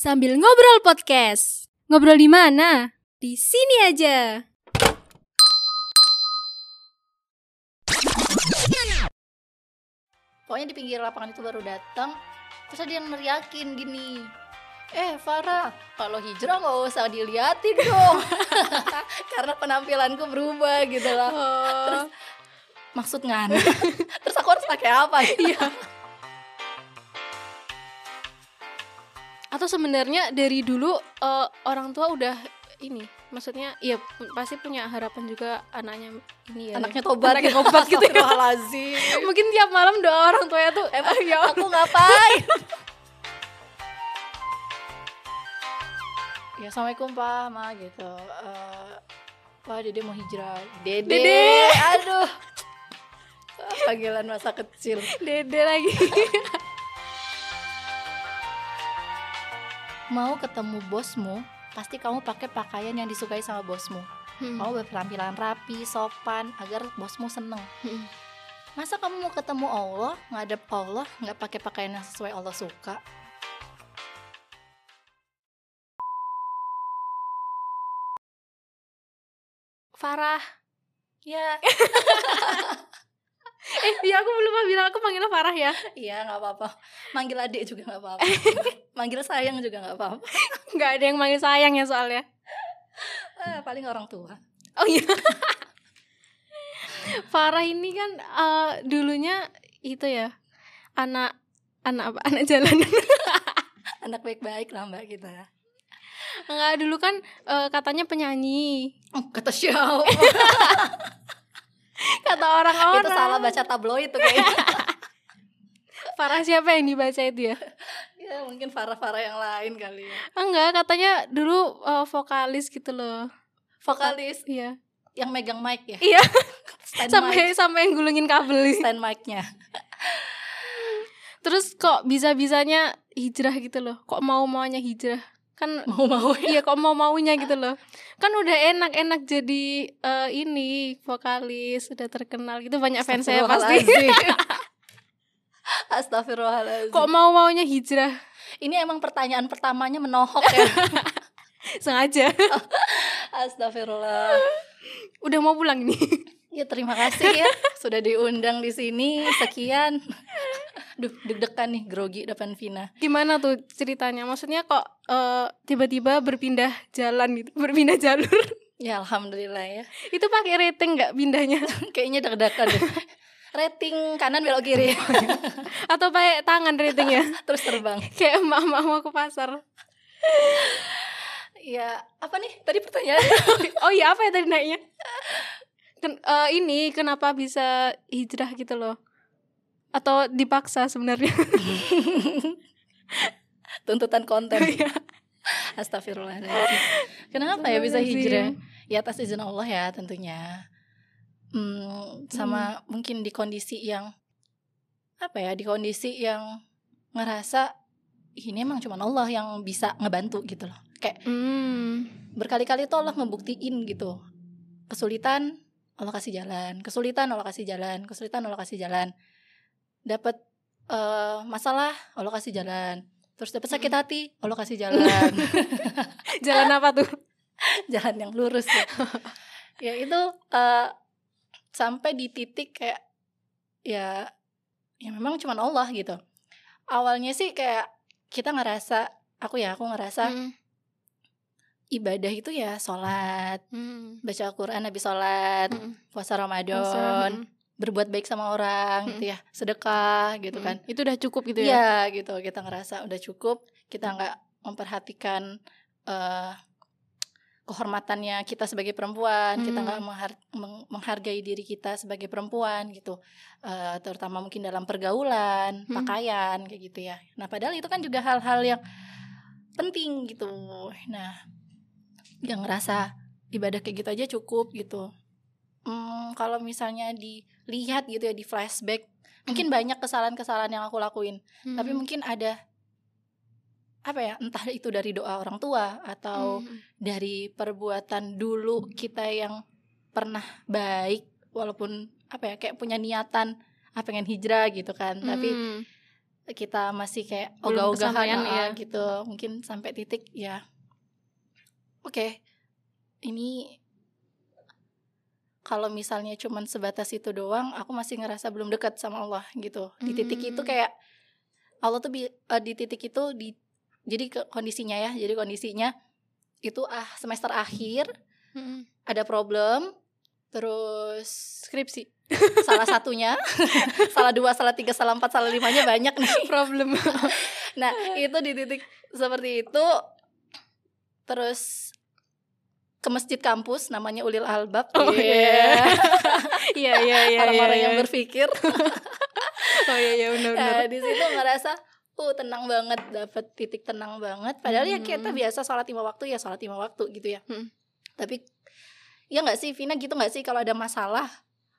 sambil ngobrol podcast. Ngobrol di mana? Di sini aja. Pokoknya di pinggir lapangan itu baru datang, terus ada yang neriakin gini. Eh Farah, kalau hijrah nggak usah diliatin dong, karena penampilanku berubah gitu lah. Terus maksud ngan, terus aku harus pakai apa? Iya. Atau sebenarnya dari dulu eh, orang tua udah ini, maksudnya ya pasti punya harapan juga anaknya ini ya. Anaknya tobat, Anaknya tobat gitu ya. Mungkin tiap malam doa orang tuanya tuh Emang ya aku ngapain? ya assalamualaikum pak, ma gitu. Eh, Pak Dede mau hijrah. Dede, Dede. aduh. Panggilan masa kecil. dede lagi. Mau ketemu bosmu, pasti kamu pakai pakaian yang disukai sama bosmu. Hmm. Kamu berpenampilan rapi, sopan, agar bosmu seneng. Hmm. Masa kamu mau ketemu Allah, ngadep Allah, nggak pakai pakaian yang sesuai Allah suka? Farah. Ya, Eh, iya aku lupa bilang aku panggilnya Farah ya. Iya nggak apa-apa. Manggil adik juga nggak apa-apa. Manggil sayang juga nggak apa-apa. Nggak ada yang manggil sayang ya soalnya. Eh, paling orang tua. Oh iya. Farah ini kan eh, dulunya itu ya anak anak apa anak jalanan Anak baik-baik lah mbak kita. enggak dulu kan eh, katanya penyanyi Oh, kata siapa? kata orang-orang itu salah baca tabloid tuh kayaknya. Farah siapa yang dibaca itu ya ya mungkin Farah-Farah yang lain kali ya. enggak katanya dulu eh, vokalis gitu loh Vokalis iya yang megang mic ya. iya Stand sampai mic. sampai yang gulungin kabel Stand mic-nya. terus kok bisa bisanya hijrah gitu loh kok mau maunya hijrah kan Mau-mau ya. Iya kok mau maunya gitu loh Kan udah enak-enak jadi eh, ini Vokalis Udah terkenal gitu Banyak fans saya pasti Astagfirullahaladzim. Kok mau maunya hijrah Ini emang pertanyaan pertamanya menohok ya. Sengaja Astagfirullah. Udah mau pulang nih Ya terima kasih ya sudah diundang di sini. Sekian. Duh, deg-degan nih grogi depan Vina. Gimana tuh ceritanya Maksudnya kok eh, tiba-tiba berpindah jalan gitu Berpindah jalur Ya alhamdulillah ya. Itu pakai rating nggak pindahnya Kayaknya deg-degan deh. Rating kanan belok kiri. Atau pakai tangan ratingnya Terus terbang. Kayak emak-emak mau ke pasar Ya, apa nih tadi pertanyaan? Oh iya apa ya tadi naiknya Ken- eh, Ini kenapa bisa hijrah gitu loh Atau dipaksa sebenarnya Tuntutan konten. Iya. Astagfirullahaladzim. Kenapa ya bisa hijrah? Ya atas izin Allah ya tentunya. Hmm, sama mungkin di kondisi yang apa ya? Di kondisi yang ngerasa "Ih, ini emang cuma Allah yang bisa ngebantu gitu loh. Kayak Hmm. berkali-kali tuh Allah ngebuktiin gitu. Kesulitan Allah kasih jalan, kesulitan Allah kasih jalan, kesulitan Allah kasih jalan. Dapat eh, masalah Allah kasih jalan. Terus dapat sakit hati Allah kasih jalan. Jalan apa tuh? jalan yang lurus ya. ya itu eh, sampai di titik kayak ya ya memang cuma Allah gitu. Awalnya sih kayak kita ngerasa aku ya aku ngerasa Hmm. ibadah itu ya sholat Hmm. baca Al-Quran habis sholat Hmm. puasa Ramadan Hmm. Berbuat baik sama orang Mm. gitu ya sedekah gitu kan Itu udah cukup gitu ya? Iya gitu kita ngerasa udah cukup kita nggak memperhatikan eh, kehormatannya kita sebagai perempuan kita Hmm. nggak menghar- meng- menghargai diri kita sebagai perempuan gitu Eh, terutama mungkin dalam pergaulan Hmm. pakaian kayak gitu ya nah padahal itu kan juga hal-hal yang penting gitu nah yang ngerasa ibadah kayak gitu aja cukup gitu Hmm, kalau misalnya dilihat gitu ya di flashback mungkin banyak kesalahan-kesalahan yang aku lakuin Hmm. tapi mungkin ada apa ya entah itu dari doa orang tua atau Hmm. dari perbuatan dulu kita yang pernah baik walaupun apa ya kayak punya niatan ah pengen hijrah gitu kan tapi Hmm. kita masih kayak ogah-ogahan ah, ya. gitu mungkin sampai titik ya oke ini kalau misalnya cuman sebatas itu doang aku masih ngerasa belum dekat sama Allah gitu di titik itu Hmm. kayak Allah tuh eh, di titik itu di jadi ke- kondisinya ya jadi kondisinya itu ah semester akhir Mm-mm. ada problem terus skripsi salah satunya salah dua salah tiga salah empat salah limanya banyak nih problem nah itu di titik seperti itu terus ke masjid kampus namanya Ulil Albab Oh, Iya. iya iya iya orang-orang iya, yang iya. berpikir oh iya iya benar benar nah, di situ ngerasa uh tenang banget dapat titik tenang banget padahal ya kita Hmm. biasa sholat lima waktu ya sholat lima waktu gitu ya Hmm. tapi ya nggak sih Vina gitu nggak sih kalau ada masalah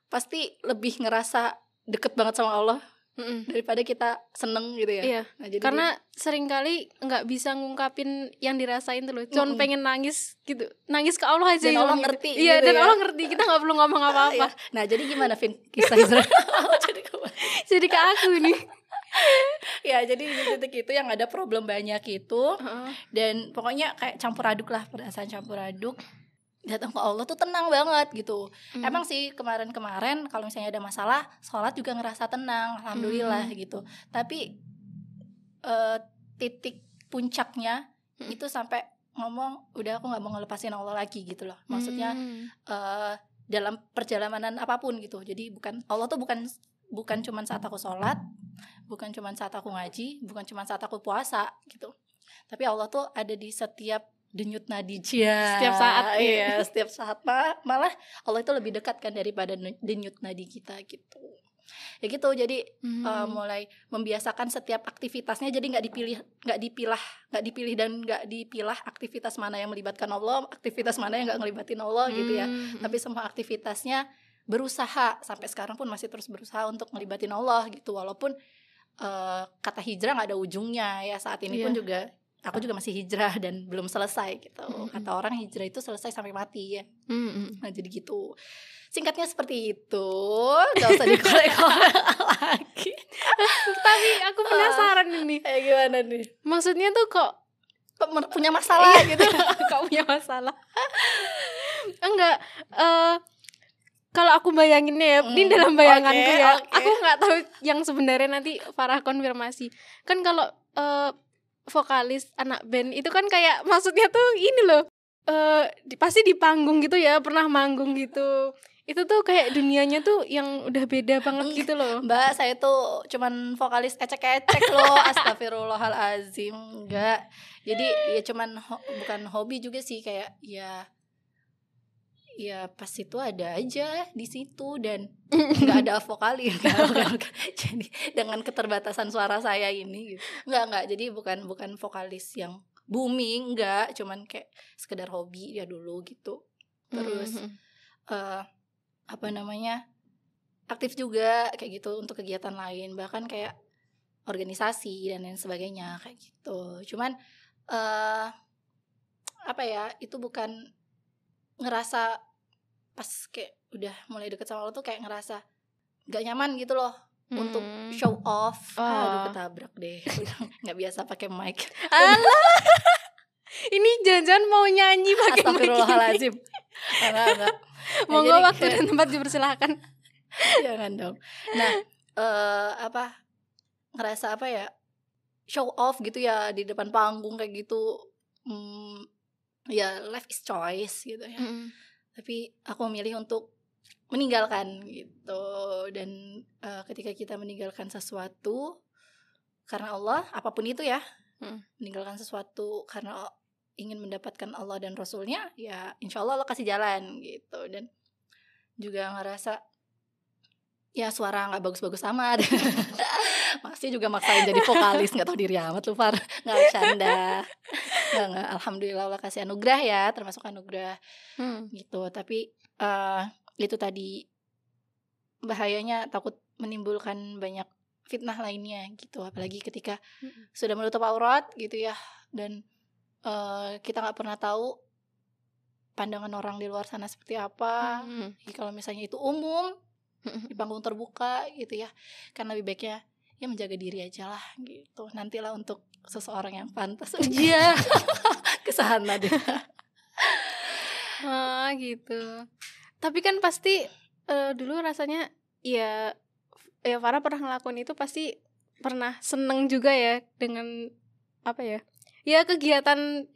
pasti lebih ngerasa deket banget sama Allah Mm-mm. daripada kita seneng gitu ya iya Nah, jadi karena sering kali nggak bisa ngungkapin yang dirasain tuh loh cuman Mm-mm. pengen nangis gitu nangis ke Allah aja Dan gitu. Allah ngerti iya gitu dan ya. Allah ngerti kita nggak perlu ngomong apa-apa Iya. Nah, jadi gimana Vin kisah Israel? jadi jadi ke aku nih ya, jadi di titik itu yang ada problem banyak itu dan pokoknya kayak campur aduk lah perasaan campur aduk. Datang ke Allah tuh tenang banget gitu. Mm. Emang sih kemarin-kemarin kalau misalnya ada masalah, sholat juga ngerasa tenang, alhamdulillah Hmm. gitu. Tapi eh, titik puncaknya Hmm. itu sampai ngomong udah aku nggak mau ngelepasin Allah lagi gitu loh. Maksudnya Mm. eh, dalam perjalanan apa pun gitu. Jadi bukan Allah tuh bukan bukan cuman saat aku sholat, bukan cuman saat aku ngaji, bukan cuman saat aku puasa gitu. Tapi Allah tuh ada di setiap denyut nadi Cia. Setiap saat, iya, setiap saat Ma- malah Allah itu lebih dekat kan daripada denyut nadi kita gitu. Ya gitu. Jadi Mm. eh, mulai membiasakan setiap aktivitasnya jadi nggak dipilih nggak dipilah nggak dipilih dan nggak dipilah aktivitas mana yang melibatkan Allah aktivitas mana yang nggak ngelibatin Allah gitu ya Mm. tapi semua aktivitasnya berusaha sampai sekarang pun masih terus berusaha untuk ngelibatin Allah gitu walaupun eh, kata hijrah nggak ada ujungnya ya saat ini pun Iya. juga aku juga masih hijrah dan belum selesai gitu. Mm-mm. kata orang hijrah itu selesai sampai mati ya. Mm-mm. nah jadi gitu. Singkatnya seperti itu. Gak usah dikorek-korek lagi. Tapi aku penasaran ini. Kayak gimana nih? Maksudnya tuh kok Kok punya masalah gitu? Kau punya masalah? Enggak eh kalau aku bayanginnya ya ini Hmm, dalam bayanganku oke, ya oke. aku nggak tahu yang sebenarnya nanti Farah konfirmasi. Kan kalau eh, vokalis anak band itu kan kayak maksudnya tuh ini loh eh di- pasti di panggung gitu ya pernah manggung gitu itu tuh kayak dunianya tuh yang udah beda banget Enggak. gitu loh Mbak, saya tuh cuman vokalis ecek-ecek loh. Astagfirullahalazim. Enggak. Jadi ya cuman ho- bukan hobi juga sih kayak ya ya pas itu ada aja di situ dan nggak ada bukan, bukan. jadi dengan keterbatasan suara saya ini gitu. nggak nggak jadi bukan bukan vokalis yang booming nggak cuman kayak sekedar hobi ya dulu gitu terus Mhm. eh apa namanya aktif juga kayak gitu untuk kegiatan lain bahkan kayak organisasi dan lain sebagainya kayak gitu cuman eh apa ya itu bukan ngerasa pas kayak udah mulai deket sama lo tuh kayak ngerasa nggak nyaman gitu loh untuk Hmm. show off Oh. aduh ketabrak deh nggak biasa pakai mic Alah. ini jangan mau nyanyi pakai mic ini. Astagfirullahaladzim enggak enggak Nah, Monggo jadi waktu kayak- dan tempat dipersilahkan. jangan dong nah eh apa ngerasa apa ya show off gitu ya di depan panggung kayak gitu hmm, ya life is choice gitu ya. Tapi aku memilih untuk meninggalkan gitu. Dan eh, ketika kita meninggalkan sesuatu karena Allah apa pun itu ya Mm. meninggalkan sesuatu karena ingin mendapatkan Allah dan Rasulnya ya insya Allah Allah kasih jalan gitu. Dan juga ngerasa ya suara nggak bagus-bagus amat. Masih juga maksain jadi vokalis. Nggak tahu diri amat lu Far. Nggak bercanda. Nggak nggak. Alhamdulillah Allah kasih anugerah ya. Termasuk anugerah Hmm. gitu. Tapi eh itu tadi. Bahayanya takut menimbulkan banyak fitnah lainnya gitu. Apalagi ketika Mm-mm. sudah menutup aurat gitu ya. Dan eh kita nggak pernah tahu pandangan orang di luar sana seperti apa. Hmm. Kalau misalnya itu umum di panggung terbuka gitu ya kan lebih baiknya ya menjaga diri aja lah gitu nantilah untuk seseorang yang pantas Iya. ke sana deh Ah gitu. Tapi kan pasti eh, dulu rasanya ya ya Farah pernah ngelakuin itu pasti pernah seneng juga ya dengan apa ya? Ya kegiatan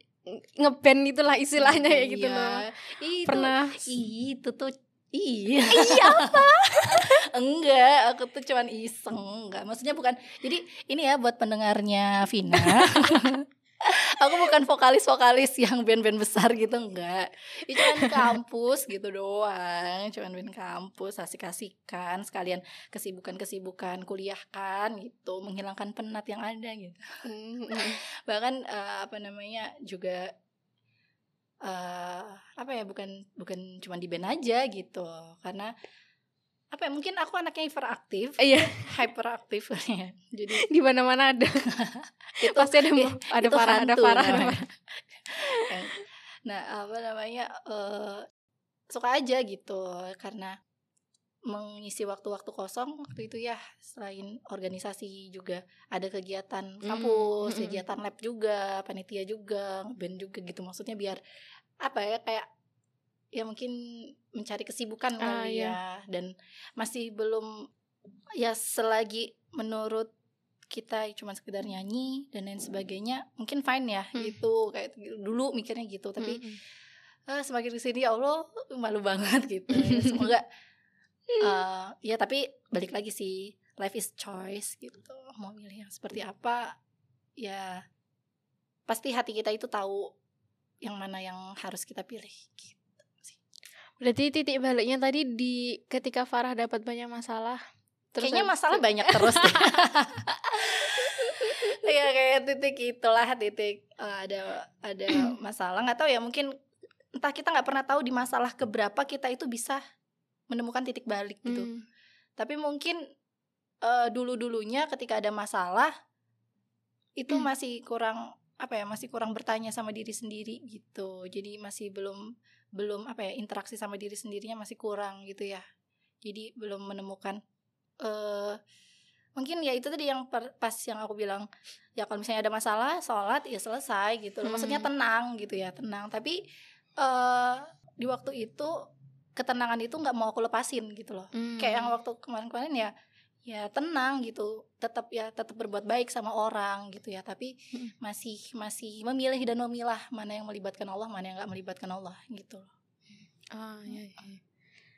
ngeband itulah istilahnya ya gitu Iya. loh. itu, Pernah itu tuh Iya. Iya apa? enggak, aku tuh cuman iseng, enggak. Maksudnya bukan. Jadi ini ya buat pendengarnya Vina. aku bukan vokalis-vokalis yang band-band besar gitu enggak. Itu cuman kampus gitu doang, cuman band kampus asik-asikan sekalian kesibukan-kesibukan kuliah kan gitu, menghilangkan penat yang ada gitu Mm, bahkan eh, apa namanya juga eh apa ya bukan bukan cuma di band aja gitu. Karena apa ya mungkin aku anaknya hiperaktif. Iya, hyperaktif ya. Jadi di mana-mana ada. itu Pasti ada ada itu Farah, ada Farah, ada nah apa namanya eh suka aja gitu. Karena mengisi waktu-waktu kosong waktu itu ya selain organisasi juga ada kegiatan Hmm, kampus, mm, kegiatan lab juga, panitia juga, band juga gitu maksudnya biar apa ya kayak ya mungkin mencari kesibukan Ah, kali iya. ya dan masih belum ya selagi menurut kita cuma sekedar nyanyi dan lain sebagainya mungkin fine ya Hmm. gitu kayak dulu mikirnya gitu tapi Mm, mm. ah, semakin ke sini ya Allah malu banget gitu ya. semoga eh, ya tapi balik lagi sih life is choice gitu mau milih yang seperti apa ya pasti hati kita itu tahu yang mana yang harus kita pilih gitu sih. Berarti titik baliknya tadi di ketika Farah dapat banyak masalah. kayaknya habis masalah banyak terus. Iya kayak titik itulah titik eh, ada ada masalah nggak tahu ya mungkin entah kita nggak pernah tahu di masalah keberapa kita itu bisa menemukan titik balik gitu. Mm. Tapi mungkin eh, dulu-dulunya ketika ada masalah itu Hmm. masih kurang apa ya, masih kurang bertanya sama diri sendiri gitu. Jadi masih belum belum apa ya, interaksi sama diri sendirinya masih kurang gitu ya. Jadi belum menemukan eh mungkin ya itu tadi yang per- pas yang aku bilang ya kalau misalnya ada masalah sholat ya selesai gitu loh. Maksudnya Hmm. tenang gitu ya, tenang. Tapi eh di waktu itu ketenangan itu nggak mau aku lepasin gitu loh Mm. kayak yang waktu kemarin-kemarin ya ya tenang gitu tetap ya tetap berbuat baik sama orang gitu ya tapi Mm. masih masih memilih dan memilah mana yang melibatkan Allah mana yang nggak melibatkan Allah gitu loh Ah, iya, iya.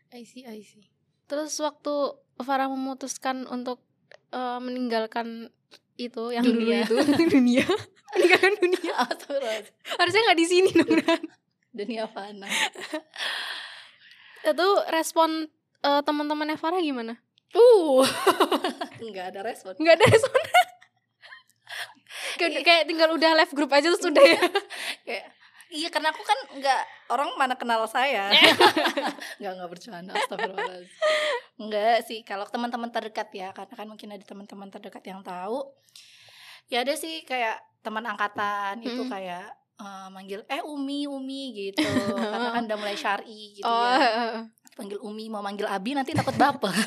I see, I see. Terus waktu Farah memutuskan untuk eh, meninggalkan itu yang dulu Dunia. itu dunia, meninggalkan dunia. Harusnya nggak di sini dong. Dunia fana Itu respon eh, teman-temannya Farah gimana? uh nggak ada respon Nggak ada respon. kayak, kayak tinggal udah live group aja terus udah ya. kayak iya karena aku kan nggak orang mana kenal saya nggak nggak bercanda astagfirullahaladzim nggak sih kalau teman-teman terdekat ya karena kan mungkin ada teman-teman terdekat yang tahu ya ada sih kayak teman angkatan itu Mm. kayak eh, manggil eh Umi Umi gitu. Karena kan udah mulai syari gitu oh, ya panggil Umi mau manggil Abi nanti takut baper.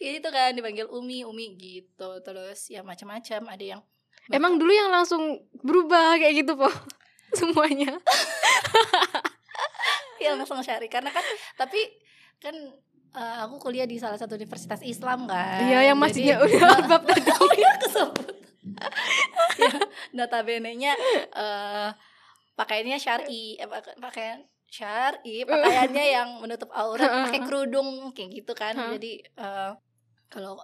Itu kan dipanggil Umi Umi gitu. Terus ya macam-macam ada yang emang dulu yang langsung berubah kayak gitu po semuanya. ya langsung syari. Karena kan tapi kan eh, aku kuliah di salah satu universitas Islam kan. Iya, yang masihnya Jadi- udah bab tadi. oh ya kesebut ya, notabene nya eh pakaiannya syari eh, pak- pakaian syari pakaiannya yang menutup aurat pakai kerudung kayak gitu kan jadi eh, kalau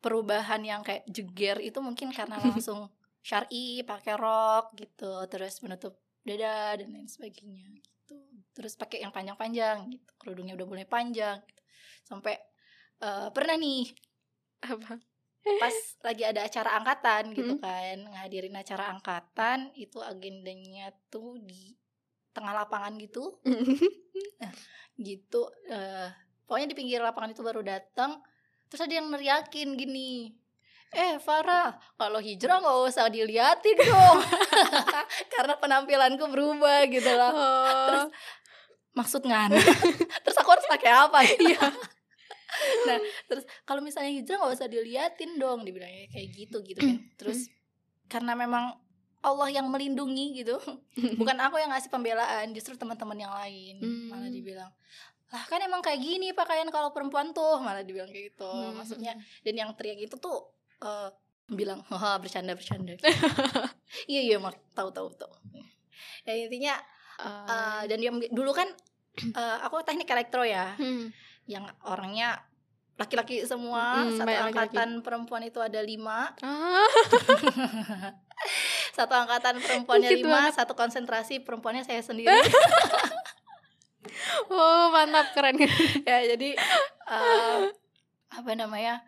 perubahan yang kayak jeger itu mungkin karena langsung syari pakai rok gitu terus menutup dada dan lain sebagainya gitu terus pakai yang panjang-panjang gitu kerudungnya udah mulai panjang gitu. sampai eh, pernah nih Apa? Pas lagi ada acara angkatan gitu kan. Ngadirin acara angkatan itu agendanya tuh di tengah lapangan gitu. Gitu eh pokoknya di pinggir lapangan itu baru datang terus ada yang neriakin gini eh Farah kalau hijrah nggak usah diliatin dong. Karena penampilanku berubah gitu lah Oh, maksud ngan terus aku harus pakai apa? Gitu iya. Nah terus kalau misalnya hijrah nggak usah diliatin dong dibilangnya kayak gitu gitu kan terus karena memang Allah yang melindungi gitu bukan aku yang ngasih pembelaan justru teman-teman yang lain Hmm. malah dibilang lah kan emang kayak gini pakaian kalau perempuan tuh malah dibilang kayak gitu Hmm. maksudnya dan yang teriak itu tuh eh, bilang haha bercanda bercanda iya iya mak tahu tahu tahu ya intinya Ah. eh, dan yang dulu kan eh, aku teknik elektro ya Hmm. yang orangnya laki-laki semua Mm, satu banyak laki-laki. angkatan perempuan itu ada lima Ah. satu angkatan perempuannya Dikit lima banget. satu konsentrasi perempuannya saya sendiri Oh, mantap keren. ya jadi eh, apa namanya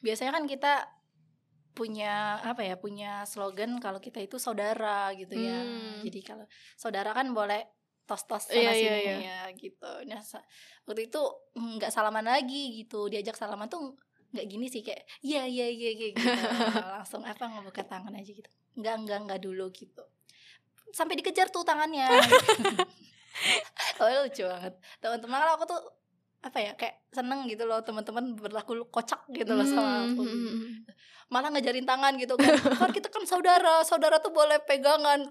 biasanya kan kita punya apa ya punya slogan kalau kita itu saudara gitu ya Hmm. jadi kalau saudara kan boleh tos-tos Iya, sana iya, sini iya. ya gitu. Nah waktu itu nggak salaman lagi gitu. Diajak salaman tuh nggak gini sih kayak iya iya iya kayak gitu. Langsung apa ngebuka tangan aja gitu. Nggak nggak nggak dulu gitu. Sampai dikejar tuh tangannya. Oh lucu banget. Teman-teman kalau aku tuh apa ya kayak seneng gitu loh teman-teman berlaku kocak gitu loh sama aku Hmm, hmm, hmm. malah ngejarin tangan gitu kan. Kan kita kan saudara saudara tuh boleh pegangan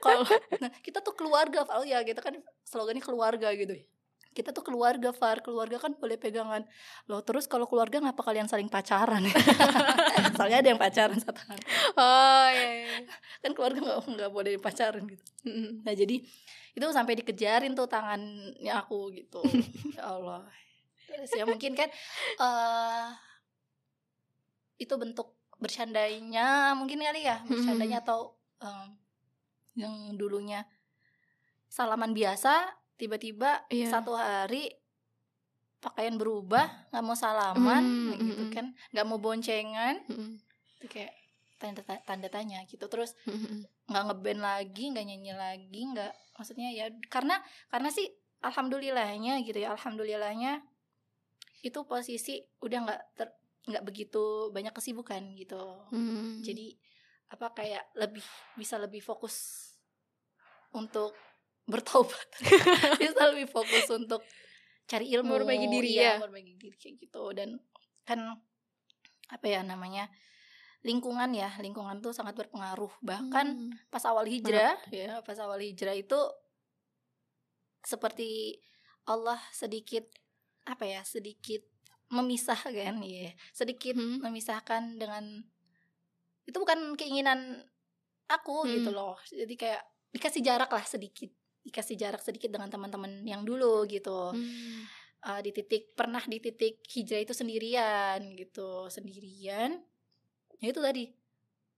kalau nah, kita tuh keluarga oh ya gitu kan slogannya keluarga gitu. Kita tuh keluarga Far. Keluarga kan boleh pegangan. Loh terus kalau keluarga ngapa kalian saling pacaran? Soalnya ada yang pacaran satu orang. Oh, iya, iya. kan keluarga nggak nggak boleh pacaran gitu. Nah jadi itu sampai dikejarin tuh tangannya aku gitu. Ya Allah. Terus ya mungkin kan eh itu bentuk bercandanya mungkin kali ya bercandanya atau em, yang dulunya salaman biasa tiba-tiba Iya. satu hari pakaian berubah nggak mau salaman Mm, gitu mm, mm. kan nggak mau boncengan Hmm, itu kayak tanda tanda tanya gitu terus hmm, hmm. nggak ngeband lagi nggak nyanyi lagi nggak maksudnya ya karena karena sih alhamdulillahnya gitu ya alhamdulillahnya itu posisi udah nggak ter nggak begitu banyak kesibukan gitu Hmm. jadi apa kayak lebih bisa lebih fokus untuk bertobat bisa lebih fokus untuk cari ilmu Memperbaiki diri iya, ya. memperbaiki diri kayak gitu dan kan apa ya namanya lingkungan ya lingkungan tuh sangat berpengaruh bahkan Hmm. pas awal hijrah ya pas awal hijrah itu seperti Allah sedikit apa ya sedikit memisahkan ya sedikit Hmm. memisahkan dengan itu bukan keinginan aku Hmm. gitu loh. Jadi kayak dikasih jarak lah sedikit. Dikasih jarak sedikit dengan teman-teman yang dulu gitu. Hmm. Eh, di titik pernah di titik hijrah itu sendirian gitu. Sendirian. Ya itu tadi.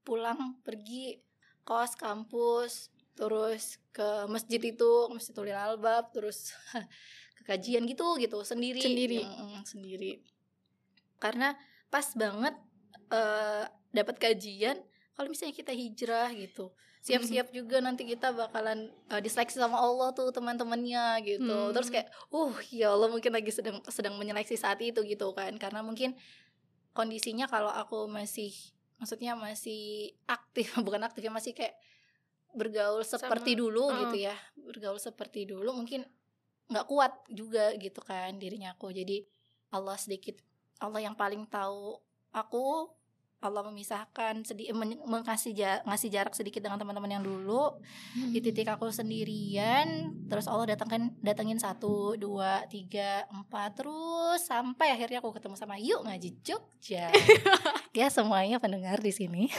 Pulang pergi kos kampus terus ke masjid itu masjid Ulil Albab terus ke kajian gitu gitu. Sendiri. Sendiri. Mm, sendiri. Karena pas banget eh dapat kajian kalau misalnya kita hijrah gitu. Siap-siap juga nanti kita bakalan eh, diseleksi sama Allah tuh teman-temannya gitu. Hmm. terus kayak uh ya Allah mungkin lagi sedang sedang menyeleksi saat itu gitu kan. Karena mungkin kondisinya kalau aku masih maksudnya masih aktif bukan aktif ya masih kayak bergaul seperti Sama, dulu uh-uh. gitu ya. Bergaul seperti dulu mungkin nggak kuat juga gitu kan dirinya aku. Jadi Allah sedikit Allah yang paling tahu aku Allah memisahkan sedih men- mengasih ja- ngasih jarak sedikit dengan teman-teman yang dulu. Di titik aku sendirian terus Allah datangkan datengin satu dua tiga empat terus sampai akhirnya aku ketemu sama yuk ngaji Jogja. Ya semuanya pendengar di sini.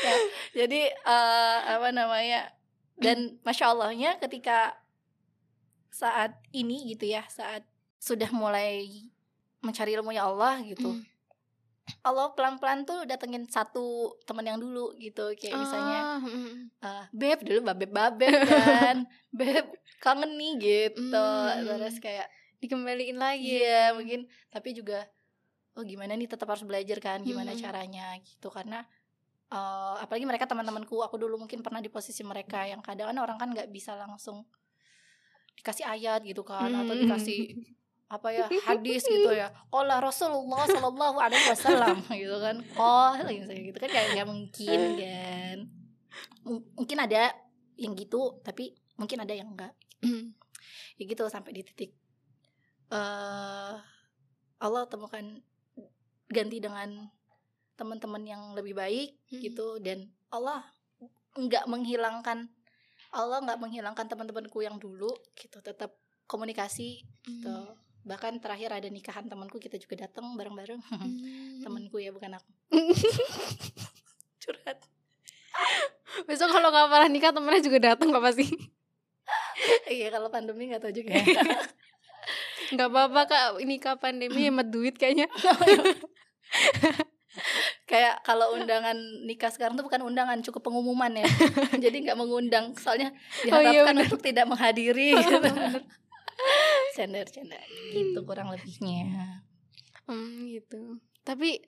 Ya, jadi eh, apa namanya dan masya Allahnya ketika saat ini gitu ya saat sudah mulai mencari ilmunya Allah gitu Hmm. Allah pelan-pelan tuh datengin satu teman yang dulu gitu kayak misalnya eh, beb dulu babeb babeb kan beb kangen nih gitu Hmm. terus kayak dikembaliin lagi iya mungkin tapi juga oh gimana nih tetap harus belajar kan gimana Hmm. caranya gitu karena eh, apalagi mereka teman-temanku aku dulu mungkin pernah di posisi mereka yang kadang kan orang kan nggak bisa langsung dikasih ayat gitu kan atau Hmm. dikasih apa ya hadis gitu ya. Qala Rasulullah Shallallahu Alaihi Wasallam gitu kan. Oh gitu kan kayak nggak mungkin kan. M- mungkin ada yang gitu tapi mungkin ada yang enggak ya gitu sampai di titik eh Allah temukan ganti dengan teman-teman yang lebih baik Hmm. gitu. Dan Allah nggak menghilangkan Allah nggak menghilangkan teman-temanku yang dulu gitu. Tetap komunikasi gitu. Hmm. Bahkan terakhir ada nikahan temanku kita juga datang bareng-bareng Hmm. temanku ya bukan aku curhat Besok kalau nggak parah nikah temennya juga datang kok pasti. iya kalau pandemi nggak tahu juga Nggak apa-apa kak, ini kak pandemi hemat duit kayaknya. kayak kalau undangan nikah sekarang tuh bukan undangan cukup pengumuman ya jadi nggak mengundang soalnya Oh iya, diharapkan bener. untuk tidak menghadiri gitu. Cender cender gitu kurang lebihnya Hmm, gitu. Tapi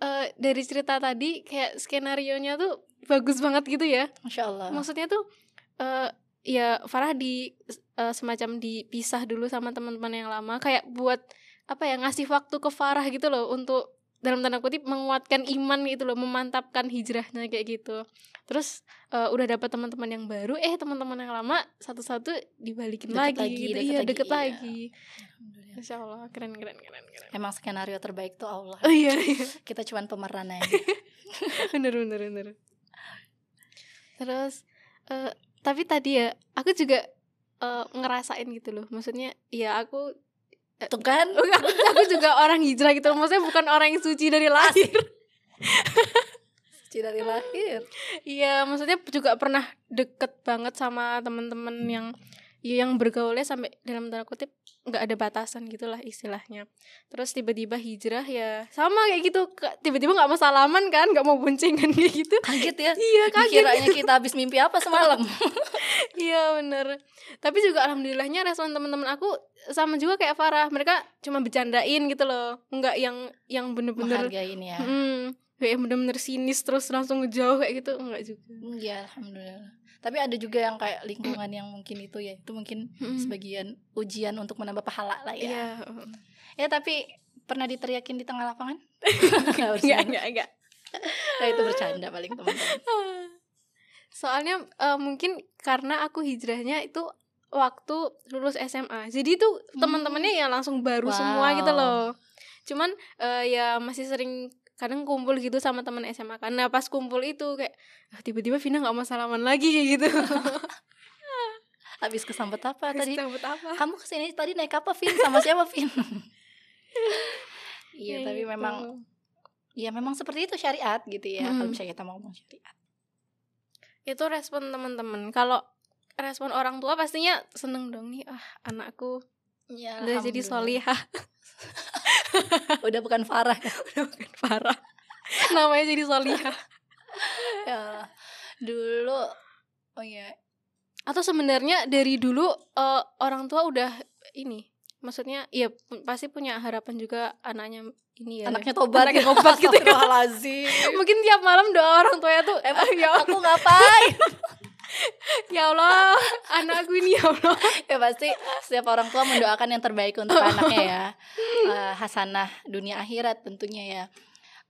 eh, dari cerita tadi kayak skenario nya tuh bagus banget gitu ya. masya Allah Maksudnya tuh eh ya Farah di eh, semacam dipisah dulu sama teman-teman yang lama kayak buat apa ya ngasih waktu ke Farah gitu loh untuk dalam tanda kutip menguatkan iman gitu loh, memantapkan hijrahnya kayak gitu. Terus eh, udah dapat teman-teman yang baru, eh teman-teman yang lama satu-satu dibalikin Deket lagi, lagi, gitu. deket Iya, lagi, deket iya. lagi. Alhamdulillah. Masya Allah, keren keren keren keren. emang skenario terbaik tuh Allah Oh iya, iya. kita cuman pemeran aja bener bener bener. Terus eh, tapi tadi ya aku juga eh, ngerasain gitu loh. Maksudnya ya aku tuh kan aku, aku juga orang hijrah gitu. Maksudnya bukan orang yang suci dari lahir. suci dari lahir Iya, maksudnya juga pernah deket banget sama teman-teman yang ya yang bergaulnya sampai dalam tanda kutip nggak ada batasan gitulah istilahnya. Terus tiba-tiba hijrah ya sama kayak gitu. Tiba-tiba nggak mau salaman kan, nggak mau boncengan kayak gitu. kaget ya Iya, kaget. dikiranya kita habis mimpi apa semalam Iya bener Tapi juga alhamdulillahnya respon teman-teman aku sama juga kayak Farah. Mereka cuma bercandain gitu loh, nggak yang yang bener-bener menghargain ya Hmm, kayak bener-bener sinis terus langsung ngejauh kayak gitu enggak juga. Iya, alhamdulillah. Tapi ada juga yang kayak lingkungan yang mungkin itu ya, itu mungkin Mm. sebagian ujian untuk menambah pahala lah ya. Iya. Ya tapi pernah diteriakin di tengah lapangan? Nggak Enggak, enggak, enggak. Nah, itu bercanda paling teman-teman. Soalnya eh, mungkin karena aku hijrahnya itu waktu lulus SMA. Jadi tuh Hmm. teman-temannya ya langsung baru semua Wow. gitu loh. Cuman eh, ya masih sering kadang kumpul gitu sama teman SMA kan. Nah, pas kumpul itu kayak ah, tiba-tiba Vina nggak mau salaman lagi kayak gitu. Habis kesambet apa tadi? Sambut apa? Kamu ke sini tadi naik apa, Vin? Sama siapa, Vin? Iya, Kayak tapi gitu. memang ya memang seperti itu syariat gitu ya. Kalau Mm. misalnya kita mau ngomong syariat. itu respon teman-teman. Kalau respon orang tua pastinya seneng dong nih ah anakku Ya, udah jadi solihah Udah bukan Farah ya. udah bukan parah namanya jadi solihah ya. Dulu oh ya, atau sebenarnya dari dulu eh, orang tua udah ini maksudnya iya pu- pasti punya harapan juga anaknya ini ya anaknya tobat Anaknya tobat gitu ya. Mungkin tiap malam doa orang tuanya tuh Emang "Ah, ya, aku ngapain? ya Allah anakku ini ya Allah ya pasti setiap orang tua mendoakan yang terbaik untuk anaknya ya. Eh, hasanah dunia akhirat tentunya ya.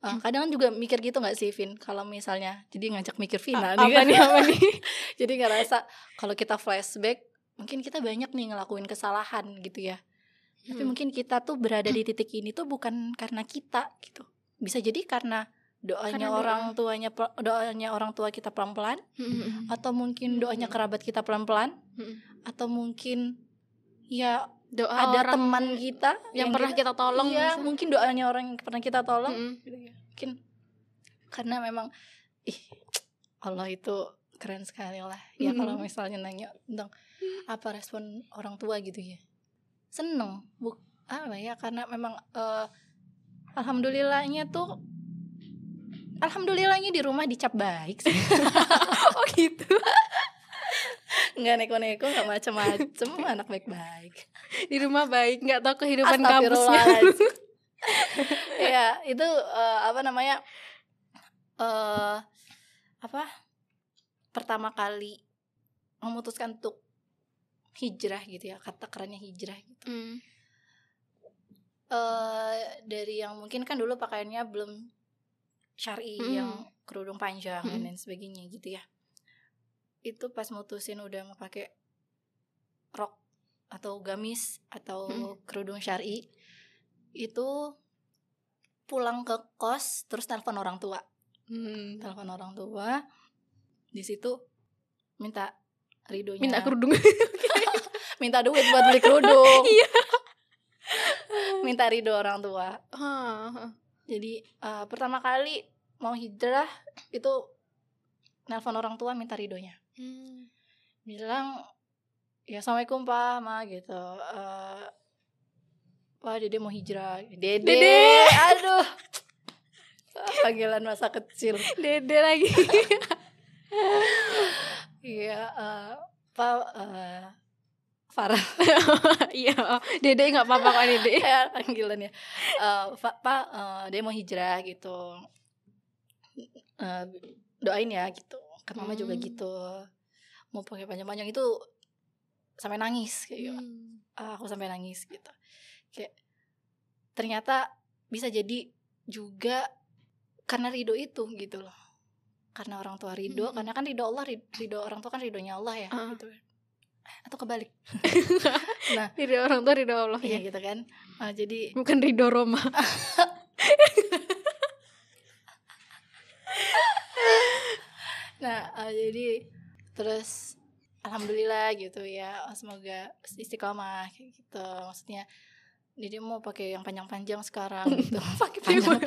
Eh, kadang juga mikir gitu nggak sih Vin kalau misalnya jadi ngajak mikir Vina nih kan. nih apa nih jadi ngerasa kalau kita flashback mungkin kita banyak nih ngelakuin kesalahan gitu ya tapi Hmm. mungkin kita tuh berada di titik ini tuh bukan karena kita gitu bisa jadi karena doanya Karena doa. orang tuanya pe- doanya orang tua kita pelan pelan Hmm. atau mungkin doanya kerabat kita pelan pelan Hmm. atau mungkin ya doa ada orang teman kita yang, pernah kita tolong iya misal. mungkin doanya orang yang pernah kita tolong ya. mungkin karena memang ih Allah itu keren sekali lah ya Mm-mm. kalau misalnya nanya tentang apa respon orang tua gitu ya seneng bu apa ya karena memang eh, alhamdulillahnya tuh alhamdulillahnya di rumah dicap baik sih. Oh gitu? Nggak neko-neko nggak macem-macem anak baik-baik. Di rumah baik nggak tahu kehidupan kampusnya. Astagfirullahaladzim. ya itu eh, apa namanya eh apa pertama kali memutuskan untuk hijrah gitu ya kata kerennya hijrah gitu. Hmm. eh dari yang mungkin kan dulu pakaiannya belum syari Mm. yang kerudung panjang dan Mm. lain sebagainya gitu ya itu pas mutusin udah mau pakai rok atau gamis atau Mm. kerudung syari itu pulang ke kos terus telepon orang tua Hmm. telepon orang tua di situ minta ridonya Minta kerudung. minta duit buat beli kerudung Iya. minta ridho orang tua jadi eh, pertama kali mau hijrah itu nelpon orang tua minta ridonya Hmm. bilang ya assalamualaikum pak ma gitu Eh, pak dede mau hijrah dede, Dede. aduh panggilan masa kecil Dede lagi. iya eh, pak eh, Farah Iya, Dede nggak apa-apa kok Dede. ya panggilannya Eh, pak pak eh, dia mau hijrah gitu Eh, doain ya gitu kan mama juga Hmm. gitu mau pakai panjang-panjang itu sampai nangis kayak gitu. Hmm. Ah, aku sampai nangis gitu kayak ternyata bisa jadi juga karena ridho itu gitu loh karena orang tua ridho Mm. karena kan ridho Allah rid- ridho orang tua kan ridhonya Allah ya Ah. gitu atau kebalik. Ridho orang tua ridho Allah iya ya. gitu kan. Ah, jadi Bukan ridho Roma. nah ah, jadi terus alhamdulillah gitu ya. Semoga istiqomah kayak gitu. Maksudnya jadi mau pakai yang panjang-panjang sekarang gitu. Pakai panjang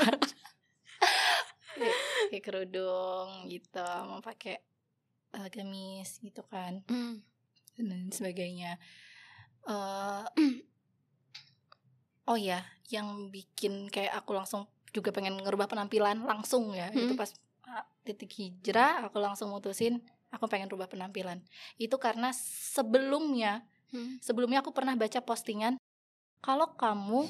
kayak, kerudung gitu. Mau pakai eh, gamis gitu kan. Hmm. Dan lain sebagainya Eh, oh ya yang bikin kayak aku langsung juga pengen ngerubah penampilan langsung ya itu Hmm. pas ah, titik hijrah aku langsung mutusin aku pengen rubah penampilan itu karena sebelumnya Hmm. sebelumnya aku pernah baca postingan kalau kamu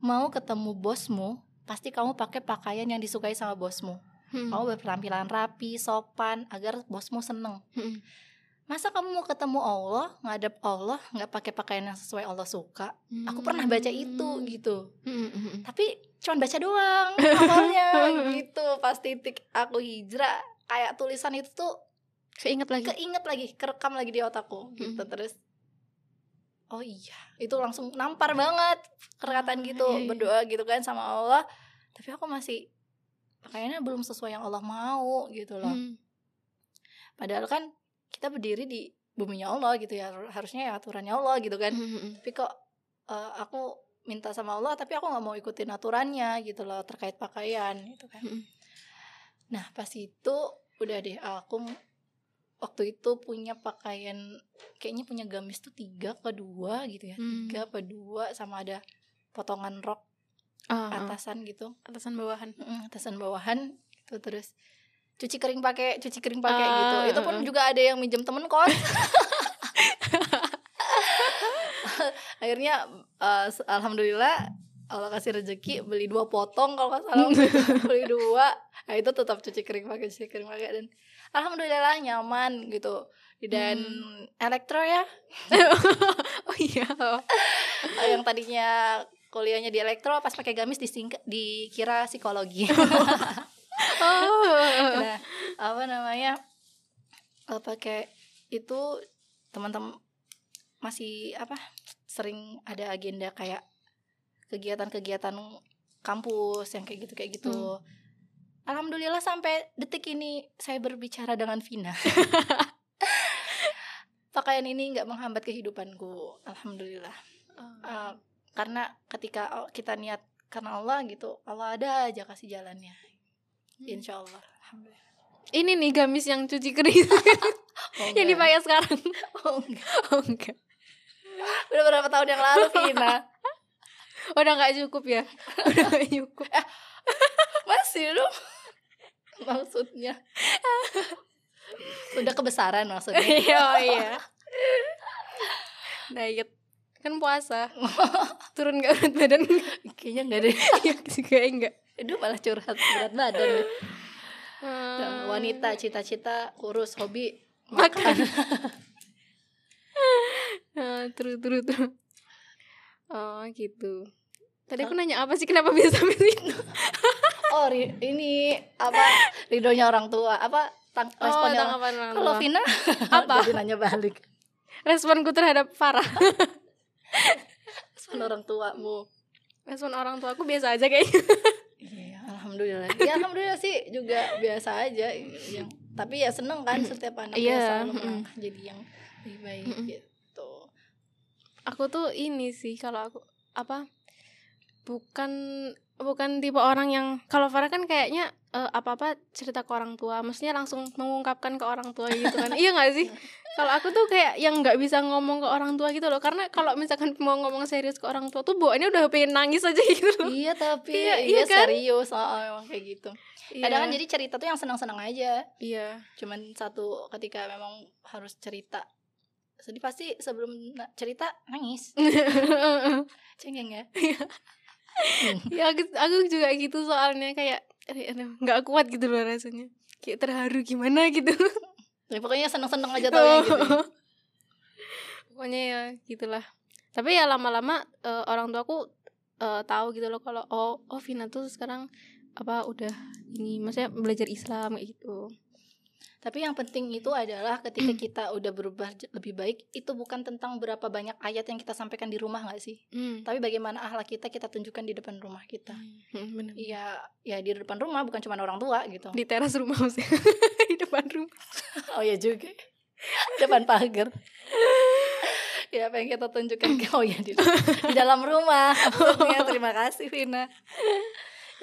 mau ketemu bosmu pasti kamu pakai pakaian yang disukai sama bosmu Hmm. kamu berpenampilan rapi sopan agar bosmu seneng Hmm. Masa kamu mau ketemu Allah ngadep Allah nggak pakai pakaian yang sesuai Allah suka? Aku pernah baca itu gitu. Hmm, hmm, hmm. tapi cuman baca doang awalnya gitu. Pas titik aku hijrah kayak tulisan itu tuh Keinget lagi. keinget lagi kerekam lagi di otakku gitu. terus oh iya. Itu langsung nampar banget perkataan Ah, gitu iya, iya. berdoa gitu kan sama Allah. Tapi aku masih pakaiannya belum sesuai yang Allah mau gitu loh. Hmm. padahal kan kita berdiri di buminya Allah gitu ya harusnya ya aturannya Allah gitu kan Hmm, hmm, tapi kok eh, aku minta sama Allah tapi aku nggak mau ikutin aturannya gitu loh terkait pakaian gitu kan hmm. nah pas itu udah deh aku waktu itu punya pakaian kayaknya punya gamis tuh tiga ke dua gitu ya Hmm. tiga apa dua sama ada potongan rok ah. atasan gitu atasan bawahan. Mm, atasan bawahan gitu terus cuci kering pakai cuci kering pakai Ah, gitu. Itu pun ah. juga ada yang minjem temen kos. Akhirnya s- alhamdulillah Allah kasih rezeki beli dua potong kalau nggak salah beli dua. Nah itu tetap cuci kering pakai cuci kering pakai. Dan alhamdulillah nyaman gitu. Dan elektro ya. Oh iya. Yang tadinya kuliahnya di elektro pas pakai gamis disingka, dikira psikologi Oh. nah apa namanya eh, pakai itu teman-teman masih apa sering ada agenda kayak kegiatan-kegiatan kampus yang kayak gitu. Kayak gitu alhamdulillah sampai detik ini saya berbicara dengan Vina. Pakaian ini nggak menghambat kehidupanku alhamdulillah. Eh, karena ketika oh, kita niat karena Allah gitu Allah ada aja kasih jalannya insya Allah alhamdulillah Ini nih gamis yang cuci kering Oh, yang dipakai sekarang. Oh, enggak. Oh enggak. udah berapa tahun yang lalu Vina Udah nggak cukup ya? Udah nggak cukup. masih dong maksudnya sudah kebesaran maksudnya Iya, oh iya. Diet kan puasa. Turun nggak berat badan? kayaknya enggak deh Iya juga enggak. Itu malah curhat berat badan. Hmm. wanita cita-cita kurus hobi Makan. terus terus terus. Oh gitu. Tadi aku nanya apa sih kenapa bisa sampai situ? oh ri- ini apa ridonya orang tua apa tang Oh, responnya orang- tanggapan orang kalau. Vina Apa? jadi nanya balik responku terhadap Farah Respon orang tuamu. Respon orang tua aku biasa aja kayaknya Iya, alhamdulillah. Ya alhamdulillah sih juga biasa aja yang tapi ya seneng kan setiap anak Iya, yeah, selalu mm. melangkah jadi yang lebih baik gitu. aku tuh ini sih kalau aku apa bukan bukan tipe orang yang kalau Farah kan kayaknya apa apa cerita ke orang tua maksudnya langsung mengungkapkan ke orang tua gitu kan. Iya nggak sih? Kalau aku tuh kayak yang nggak bisa ngomong ke orang tua gitu loh. Karena kalau misalkan mau ngomong serius ke orang tua tuh bawaannya udah pengen nangis aja gitu loh. Iya tapi Iya, iya, iya kan? serius oh, emang kayak gitu. Kadang kan jadi cerita tuh yang senang-senang aja. iya. Cuman satu ketika memang harus cerita sedih pasti sebelum cerita nangis. Cengeng ya ya aku, aku juga gitu soalnya kayak nggak kuat gitu loh rasanya. Kayak terharu gimana gitu. Ya, pokoknya seneng-seneng aja tau gitu. Pokoknya ya gitulah. Tapi ya lama-lama eh, orang tuaku eh, tahu gitu loh kalau oh oh Vina tuh sekarang apa udah ini maksudnya belajar Islam kayak gitu tapi yang penting itu adalah ketika kita udah berubah lebih baik itu bukan tentang berapa banyak ayat yang kita sampaikan di rumah nggak sih hmm. tapi bagaimana akhlak kita kita tunjukkan di depan rumah kita Hmm, bener. Iya, ya di depan rumah bukan cuma orang tua gitu. di teras rumah maksudnya di depan rumah Oh ya juga. depan pagar. ya apa yang kita tunjukkan ke oh ya di, di dalam rumah. Maksudnya, terima kasih Vina.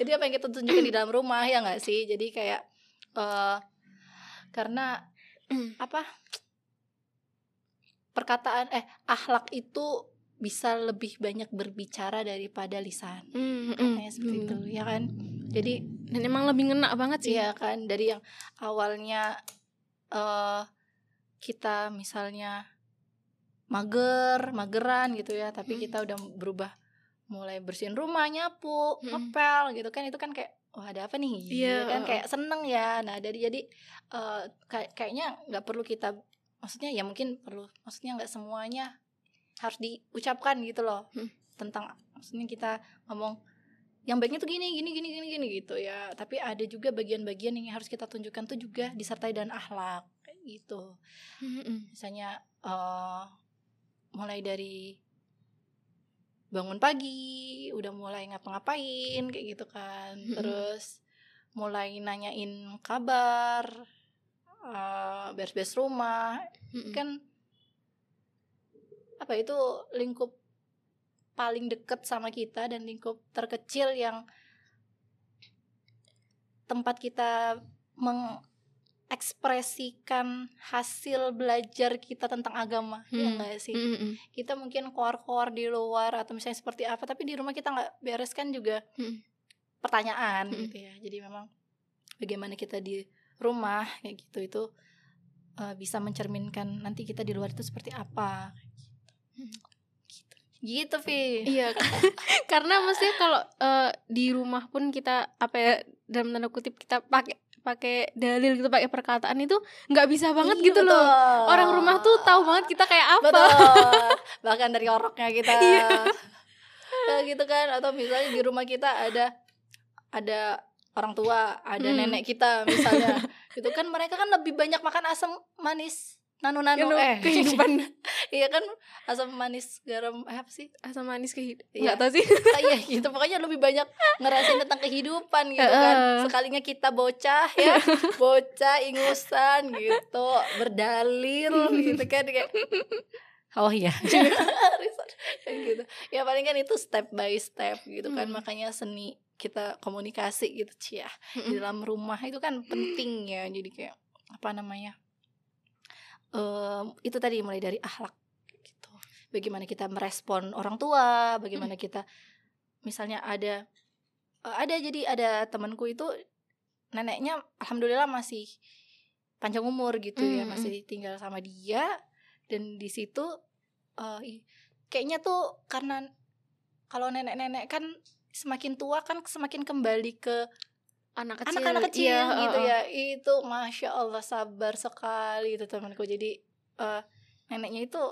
Jadi apa yang kita tunjukkan di dalam rumah ya nggak sih? Jadi kayak eh karena apa? Perkataan eh akhlak itu bisa lebih banyak berbicara daripada lisan. Hmm, hmm, Katanya seperti hmm. itu, ya kan? Jadi dan emang lebih ngena banget sih Iya kan dari yang awalnya eh kita misalnya mager, mageran gitu ya, tapi Hmm. kita udah berubah mulai bersihin rumah, nyapu, Hmm. ngepel gitu kan itu kan kayak wah ada apa nih? Iya, kan kayak seneng ya. Nah, dari jadi eh, kayak kayaknya nggak perlu kita maksudnya ya mungkin perlu maksudnya nggak semuanya harus diucapkan gitu loh. Hmm. Tentang maksudnya kita ngomong yang baiknya tuh gini gini gini gini gini gitu ya tapi ada juga bagian-bagian yang harus kita tunjukkan tuh juga disertai dan akhlak gitu Hmm, hmm. misalnya eh mulai dari bangun pagi udah mulai ngapa-ngapain kayak gitu kan. Terus mulai nanyain kabar eh beres-beres rumah. Kan apa itu lingkup paling deket sama kita dan lingkup terkecil yang tempat kita mengekspresikan hasil belajar kita tentang agama ya Hmm. enggak sih Hmm, hmm. kita mungkin keluar-keluar di luar atau misalnya seperti apa tapi di rumah kita nggak bereskan juga Hmm. pertanyaan Hmm. gitu ya jadi memang bagaimana kita di rumah kayak gitu itu eh, bisa mencerminkan nanti kita di luar itu seperti apa Hmm. gitu gitu Vi Iya, karena maksudnya kalau eh, di rumah pun kita apa ya dalam tanda kutip kita pakai pakai dalil gitu pakai perkataan itu nggak bisa banget Iya, gitu loh. betul. Orang rumah tuh tahu banget kita kayak apa. betul bahkan dari oroknya kita Iya. Kayak gitu kan atau misalnya di rumah kita ada ada orang tua ada Hmm. nenek kita misalnya itu kan mereka kan lebih banyak makan asam manis nano nano Gitu, eh kehidupan iya kan asam manis garam eh, apa sih? Asam manis kehidupan. Iya. Nggak tahu sih. Ah, iya gitu. pokoknya lebih banyak ngerasain tentang kehidupan gitu kan. Sekalinya kita bocah ya bocah ingusan gitu berdalil gitu kan kayak oh iya. Gitu. Ya paling kan itu step by step gitu kan. Hmm. makanya seni kita komunikasi gitu cia di dalam rumah itu kan penting ya. Jadi kayak apa namanya Em, itu tadi mulai dari akhlak bagaimana kita merespon orang tua bagaimana kita misalnya ada eh, ada jadi ada temanku itu neneknya alhamdulillah masih panjang umur gitu ya Mm, mm. masih tinggal sama dia dan di situ i- kayaknya tuh karena kalau nenek-nenek kan semakin tua kan semakin kembali ke Anak kecil. anak-anak kecil Iya, gitu heeh. ya itu masya allah sabar sekali itu temanku jadi eh, neneknya itu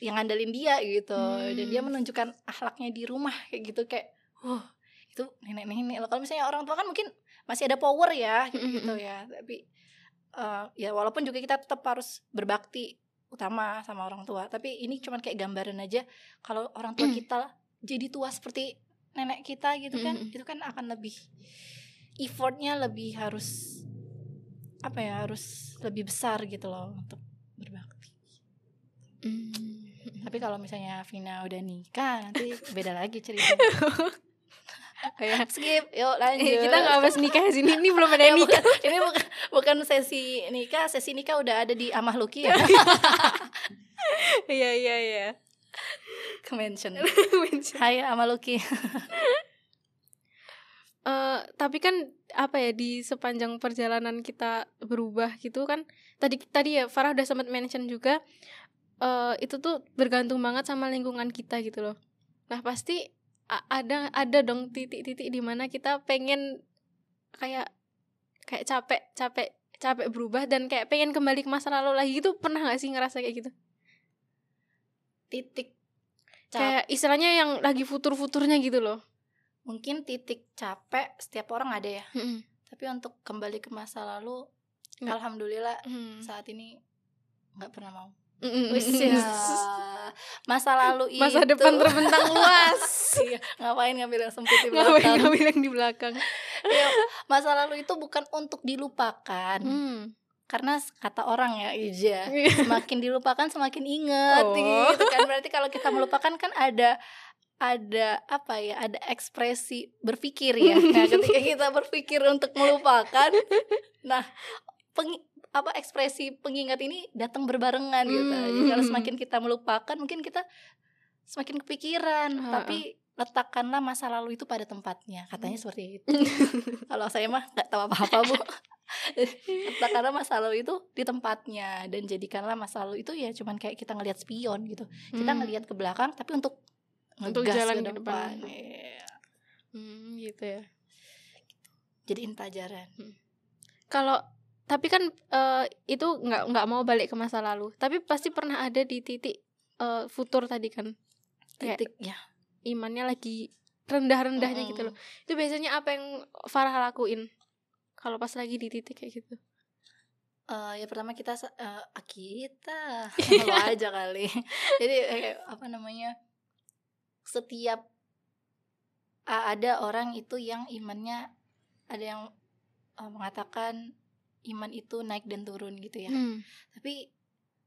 yang ngandelin dia gitu. Dan dia Hmm. menunjukkan akhlaknya di rumah kayak gitu kayak wah itu nenek-nenek. Loh kalau misalnya orang tua kan mungkin masih ada power ya kayak Mm, mm, gitu ya. Tapi eh, ya walaupun juga kita tetap harus berbakti utama sama orang tua tapi ini cuman kayak gambaran aja kalau orang tua kita jadi tua seperti nenek kita gitu kan itu kan akan lebih effortnya lebih harus apa ya harus lebih besar gitu loh untuk berbakti. Mm. Tapi kalau misalnya Vina udah nikah nanti beda lagi ceritanya Kayak skip yuk lanjut eh, kita nggak bahas nikah di sini. Ini belum ada Ya, yang nikah. bukan, ini bukan bukan sesi nikah sesi nikah udah ada di Amah Luki ya Iya iya iya. ke mention Hai Amah Luki Eh, tapi kan apa ya di sepanjang perjalanan kita berubah gitu kan tadi tadi ya Farah udah sempat mention juga eh itu tuh bergantung banget sama lingkungan kita gitu loh nah pasti ada ada dong titik-titik di mana kita pengen kayak kayak capek capek capek berubah dan kayak pengen kembali ke masa lalu lagi gitu pernah gak sih ngerasa kayak gitu titik cap kayak istilahnya yang lagi futur-futurnya gitu loh mungkin titik capek setiap orang ada ya Mm-mm. tapi untuk kembali ke masa lalu Nggak. alhamdulillah Mm. saat ini nggak pernah mau Ya. masa lalu masa itu. depan terbentang luas. Iya, ngapain ngambil yang sempit di ngapain belakang? ngambil yang di belakang? Ya, masa lalu itu bukan untuk dilupakan. Hmm. karena kata orang ya Ija semakin dilupakan semakin inget Oh. gitu kan. Berarti kalau kita melupakan kan ada ada apa ya ada ekspresi berpikir ya. Nah ketika kita berpikir untuk melupakan nah peng, apa ekspresi pengingat ini datang berbarengan gitu. Jadi kalau Hmm. semakin kita melupakan mungkin kita semakin kepikiran. Tapi letakkanlah masa lalu itu pada tempatnya. Katanya seperti itu. Kalau saya mah nggak tahu apa-apa bu. Letakkanlah masa lalu itu di tempatnya dan jadikanlah masa lalu itu ya cuman kayak kita ngelihat spion gitu. Kita Hmm. ngelihat ke belakang tapi untuk Untuk jalan ke ke depan. Iya. Hmm, gitu ya. Jadiin pelajaran. Kalau tapi kan eh, itu nggak nggak mau balik ke masa lalu. Tapi pasti pernah ada di titik eh, futur tadi kan. Kayak- titik ya. imannya lagi rendah-rendahnya gitu loh. Itu biasanya apa yang Farah lakuin? Kalau pas lagi di titik kayak gitu. Eh, ya pertama kita ah, kita lo aja kali. Jadi eh, apa namanya setiap ah, ada orang itu yang imannya ada yang eh, mengatakan iman itu naik dan turun gitu ya Hmm. tapi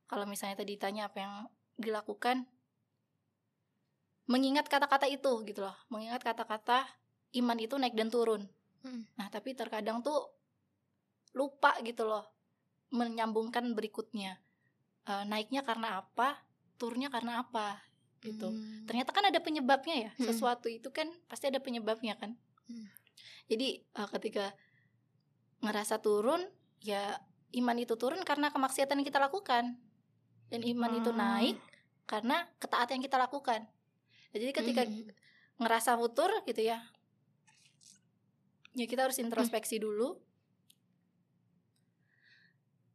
kalau misalnya tadi ditanya apa yang dilakukan mengingat kata-kata itu gitu loh mengingat kata-kata iman itu naik dan turun Hmm. nah tapi terkadang tuh lupa gitu loh menyambungkan berikutnya Eh, naiknya karena apa turunnya karena apa gitu Hmm. ternyata kan ada penyebabnya ya Mm-mm. sesuatu itu kan pasti ada penyebabnya kan Mm. jadi eh, ketika ngerasa turun ya iman itu turun karena kemaksiatan yang kita lakukan dan iman itu Ah. naik karena ketaatan yang kita lakukan Nah, jadi ketika Hmm. ngerasa futur gitu ya ya kita harus introspeksi dulu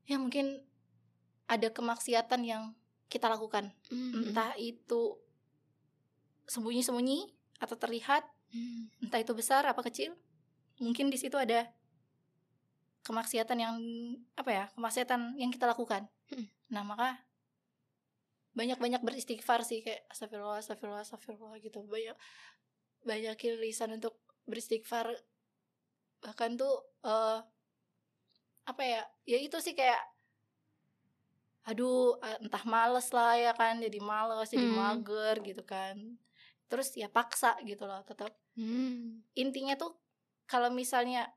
ya mungkin ada kemaksiatan yang kita lakukan Hmm. entah itu sembunyi-sembunyi atau terlihat Hmm. entah itu besar apa kecil mungkin di situ ada kemaksiatan yang apa ya kemaksiatan yang kita lakukan Hmm. nah maka banyak-banyak beristighfar sih kayak astagfirullah astagfirullah astagfirullah gitu banyak banyakin lisan untuk beristighfar bahkan tuh eh apa ya ya itu sih kayak aduh entah males lah ya kan jadi males jadi Hmm. mager gitu kan terus ya paksa gitu loh tetap Hmm. intinya tuh kalau misalnya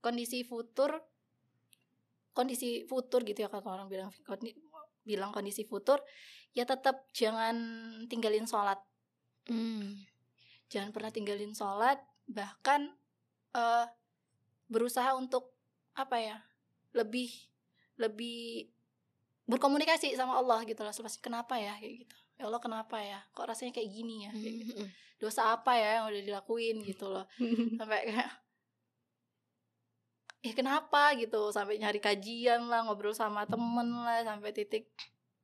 kondisi futur kondisi futur gitu ya kalau orang bilang bilang kondisi futur ya tetap jangan tinggalin sholat. Hmm. jangan pernah tinggalin sholat bahkan eh berusaha untuk apa ya lebih lebih berkomunikasi sama Allah gitu loh Seperti, kenapa ya? Kayak gitu. Ya Allah kenapa ya? Kok rasanya kayak gini ya? Kayak gitu. Hmm. dosa apa ya yang udah dilakuin? Gitu loh. Sampai kayak ya kenapa? gitu. Sampai nyari kajian lah ngobrol sama temen lah sampai titik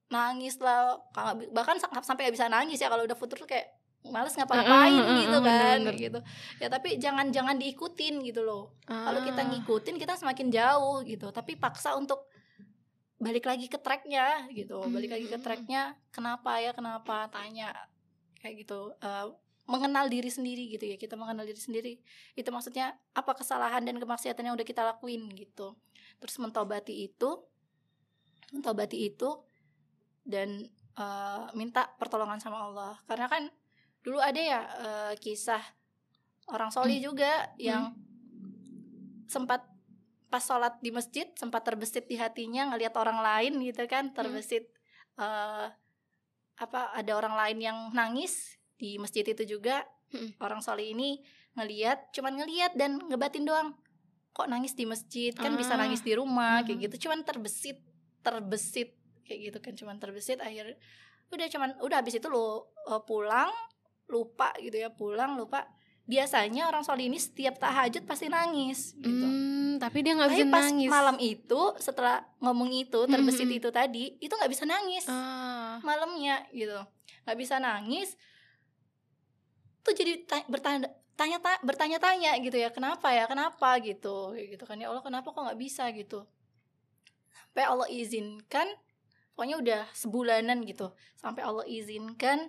nangis lah. Ka- bahkan sa- sampai gak bisa nangis ya kalau udah futur tuh kayak males ngapa-ngapain Mm, gitu kan bener-bener. gitu. Ya tapi jangan jangan diikutin gitu loh. Kalau kita Ah. ngikutin kita semakin jauh gitu. Tapi paksa untuk balik lagi ke tracknya gitu. Balik lagi ke tracknya kenapa ya kenapa? Tanya kayak gitu. Eh, mengenal diri sendiri gitu ya kita mengenal diri sendiri. Itu maksudnya apa kesalahan dan kemaksiatan yang udah kita lakuin gitu. Terus mentobati itu mentobati itu dan eh, minta pertolongan sama Allah. Karena kan dulu ada ya eh, kisah orang soli juga yang sempat pas sholat di masjid sempat terbesit di hatinya ngelihat orang lain gitu kan terbesit eh, apa ada orang lain yang nangis di masjid itu juga orang soli ini ngelihat cuman ngelihat dan ngebatin doang. Kok nangis di masjid? Kan bisa Ah. nangis di rumah kayak gitu. Cuman terbesit terbesit kayak gitu kan. Cuman terbesit akhir udah cuman udah habis itu lo eh, pulang lupa gitu ya pulang lupa. Biasanya orang soli ini setiap tahajud pasti nangis gitu. Hmm, tapi dia nggak bisa pas nangis. malam itu setelah ngomong itu terbesit Mhm. itu tadi itu nggak bisa nangis. Ah. malamnya gitu. Nggak bisa nangis tuh jadi ta- bertanya tanya ta- bertanya-tanya gitu ya kenapa ya? Kenapa? gitu kayak gitu kan. Ya Allah kenapa kok nggak bisa? gitu. Sampai Allah izinkan pokoknya udah sebulanan gitu. Sampai Allah izinkan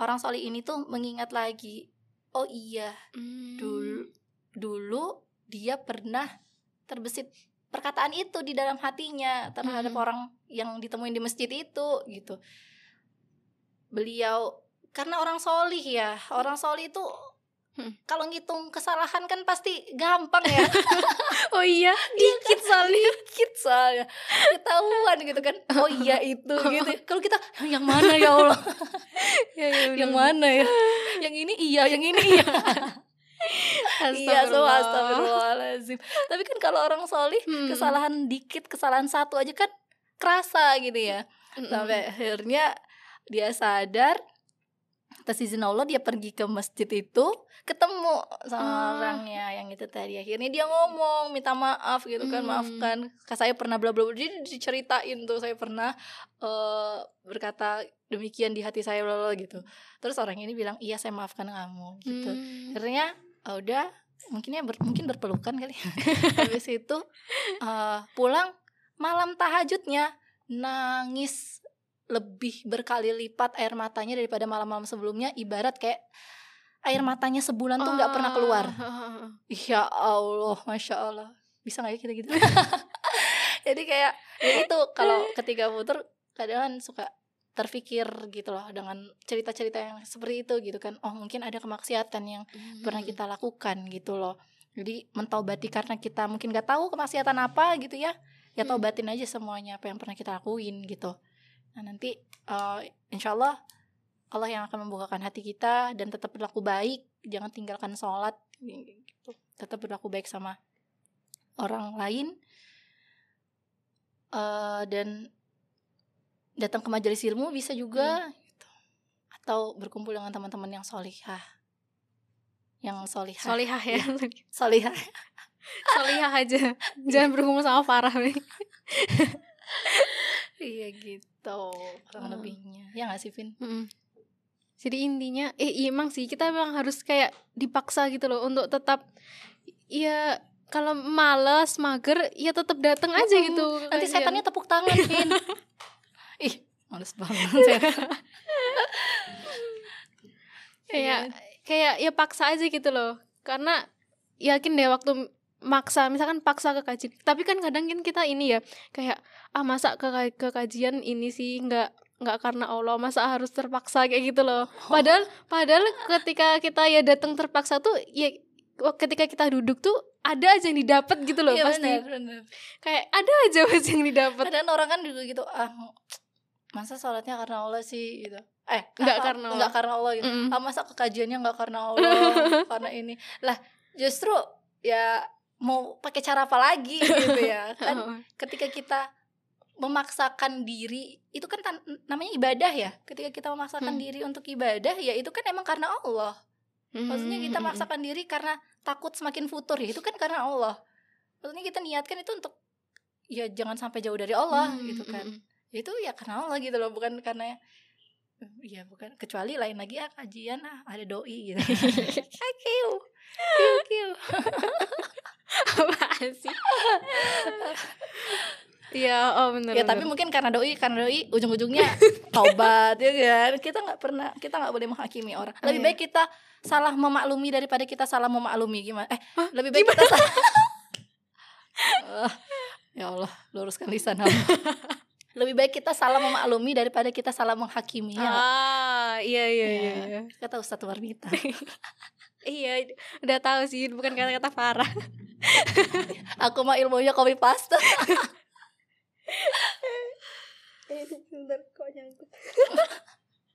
orang soleh ini tuh mengingat lagi oh iya Hmm. dulu dulu dia pernah terbesit perkataan itu di dalam hatinya terhadap Hmm. orang yang ditemuin di masjid itu gitu. Beliau karena orang solih ya orang solih itu Hmm. kalau ngitung kesalahan kan pasti gampang ya Oh iya, dikit soalnya. dikit soalnya ketahuan gitu kan oh iya itu gitu kalau kita yang mana ya Allah Ya, ya, yang bener. mana ya yang ini iya yang ini iya Iya, so Astagfirullah. astagfirullahaladzim. Tapi kan kalau orang solih Hmm. kesalahan dikit, kesalahan satu aja kan kerasa gitu ya. Sampai akhirnya dia sadar atas izin Allah dia pergi ke masjid itu ketemu sama Ah. orangnya yang itu tadi. Akhirnya dia ngomong minta maaf gitu kan Hmm. maafkan. Saya pernah bla bla bla. Jadi diceritain tuh saya pernah eh, berkata demikian di hati saya bla bla gitu. Terus orang ini bilang iya saya maafkan kamu gitu. Hmm. akhirnya ah, udah mungkinnya ber, mungkin berpelukan kali habis itu eh, pulang malam tahajudnya nangis lebih berkali lipat air matanya daripada malam-malam sebelumnya ibarat kayak air matanya sebulan tuh nggak pernah keluar. Ah. ya Allah masya Allah. Bisa nggak ya kita gitu? Jadi kayak ya itu kalau ketika puter kadang kan suka terpikir gitu loh dengan cerita-cerita yang seperti itu gitu kan. Oh mungkin ada kemaksiatan yang pernah Hmm. kita lakukan gitu loh. Jadi mentaubati karena kita mungkin nggak tahu kemaksiatan apa gitu ya ya Hmm. taubatin aja semuanya apa yang pernah kita lakuin gitu nah nanti eh, insya Allah Allah yang akan membukakan hati kita dan tetap berlaku baik jangan tinggalkan sholat gitu tetap berlaku baik sama orang lain Eh, dan datang ke majelis ilmu bisa juga gitu. atau berkumpul dengan teman-teman yang solihah yang solihah Solihah ya. solihah Solihah aja. Jangan bergumul sama Farah nih. iya gitu kurang Hmm. lebihnya ya nggak sih Vin Mm. Jadi intinya eh iya, emang sih kita memang harus kayak dipaksa gitu loh untuk tetap ya kalau males mager ya tetap datang aja Mm-mm. gitu. nanti kajian. setannya tepuk tangan Vin ih males banget kayak Iya. kayak ya paksa aja gitu loh. Karena yakin deh waktu maksa misalkan paksa ke kajian tapi kan kadang kan kita ini ya kayak ah masa ke ke kajian ini sih nggak nggak karena Allah masa harus terpaksa? Kayak gitu loh. Padahal padahal ketika kita ya datang terpaksa tuh ya ketika kita duduk tuh ada aja yang didapat gitu loh Iya, pasti. benar, benar. kayak ada aja aja yang didapat Kadang orang kan juga gitu ah masa sholatnya karena Allah sih? Gitu. Eh Nggak ah, karena Allah. nggak karena Allah gitu. Mm-mm. ah masa kekajiannya nggak karena Allah karena ini? Lah justru ya mau pakai cara apa lagi gitu ya kan ketika kita memaksakan diri itu kan namanya ibadah ya ketika kita memaksakan Hmm. diri untuk ibadah ya itu kan emang karena Allah maksudnya kita Hmm. maksakan diri karena takut semakin futur ya itu kan karena Allah maksudnya kita niatkan itu untuk ya jangan sampai jauh dari Allah Hmm, gitu kan hmm, itu ya karena Allah gitu loh bukan karena Iya bukan kecuali lain lagi ah kajian ah ada doi gitu. Kiu, kiu, kiu. Apaan sih Iya, oh benar. ya tapi mungkin karena doi karena doi ujung-ujungnya taubat ya kan kita nggak pernah kita nggak boleh menghakimi orang Oh, lebih iya. baik kita salah memaklumi daripada kita salah memaklumi gimana eh lebih baik kita salah Eh, ya Allah luruskan lisan hamba. lebih baik kita salah memaklumi daripada kita salah menghakimi ya Ah, iya iya iya. Iya. iya. kata Ustadz Warnita Iya, udah tahu sih bukan kata-kata Farah. aku mah ilmunya kopi pasta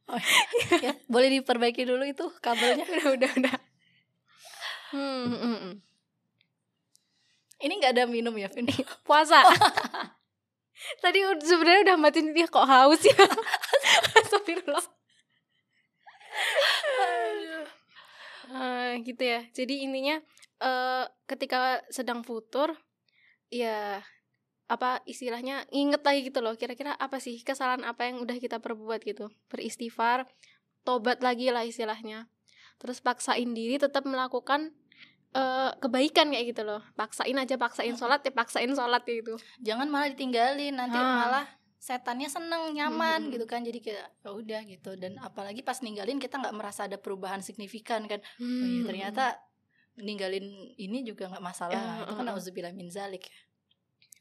ya, boleh diperbaiki dulu itu kabelnya udah udah udah. Hmm, hmm, hmm. ini nggak ada minum ya Vin Puasa. Tadi sebenarnya udah matiin dia kok haus ya. Astagfirullah. Eh, gitu ya. Jadi intinya eh ketika sedang futur ya apa istilahnya inget lagi gitu loh kira-kira apa sih kesalahan apa yang udah kita perbuat gitu. Beristighfar tobat lagi lah istilahnya. Terus paksain diri tetap melakukan eh, kebaikan kayak gitu loh. Paksain aja paksain sholat ya paksain sholat gitu. Jangan malah ditinggalin nanti Ah. malah setannya seneng nyaman Hmm. gitu kan. Jadi kayak ya udah gitu. Dan apalagi pas ninggalin kita nggak merasa ada perubahan signifikan kan. Oh iya, ternyata ninggalin ini juga nggak masalah. Ya, itu kan uh-uh. auzubillah min zalik.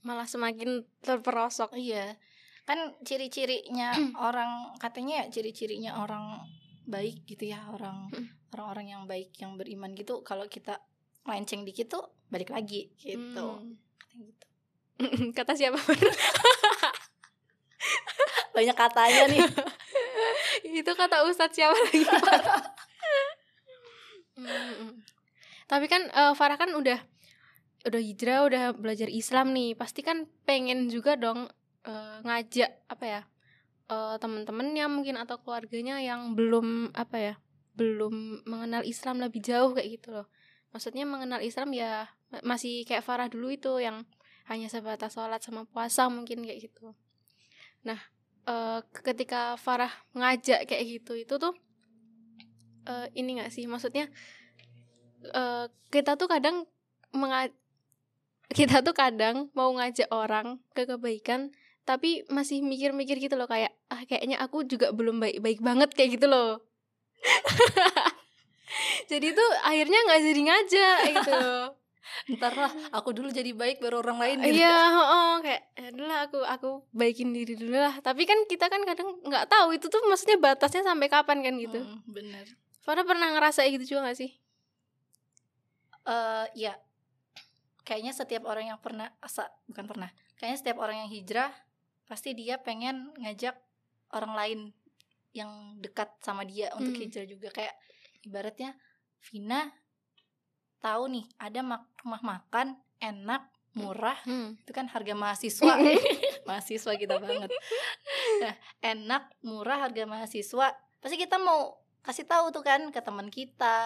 Malah semakin terperosok. Iya. Kan ciri-cirinya orang katanya ya ciri-cirinya orang baik gitu ya orang Hmm. orang-orang yang baik yang beriman gitu. Kalau kita melenceng dikit tuh balik lagi gitu. Hmm. Katanya gitu. kata siapa banyak katanya nih. Itu kata ustadz siapa lagi? Mm-mm. tapi kan eh, Farah kan udah udah hijrah udah belajar Islam nih. Pasti kan pengen juga dong eh, ngajak apa ya eh, temen-temennya mungkin atau keluarganya yang belum apa ya belum mengenal Islam lebih jauh kayak gitu loh. Maksudnya mengenal Islam ya ma- masih kayak Farah dulu itu yang hanya sebatas sholat sama puasa mungkin kayak gitu nah eh, ketika Farah ngajak kayak gitu itu tuh eh, ini gak sih? Maksudnya eh, kita tuh kadang menga- kita tuh kadang mau ngajak orang ke kebaikan tapi masih mikir-mikir gitu loh kayak ah kayaknya aku juga belum baik-baik banget kayak gitu loh. Jadi tuh akhirnya nggak jadi ngajak gitu ntar lah aku dulu jadi baik baru orang lain gitu. Iya, heeh, kayak ya udahlah aku aku baikin diri dulu lah. Tapi kan kita kan kadang nggak tahu itu tuh maksudnya batasnya sampai kapan kan gitu. Mm, bener Farah pernah ngerasa gitu juga gak sih? eh ya kayaknya setiap orang yang pernah asa bukan pernah kayaknya setiap orang yang hijrah pasti dia pengen ngajak orang lain yang dekat sama dia untuk Hmm. hijrah juga kayak ibaratnya Vina tahu nih ada mak- rumah makan enak murah Hmm. itu kan harga mahasiswa mahasiswa kita banget nah, enak murah harga mahasiswa pasti kita mau kasih tahu tuh kan ke teman kita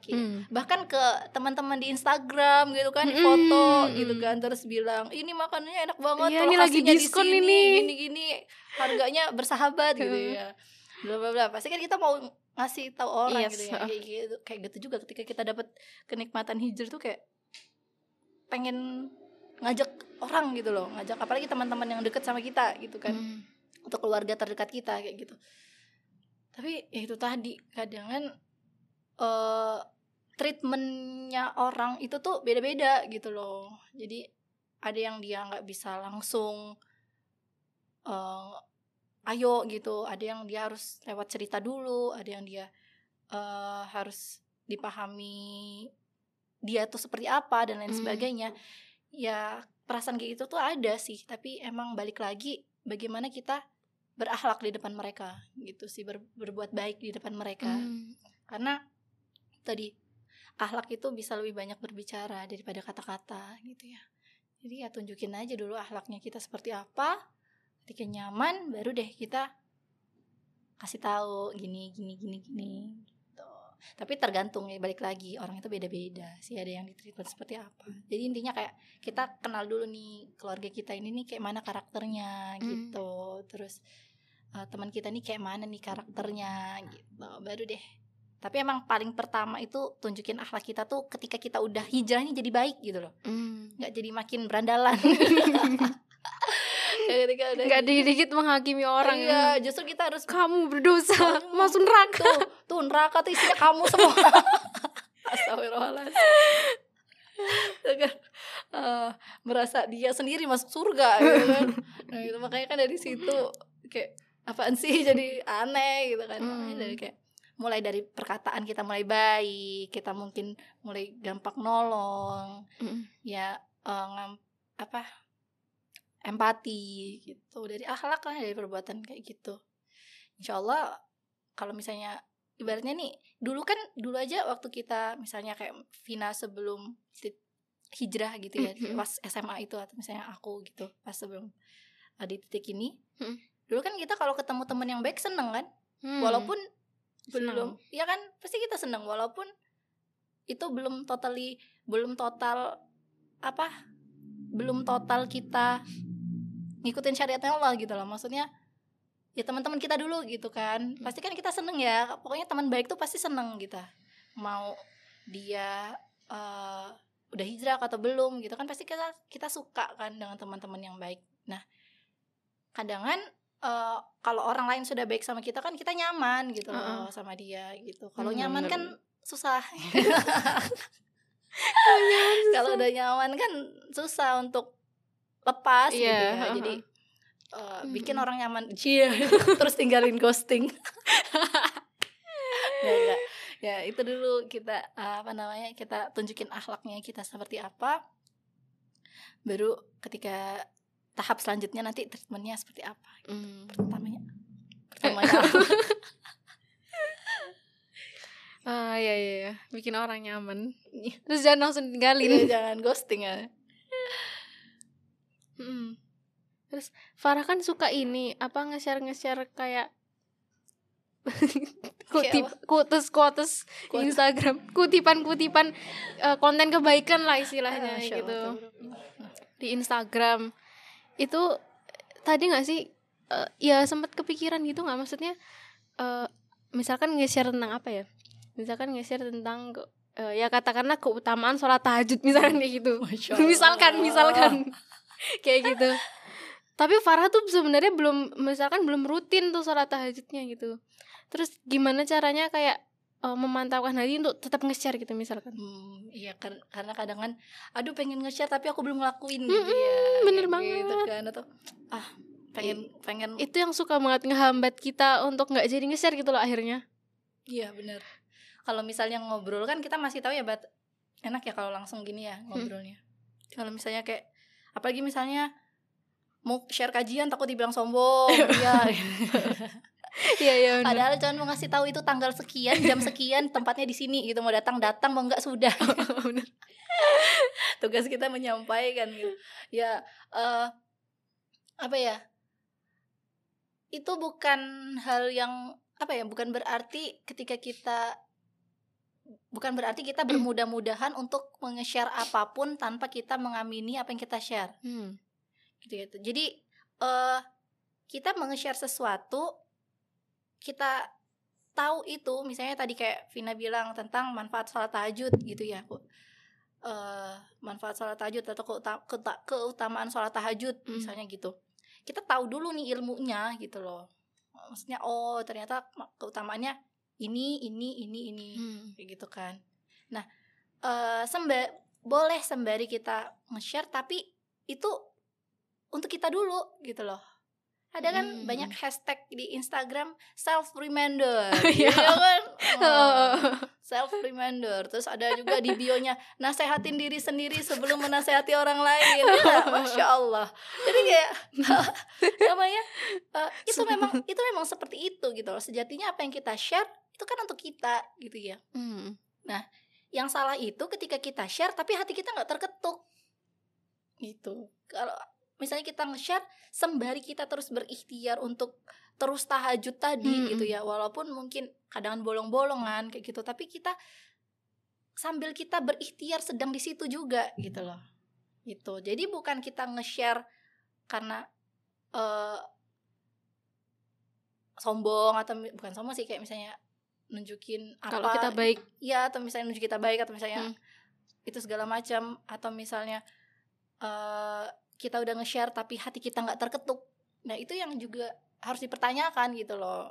ki- Hmm. bahkan ke teman-teman di Instagram gitu kan Mm-mm. foto gitu kan terus bilang ini makanannya enak banget Iya, ini lagi lokasinya di diskon sini, ini." gini-gini harganya bersahabat gitu Heeh. ya bla bla bla pasti kan kita mau ngasih tahu orang Yes, gitu ya kayak gitu kayak gitu juga ketika kita dapat kenikmatan hijrah tuh kayak pengen ngajak orang gitu loh ngajak apalagi teman-teman yang deket sama kita gitu kan Hmm. atau keluarga terdekat kita kayak gitu. Tapi ya itu tadi kadang kan eh treatmentnya orang itu tuh beda-beda gitu loh. Jadi ada yang dia nggak bisa langsung eh ayo gitu ada yang dia harus lewat cerita dulu ada yang dia eh harus dipahami dia tuh seperti apa dan lain Hmm. sebagainya ya perasaan kayak gitu tuh ada sih tapi emang balik lagi bagaimana kita berakhlak di depan mereka gitu sih ber- berbuat baik di depan mereka Hmm. karena tadi akhlak itu bisa lebih banyak berbicara daripada kata-kata gitu ya jadi ya tunjukin aja dulu akhlaknya kita seperti apa ketika nyaman baru deh kita kasih tahu gini gini gini gini gitu. tapi tergantung ya balik lagi orang itu beda-beda sih ada yang ditreatment seperti apa. Jadi intinya kayak kita kenal dulu nih keluarga kita ini nih kayak mana karakternya Hmm. gitu. Terus eh, teman kita nih kayak mana nih karakternya gitu. Baru deh. Tapi emang paling pertama itu tunjukin akhlak kita tuh ketika kita udah hijrahnya jadi baik gitu loh. Nggak jadi makin berandalan ketika udah nggak gitu. dikit-dikit menghakimi orang iya ya. justru kita harus kamu berdosa Kamu. masuk neraka tuh tuh neraka tuh isinya kamu semua astagfirullahaladzim kan, eh, merasa dia sendiri masuk surga gitu kan nah, itu makanya kan dari situ kayak apaan sih jadi aneh gitu kan Makanya Hmm. dari kayak mulai dari perkataan kita mulai baik kita mungkin mulai gampang nolong Mm. ya eh, ngam- apa empati gitu dari akhlak lah dari perbuatan kayak gitu. Insya Allah kalau misalnya ibaratnya nih dulu kan dulu aja waktu kita misalnya kayak Vina sebelum hijrah gitu ya pas SMA itu atau misalnya aku gitu pas sebelum uh, di titik ini dulu kan kita kalau ketemu temen yang baik seneng kan? Hmm. walaupun Senang. belum ya kan? Pasti kita seneng walaupun itu belum totally belum total apa? Belum total kita ngikutin syariatnya Allah gitu loh. Maksudnya ya teman-teman kita dulu gitu kan. Pasti kan kita seneng ya. Pokoknya teman baik tuh pasti seneng kita mau dia eh, udah hijrah atau belum gitu kan pasti kita kita suka kan dengan teman-teman yang baik. Nah kadangan eh, kalau orang lain sudah baik sama kita kan kita nyaman gitu loh Heeh. sama dia gitu. Kalau Hmm, nyaman bener. kan susah. Kalau udah nyaman kan susah untuk lepas gitu Iya, ya jadi eh, bikin Mm-mm. orang nyaman. Cia, terus tinggalin ghosting. Ya, enggak. ya itu dulu kita eh, apa namanya kita tunjukin akhlaknya kita seperti apa. Baru ketika tahap selanjutnya nanti treatmentnya seperti apa Hmm. pertamanya. Pertamanya ah iya iya iya. bikin orang nyaman. Iya. terus jangan langsung tinggalin. Jangan ghosting ya Mm. Terus Farah kan suka ini apa nge-share nge-share kayak kutip. quotes Quotes. Instagram. Kutipan-kutipan eh, konten kebaikan lah istilahnya Masya gitu. Allah. di Instagram. Itu tadi nggak sih eh, ya sempat kepikiran gitu nggak? Maksudnya eh, misalkan nge-share tentang apa ya? Misalkan nge-share tentang eh, ya katakanlah keutamaan sholat tahajud misalkan kayak gitu. Misalkan misalkan kayak gitu. Tapi Farah tuh sebenarnya belum misalkan belum rutin tuh sholat tahajudnya gitu. Terus gimana caranya kayak eh, memantapkan hati untuk tetap nge-share gitu misalkan? Hmm, iya kan karena kadang kan aduh pengen nge-share tapi aku belum ngelakuin gitu Mm-mm, ya. bener kayak banget. Gitu kan atau ah pengen pengen. itu yang suka banget ngehambat kita untuk nggak jadi nge-share gitu loh akhirnya. Iya bener. Kalau misalnya ngobrol kan kita masih tahu ya bat enak ya kalau langsung gini ya ngobrolnya. Kalau misalnya kayak apalagi misalnya mau share kajian takut dibilang sombong. Iya. Iya iya padahal cuman mau ngasih tahu itu tanggal sekian jam sekian tempatnya di sini gitu. Mau datang datang mau nggak sudah. Bener. tugas kita menyampaikan gitu. Ya eh apa ya? Itu bukan hal yang apa ya? Bukan berarti ketika kita bukan berarti kita bermudah-mudahan untuk nge-share apa pun tanpa kita mengamini apa yang kita share Hmm. gitu gitu jadi eh kita menge-share sesuatu kita tahu itu misalnya tadi kayak Vina bilang tentang manfaat sholat tahajud gitu ya Bu. eh manfaat sholat tahajud atau keuta- keuta- keutamaan sholat tahajud Hmm. misalnya gitu kita tahu dulu nih ilmunya gitu loh maksudnya oh ternyata ma- keutamaannya ini ini ini ini. Hmm. kayak gitu kan. Nah eh semba boleh sembari kita nge-share tapi itu untuk kita dulu gitu loh. Ada kan Hmm. banyak hashtag di Instagram self reminder Iya. kan? Oh. self reminder terus ada juga di bionya nasehatin diri sendiri sebelum menasehati orang lain. Ya, masya Allah. Jadi kayak namanya eh, itu memang itu memang seperti itu gitu loh. Sejatinya apa yang kita share itu kan untuk kita gitu ya. Hmm. yang salah itu ketika kita share tapi hati kita nggak terketuk. Gitu. Kalau misalnya kita nge-share sembari kita terus berikhtiar untuk terus tahajud tadi Mm-mm. gitu ya. Walaupun mungkin kadang bolong-bolongan kayak gitu. Tapi kita sambil kita berikhtiar sedang di situ juga gitu loh. Gitu. Jadi bukan kita nge-share karena eh sombong atau bukan sombong sih kayak misalnya nunjukin apa kalau kita baik ya atau misalnya nunjuk kita baik atau misalnya Hmm. itu segala macam atau misalnya eh kita udah nge-share tapi hati kita nggak terketuk nah itu yang juga harus dipertanyakan gitu loh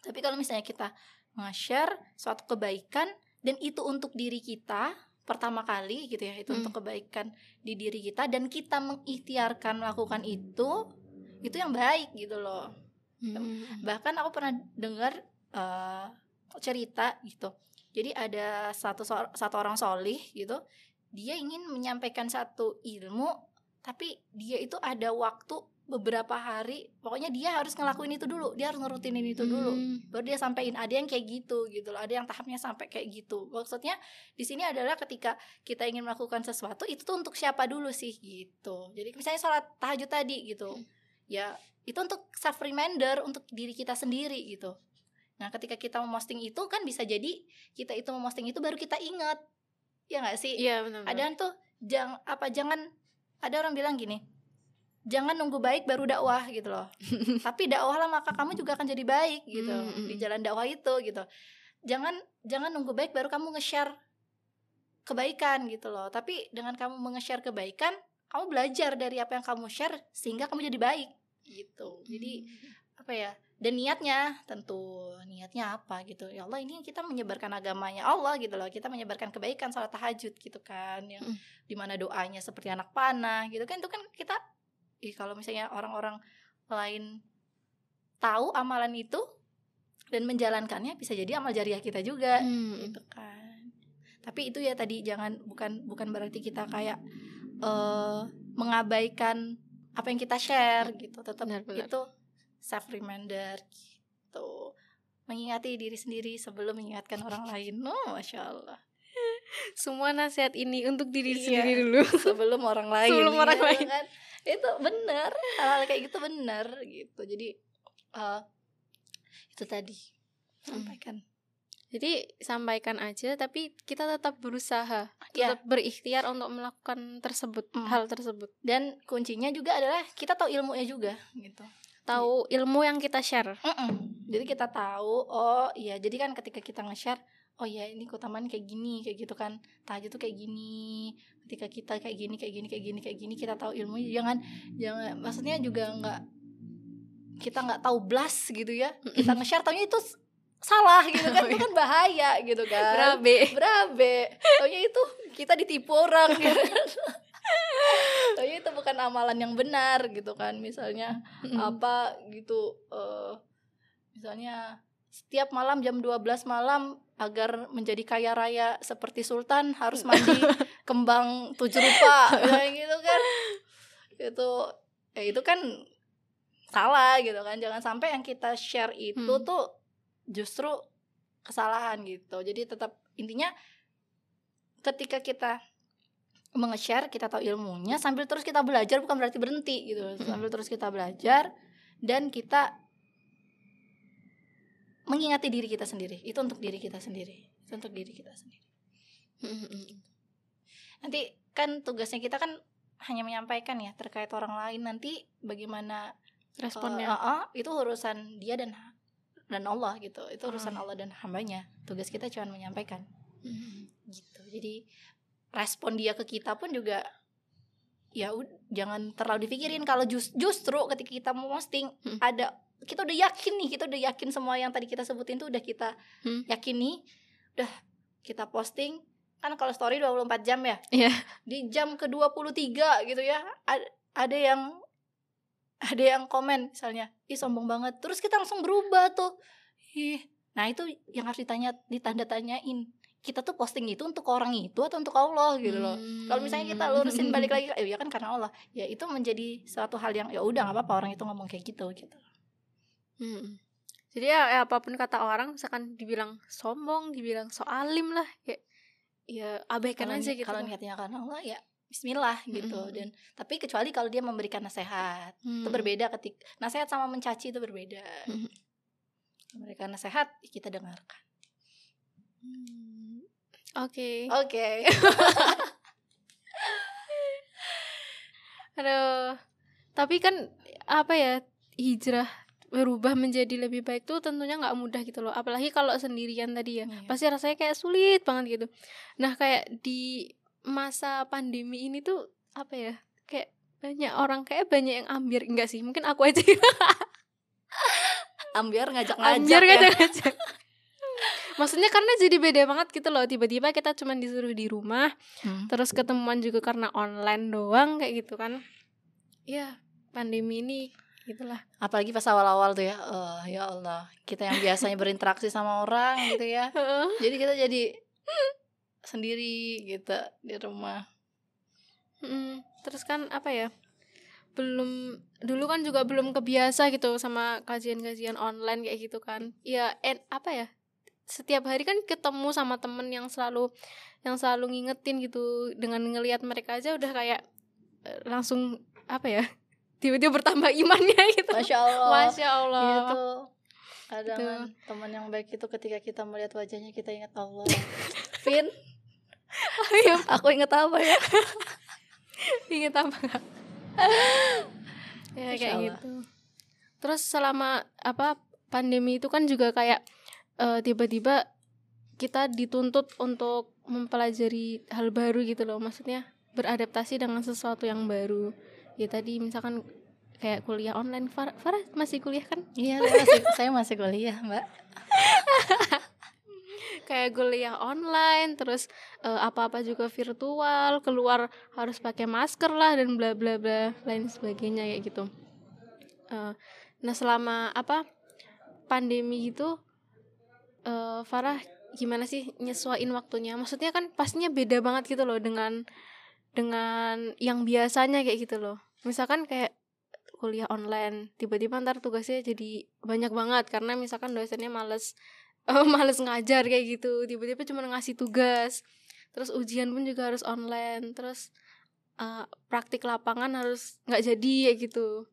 tapi kalau misalnya kita nge-share suatu kebaikan dan itu untuk diri kita pertama kali gitu ya itu Hmm. untuk kebaikan di diri kita dan kita mengikhtiarkan melakukan itu itu yang baik gitu loh Mm-mm. bahkan aku pernah dengar eh, cerita gitu. Jadi ada satu satu orang solih gitu. Dia ingin menyampaikan satu ilmu tapi dia itu ada waktu beberapa hari. Pokoknya dia harus ngelakuin itu dulu. Dia harus ngerutinin itu dulu. Mm. baru dia sampein ada yang kayak gitu gitu loh. Ada yang tahapnya sampai kayak gitu. Maksudnya di sini adalah ketika kita ingin melakukan sesuatu itu tuh untuk siapa dulu sih gitu. Jadi misalnya sholat tahajud tadi gitu. Ya itu untuk self reminder untuk diri kita sendiri gitu nah ketika kita memposting itu kan bisa jadi kita itu memposting itu baru kita ingat. Ya nggak sih? Iya benar. ada tuh jangan apa jangan ada orang bilang gini jangan nunggu baik baru dakwah gitu loh. Tapi dakwahlah maka kamu juga akan jadi baik gitu Mm, mm, di jalan dakwah itu gitu. Jangan jangan nunggu baik baru kamu nge-share kebaikan gitu loh. Tapi dengan kamu nge-share kebaikan kamu belajar dari apa yang kamu share sehingga kamu jadi baik gitu. Jadi apa ya dan niatnya tentu niatnya apa gitu ya Allah ini kita menyebarkan agamanya Allah gitu loh kita menyebarkan kebaikan salat tahajud gitu kan yang Mm. di mana doanya seperti anak panah gitu kan itu kan kita ih kalau misalnya orang-orang lain tahu amalan itu dan menjalankannya bisa jadi amal jariah kita juga Mm. gitu kan tapi itu ya tadi jangan bukan bukan berarti kita kayak eh mengabaikan apa yang kita share gitu tetap Benar-benar. itu self reminder gitu mengingati diri sendiri sebelum mengingatkan orang lain oh masya Allah Semua nasihat ini untuk diri Iya. sendiri dulu. sebelum orang lain Sebelum orang gitu lain. kan. itu benar hal-hal kayak gitu benar gitu jadi eh itu tadi sampaikan Jadi sampaikan aja tapi kita tetap berusaha, ya tetap berikhtiar untuk melakukan tersebut, Hmm. hal tersebut. dan kuncinya juga adalah kita tahu ilmunya juga gitu Tahu ilmu yang kita share. Mm-mm. Jadi kita tahu, oh iya, jadi kan ketika kita nge-share, oh iya ini keutamaan kayak gini, kayak gitu kan, tahajud tuh kayak gini, ketika kita kayak gini, kayak gini, kayak gini, kayak gini, kita tahu ilmunya, jangan, jangan, maksudnya juga nggak, kita nggak tahu blas gitu ya, kita nge-share taunya itu salah gitu kan, itu kan bahaya gitu kan, Berabe. berabe, taunya itu kita ditipu orang. gitu. Taunya itu bukan amalan yang benar gitu kan, misalnya apa gitu eh misalnya setiap malam jam 12 malam agar menjadi kaya raya seperti sultan harus mandi kembang tujuh rupa. Kayak gitu kan. Itu ya itu kan salah gitu kan. Jangan sampai yang kita share itu Hmm. tuh justru kesalahan gitu. Jadi tetap intinya ketika kita menge-share kita tahu ilmunya sambil terus kita belajar bukan berarti berhenti gitu. Sambil terus kita belajar dan kita mengingati diri kita sendiri. Itu untuk diri kita sendiri. Itu untuk diri kita sendiri. Nanti kan tugasnya kita kan hanya menyampaikan ya terkait orang lain. Nanti bagaimana Responnya. eh, eh, eh, itu urusan dia dan dan Allah gitu. Itu urusan Ah. Allah dan hambanya. Tugas kita cuma menyampaikan. Gitu. Jadi respon dia ke kita pun juga ya jangan terlalu dipikirin kalau jus- justru ketika kita mau posting Hmm. ada kita udah yakin nih kita udah yakin semua yang tadi kita sebutin tuh udah kita Hmm. yakini udah kita posting kan kalau story 24 jam ya Iya. di jam ke 23 gitu ya ad- ada yang ada yang komen misalnya ih sombong banget terus kita langsung berubah tuh ih nah itu yang harus ditanya ditanda tanyain kita tuh posting itu untuk orang itu atau untuk Allah gitu loh kalau misalnya kita lurusin balik lagi eh ya kan karena Allah ya itu menjadi suatu hal yang ya udah nggak apa-apa orang itu ngomong kayak gitu gitu Mm. Jadi ya, ya apa pun kata orang, misalkan dibilang sombong, dibilang so alim lah, kayak ya abaikan kalau aja gitu. kalau niatnya karena Allah ya Bismillah gitu Mm-mm. dan tapi kecuali kalau dia memberikan nasihat Mm. itu berbeda ketik nasihat sama mencaci itu berbeda Mm. memberikan nasihat kita dengarkan Mm. Oke. oke Aduh. Tapi kan apa ya hijrah berubah menjadi lebih baik tuh tentunya nggak mudah gitu loh. Apalagi kalau sendirian tadi ya. Iya. Pasti rasanya kayak sulit banget gitu. Nah, kayak di masa pandemi ini tuh apa ya? Kayak banyak orang kayak banyak yang ambil enggak sih mungkin aku aja ambiar ngajak-ngajak ambil ya. Maksudnya karena jadi beda banget gitu loh. Tiba-tiba kita cuma disuruh di rumah Hmm. terus ketemuan juga karena online doang kayak gitu kan. Ya pandemi ini gitulah. Apalagi pas awal-awal tuh ya oh ya Allah kita yang biasanya berinteraksi sama orang gitu ya. Jadi kita jadi sendiri gitu di rumah. Mm, terus kan apa ya belum dulu kan juga belum kebiasa gitu sama kajian-kajian online kayak gitu kan. Ya en, apa ya setiap hari kan ketemu sama temen yang selalu yang selalu ngingetin gitu. Dengan ngelihat mereka aja udah kayak eh, langsung apa ya tiba-tiba bertambah imannya gitu. Masya Allah. Masya allah. Gitu. Kadang Gitu. teman yang baik itu ketika kita melihat wajahnya kita ingat Allah? Vin? Iya, aku ingat apa ya? Inget apa? Ya kayak Allah. gitu. Terus selama apa pandemi itu kan juga kayak eh, tiba-tiba kita dituntut untuk mempelajari hal baru gitu loh. Maksudnya beradaptasi dengan sesuatu yang baru. Ya tadi misalkan kayak kuliah online. Farah, Farah masih kuliah kan? Iya masih, saya masih kuliah mbak. Kayak kuliah online terus eh, apa-apa juga virtual keluar harus pakai masker lah dan bla bla bla lain sebagainya kayak gitu. Eh, nah selama apa pandemi itu eh Farah gimana sih nyesuaiin waktunya? Maksudnya kan pastinya beda banget gitu loh dengan dengan yang biasanya kayak gitu loh. Misalkan kayak kuliah online tiba-tiba ntar tugasnya jadi banyak banget karena misalkan dosennya males eh, males ngajar kayak gitu. Tiba-tiba cuma ngasih tugas terus ujian pun juga harus online terus eh, praktik lapangan harus nggak jadi kayak gitu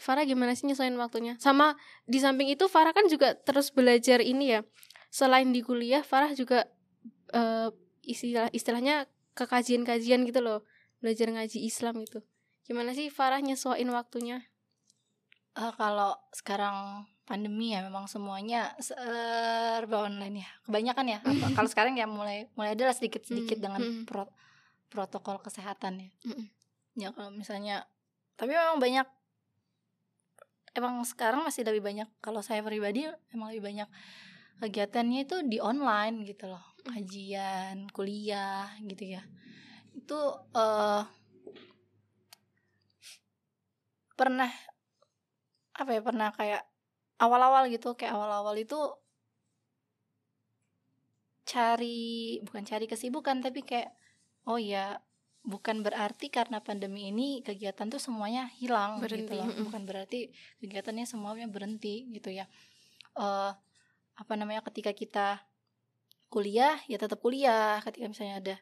Farah gimana sih nyesuaiin waktunya? Sama di samping itu Farah kan juga terus belajar ini ya. Selain di kuliah Farah juga eh, istilah istilahnya ke kajian-kajian gitu loh. Belajar ngaji Islam itu gimana sih Farah nyesuaiin waktunya? Eh, kalau sekarang pandemi ya memang semuanya serba online ya. Kebanyakan ya. Kalau sekarang ya mulai mulai ada lah sedikit sedikit Hmm, dengan hmm. pro- protokol kesehatan ya. Mm-mm. ya kalau misalnya tapi memang banyak emang sekarang masih lebih banyak kalau saya pribadi emang lebih banyak kegiatannya itu di online gitu loh. Kajian kuliah gitu ya. Itu eh pernah apa ya pernah kayak awal-awal gitu kayak awal-awal itu cari bukan cari kesibukan tapi kayak oh ya bukan berarti karena pandemi ini kegiatan tuh semuanya hilang Berhenti, gitu loh bukan berarti kegiatannya semuanya berhenti gitu ya. Eh apa namanya ketika kita kuliah ya tetap kuliah ketika misalnya ada.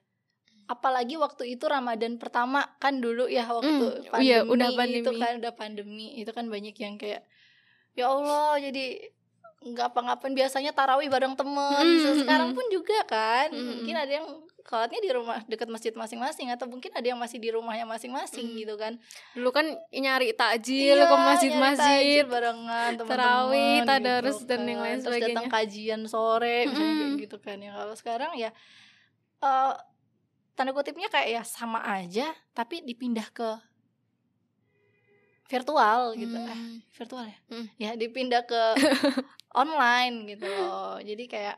Apalagi waktu itu Ramadan pertama kan dulu ya waktu Hmm, iya, pandemi udah itu pandemi. kan udah pandemi. Itu kan banyak yang kayak ya Allah jadi nggak apa-ngapain biasanya tarawih bareng temen Hmm, gitu. hmm, sekarang hmm. pun juga kan Hmm, mungkin ada yang sholatnya di rumah dekat masjid masing-masing atau mungkin ada yang masih di rumahnya masing-masing Hmm. gitu kan dulu kan nyari takjil Iya, ke masjid-masjid barengan Tarawih, gitu tadarus, dan yang kan. lain terus datang sebagainya. kajian sore misalnya kayak Mm-mm. gitu kan ya kalau sekarang ya eh tanda kutipnya kayak ya sama aja tapi dipindah ke virtual gitu. Eh Hmm. virtual ya? Hmm. ya dipindah ke online gitu loh. Jadi kayak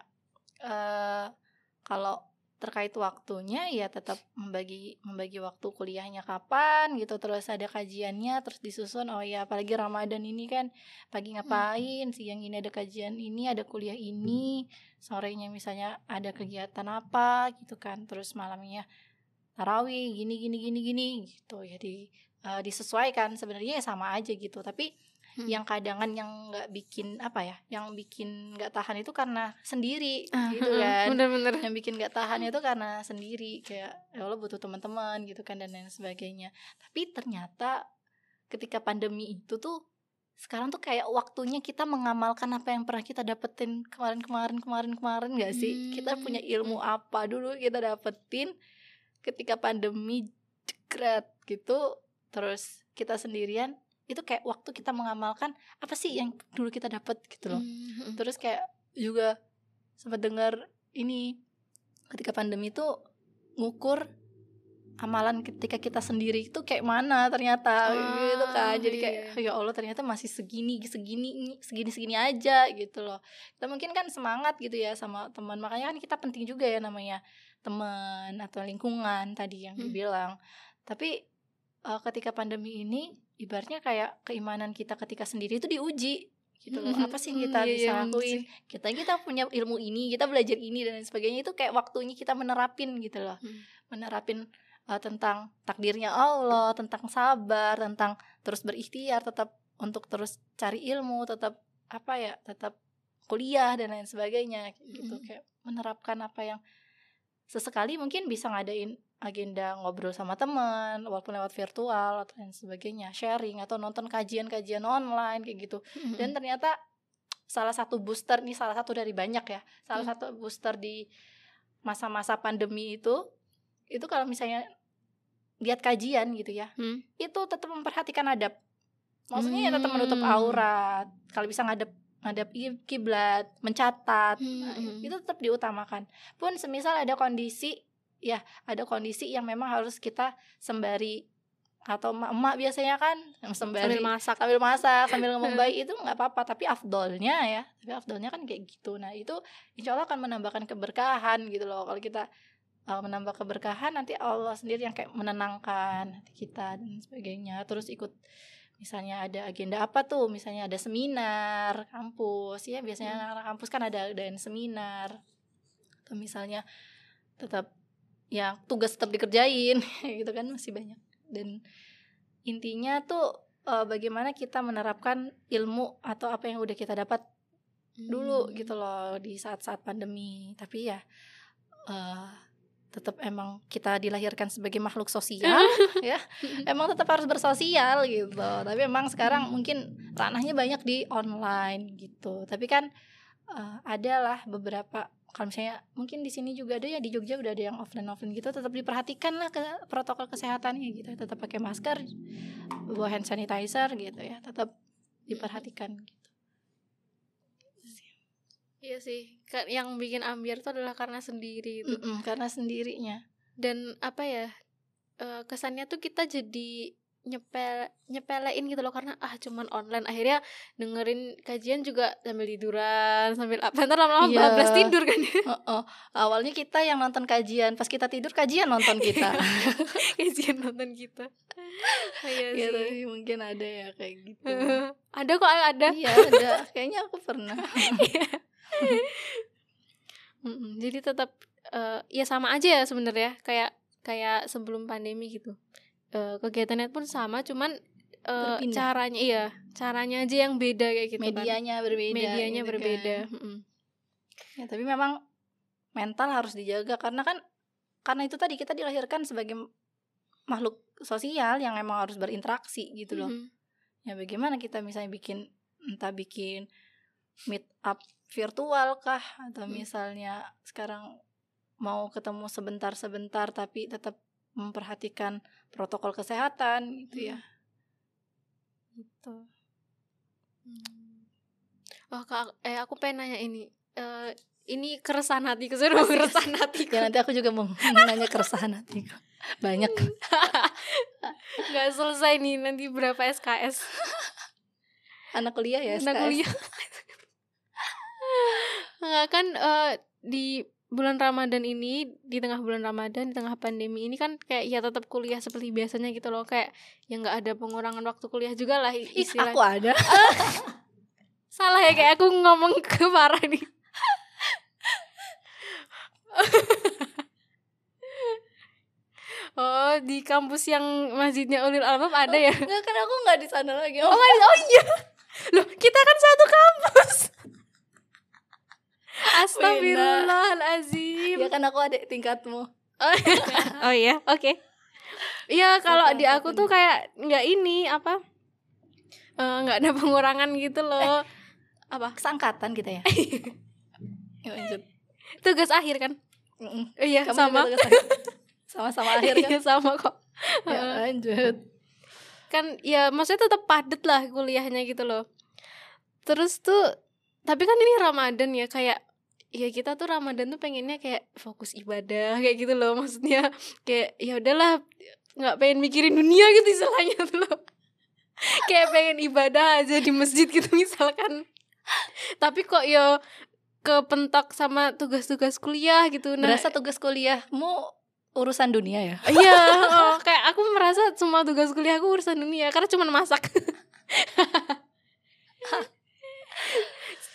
eh kalau terkait waktunya ya tetap membagi membagi waktu kuliahnya kapan gitu. Terus ada kajiannya terus disusun. Oh ya apalagi Ramadan ini kan pagi ngapain siang ini ada kajian ini ada kuliah ini sorenya misalnya ada kegiatan apa gitu kan. Terus malamnya tarawih gini gini gini gini gitu. Jadi eh, disesuaikan sebenarnya ya sama aja gitu. Tapi Hmm. yang kadangan yang nggak bikin apa ya yang bikin nggak tahan itu karena sendiri Ah, gitu heeh, kan. Bener-bener. Yang bikin nggak tahan itu karena sendiri kayak ya Allah butuh teman-teman gitu kan dan lain sebagainya. Tapi ternyata ketika pandemi itu tuh sekarang tuh kayak waktunya kita mengamalkan apa yang pernah kita dapetin kemarin-kemarin kemarin-kemarin gak sih? Kita Hmm. punya ilmu apa dulu kita dapetin ketika pandemi jegret gitu terus kita sendirian itu kayak waktu kita mengamalkan apa sih yang dulu kita dapet gitu loh. Hmm, terus kayak juga sempat dengar ini ketika pandemi itu ngukur amalan ketika kita sendiri itu kayak mana ternyata Ah, gitu kan. Jadi kayak iya. ya Allah ternyata masih segini segini segini segini aja gitu loh. Kita mungkin kan semangat gitu ya sama teman makanya kan kita penting juga ya namanya teman atau lingkungan tadi yang Hmm. dibilang. Tapi eh, ketika pandemi ini ibaratnya kayak keimanan kita ketika sendiri itu diuji gitu loh. Apa sih yang kita Hmm, iya, bisa iya, lakuin? Kita kita punya ilmu ini kita belajar ini dan lain sebagainya. Itu kayak waktunya kita menerapin gitu loh. Hmm. menerapin uh, tentang takdirnya Allah tentang sabar tentang terus berikhtiar tetap untuk terus cari ilmu tetap apa ya tetap kuliah dan lain sebagainya gitu. Mm. kayak menerapkan apa yang sesekali mungkin bisa ngadain agenda ngobrol sama teman walaupun lewat virtual atau lain sebagainya sharing atau nonton kajian-kajian online kayak gitu dan ternyata salah satu booster nih salah satu dari banyak ya salah Hmm. satu booster di masa-masa pandemi itu itu kalau misalnya lihat kajian gitu ya Hmm. itu tetap memperhatikan adab maksudnya ya tetap menutup Hmm. aurat kalau bisa ngadep ngadep i- kiblat mencatat Hmm, nah, hmm. itu tetap diutamakan pun semisal ada kondisi ya ada kondisi yang memang harus kita sembari atau emak biasanya kan sembari sambil masak. sambil masak sambil ngomong baik itu nggak apa-apa tapi afdolnya ya tapi afdolnya kan kayak gitu. Nah itu insya Allah akan menambahkan keberkahan gitu loh. Kalau kita uh, menambah keberkahan nanti Allah sendiri yang kayak menenangkan hati kita dan sebagainya. Terus ikut misalnya ada agenda apa tuh? Misalnya ada seminar kampus. Ya biasanya Hmm. anak-anak kampus kan ada adain seminar. Atau misalnya tetap ya tugas tetap dikerjain gitu kan masih banyak. Dan intinya tuh eh, bagaimana kita menerapkan ilmu atau apa yang udah kita dapat dulu Hmm. gitu loh di saat-saat pandemi. Tapi ya eh tetap emang kita dilahirkan sebagai makhluk sosial ya. Emang tetap harus bersosial gitu. Tapi emang sekarang mungkin ranahnya banyak di online gitu. Tapi kan eh, adalah beberapa kalau misalnya mungkin di sini juga ada ya di Jogja udah ada yang offline offline gitu tetap diperhatikan lah ke protokol kesehatannya gitu tetap pakai masker bawa hand sanitizer gitu ya tetap diperhatikan gitu. Iya sih, Ka- yang bikin ambiar itu adalah karena sendiri itu. Karena sendirinya Dan apa ya? eh, kesannya tuh kita jadi nyepel nyepelein gitu loh karena ah cuman online. Akhirnya dengerin kajian juga sambil tiduran sambil apa ntar lama-lama Iya. bablas tidur kan Oh, oh. awalnya kita yang nonton kajian pas kita tidur kajian nonton kita. Kajian nonton kita. Iya gitu sih. mungkin ada ya kayak gitu. Ada kok ada. Iya ada. Kayaknya aku pernah. Mm-mm, jadi tetap eh, ya sama aja ya sebenarnya kayak kayak sebelum pandemi gitu Eh, kegiatannya pun sama cuman Berpindah. caranya iya caranya aja yang beda kayak gitu kan. medianya berbeda medianya gitu berbeda kan. Ya tapi memang mental harus dijaga karena kan karena itu tadi kita dilahirkan sebagai makhluk sosial yang emang harus berinteraksi gitu loh Mhm. ya bagaimana kita misalnya bikin entah bikin meet up virtual kah atau Hmm. misalnya sekarang mau ketemu sebentar-sebentar tapi tetap memperhatikan protokol kesehatan gitu ya gitu Hmm. Oh, Kak, eh aku pengen nanya ini. Eh ini keresahan hatiku, seru keresahan hatiku. ya nanti aku juga mau nanya keresahan hatiku banyak Gak selesai nih nanti berapa SKS. anak kuliah ya Anak SKS. kuliah. Enggak kan eh, di bulan Ramadan ini di tengah bulan Ramadan di tengah pandemi ini kan kayak ya tetap kuliah seperti biasanya gitu loh. Kayak ya nggak ada pengurangan waktu kuliah juga lah Ih, istilah aku ada. Salah ya kayak aku ngomong ke Farah nih. Oh di kampus yang masjidnya Ulil Albab ada ya? Enggak kan aku nggak di sana lagi Oh, di- oh iya. Loh kita kan satu kampus Astagfirullahalazim ya kan aku ada tingkatmu. Oh iya oke. Iya kalau di aku tuh kayak nggak ini apa eh, nggak ada pengurangan gitu loh. Apa? kesangkatan kita ya? Ya lanjut. Tugas akhir kan? Mm-mm. iya Kamu sama. sama-sama akhir kan? Iya, sama kok. Ya, lanjut. Kan ya maksudnya tetap padet lah kuliahnya gitu loh. Terus tuh tapi kan ini Ramadan ya kayak ya kita tuh Ramadan tuh pengennya kayak fokus ibadah kayak gitu loh. Maksudnya kayak ya udahlah nggak pengen mikirin dunia gitu istilahnya tuh loh. Kayak pengen ibadah aja di masjid gitu misalkan. Tapi kok ya kepentok sama tugas-tugas kuliah gitu. Nah Berasa tugas kuliahmu urusan dunia ya? iya oh, kayak aku merasa semua tugas kuliahku urusan dunia karena cuma masak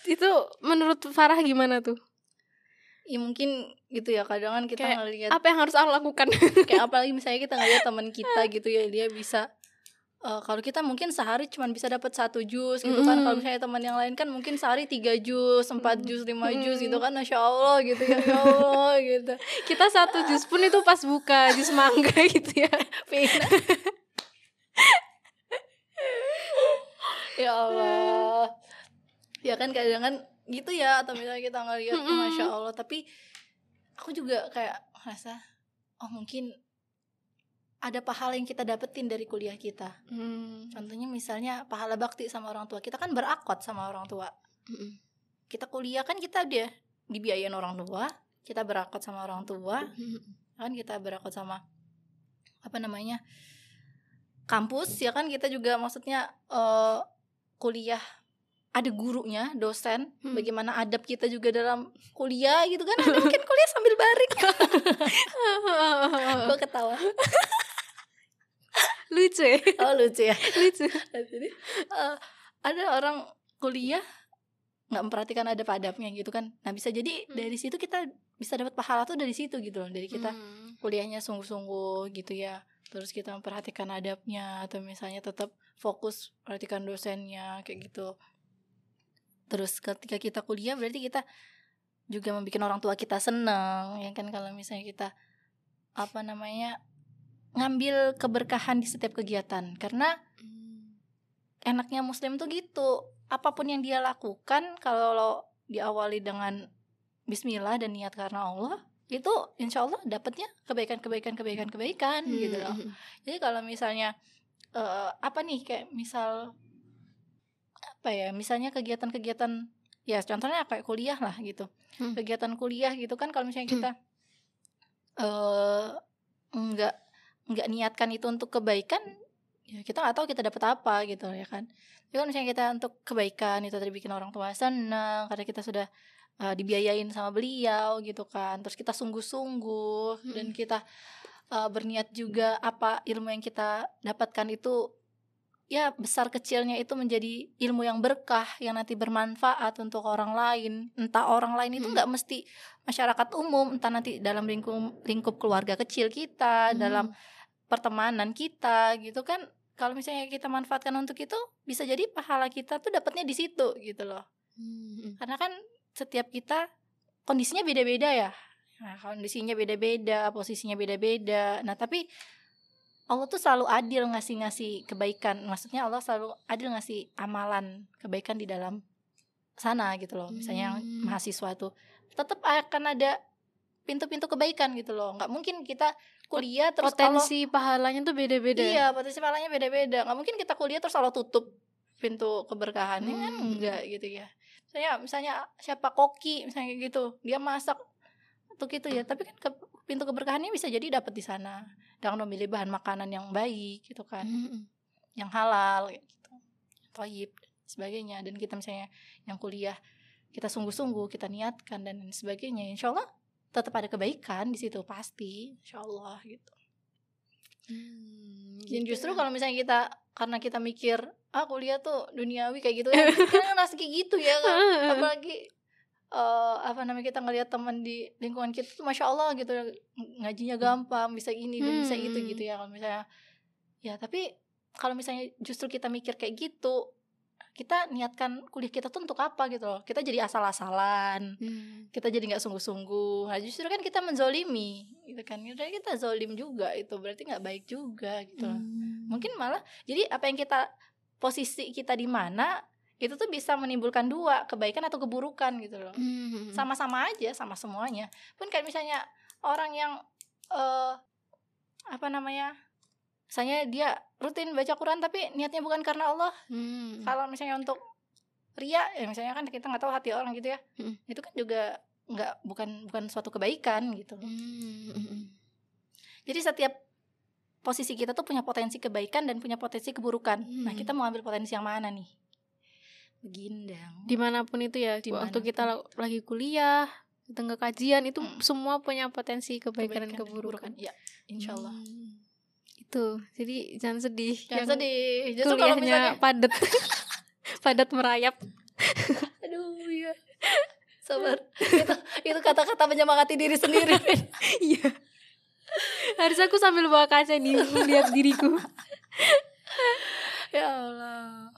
itu menurut Farah gimana tuh? Ya mungkin gitu ya kadang kan kita Kayak ngelihat apa yang harus aku lakukan? Kayak apalagi misalnya kita ngeliat teman kita gitu ya dia bisa eh, kalau kita mungkin sehari cuma bisa dapat satu jus gitu kan. Mm. kalau misalnya teman yang lain kan mungkin sehari tiga jus empat jus lima jus gitu kan. Masya allah gitu ya ya allah gitu. Kita satu jus pun itu pas buka jus mangga gitu ya. Ya allah ya kan kadang kan gitu ya atau misalnya kita ngeliat Mm-mm. masya allah tapi aku juga kayak ngerasa oh mungkin ada pahala yang kita dapetin dari kuliah kita Hmm. Contohnya misalnya pahala bakti sama orang tua. Kita kan berakot sama orang tua. Mm-mm. Kita kuliah kan kita dia dibiayain orang tua, kita berakot sama orang tua, kan kita berakot sama apa namanya? kampus ya kan kita juga maksudnya eh, kuliah ada gurunya, dosen, Hmm. bagaimana adab kita juga dalam kuliah gitu kan. Ada mungkin kuliah sambil baring. Gue ketawa. lucu ya Oh lucu ya. lucu jadi eh, ada orang kuliah nggak memperhatikan adab adabnya gitu kan nah bisa jadi Hmm. dari situ kita bisa dapat pahala tuh dari situ gitu loh dari kita Hmm. kuliahnya sungguh-sungguh gitu ya terus kita memperhatikan adabnya atau misalnya tetap fokus perhatikan dosennya kayak gitu terus ketika kita kuliah berarti kita juga membuat orang tua kita seneng ya kan? Kalau misalnya kita apa namanya ngambil keberkahan di setiap kegiatan. Karena enaknya muslim tuh gitu. Apa pun yang dia lakukan kalau diawali dengan Bismillah dan niat karena Allah itu insya Allah dapatnya kebaikan kebaikan kebaikan kebaikan Hmm. gitu loh. Jadi kalau misalnya eh, apa nih kayak misal apa ya misalnya kegiatan-kegiatan ya contohnya kayak kuliah lah gitu Hmm. kegiatan kuliah gitu kan kalau misalnya kita eh nggak nggak niatkan itu untuk kebaikan ya kita nggak tahu kita dapat apa gitu ya kan tapi kalau misalnya kita untuk kebaikan itu tadi bikin orang tua senang karena kita sudah eh, dibiayain sama beliau gitu kan terus kita sungguh-sungguh dan Mm-mm. kita eh, berniat juga apa ilmu yang kita dapatkan itu ya besar kecilnya itu menjadi ilmu yang berkah yang nanti bermanfaat untuk orang lain. Entah orang lain itu Mm. nggak mesti masyarakat umum entah nanti dalam lingkup lingkup keluarga kecil kita dalam pertemanan kita gitu kan. Kalau misalnya kita manfaatkan untuk itu bisa jadi pahala kita tuh dapatnya di situ gitu loh. Hmm. karena kan setiap kita kondisinya beda-beda ya. Nah, kondisinya beda-beda posisinya beda-beda. Nah tapi Allah tuh selalu adil ngasih-ngasih kebaikan maksudnya Allah selalu adil ngasih amalan kebaikan di dalam sana gitu loh misalnya Hmm. mahasiswa tuh tetap akan ada pintu-pintu kebaikan gitu loh nggak mungkin kita kuliah terus Allah potensi pahalanya tuh beda-beda Iya, potensi pahalanya beda-beda. Nggak mungkin kita kuliah terus Allah tutup pintu keberkahannya kan Hmm. enggak gitu ya. Misalnya misalnya siapa koki misalnya gitu, dia masak untuk itu ya, tapi kan ke- pintu keberkahannya bisa jadi dapat di sana dengan memilih bahan makanan yang baik gitu kan, Hmm. yang halal gitu. Toyib sebagainya dan kita misalnya yang kuliah kita sungguh-sungguh kita niatkan dan sebagainya insya Allah tetap ada kebaikan di situ pasti insya Allah gitu Hmm, Dan gitu justru ya. kalau misalnya kita karena kita mikir ah kuliah tuh duniawi kayak gitu ya, kan ngerasa kayak gitu ya kan. Apalagi eh, apa namanya kita ngelihat teman di lingkungan kita tuh masya Allah gitu. Ngajinya gampang bisa ini dan bisa itu Hmm. gitu ya kalau misalnya. Ya tapi kalau misalnya justru kita mikir kayak gitu kita niatkan kuliah kita tuh untuk apa gitu loh. Kita jadi asal-asalan Hmm. kita jadi nggak sungguh-sungguh. Nah justru kan kita menzolimi gitu kan. Udah kita zolim juga itu berarti nggak baik juga gitu. Loh Hmm. mungkin malah jadi apa yang kita posisi kita di mana itu tuh bisa menimbulkan dua kebaikan atau keburukan gitu loh Hmm. sama-sama aja sama semuanya pun kayak misalnya orang yang eh apa namanya misalnya dia rutin baca Quran tapi niatnya bukan karena Allah Hmm. kalau misalnya untuk ria ya misalnya kan kita nggak tahu hati orang gitu ya Hmm. itu kan juga nggak bukan bukan suatu kebaikan gitu Hmm. jadi setiap posisi kita tuh punya potensi kebaikan dan punya potensi keburukan nah Hmm. kita mau ambil potensi yang mana nih begindang di mana pun itu ya Di mana pun. waktu kita la- lagi kuliah ke kajian itu Mm. semua punya potensi kebaikan, dan keburukan. ya insya Allah Hmm. itu. Jadi jangan sedih. Jangan Yang sedih. Justru kalau kuliahnya misalnya padat. Padat merayap. Aduh ya sabar. Itu itu kata-kata menyemangati diri sendiri. Iya. Harus aku sambil bawa kaca nih melihat diriku. Ya Allah. Hmm.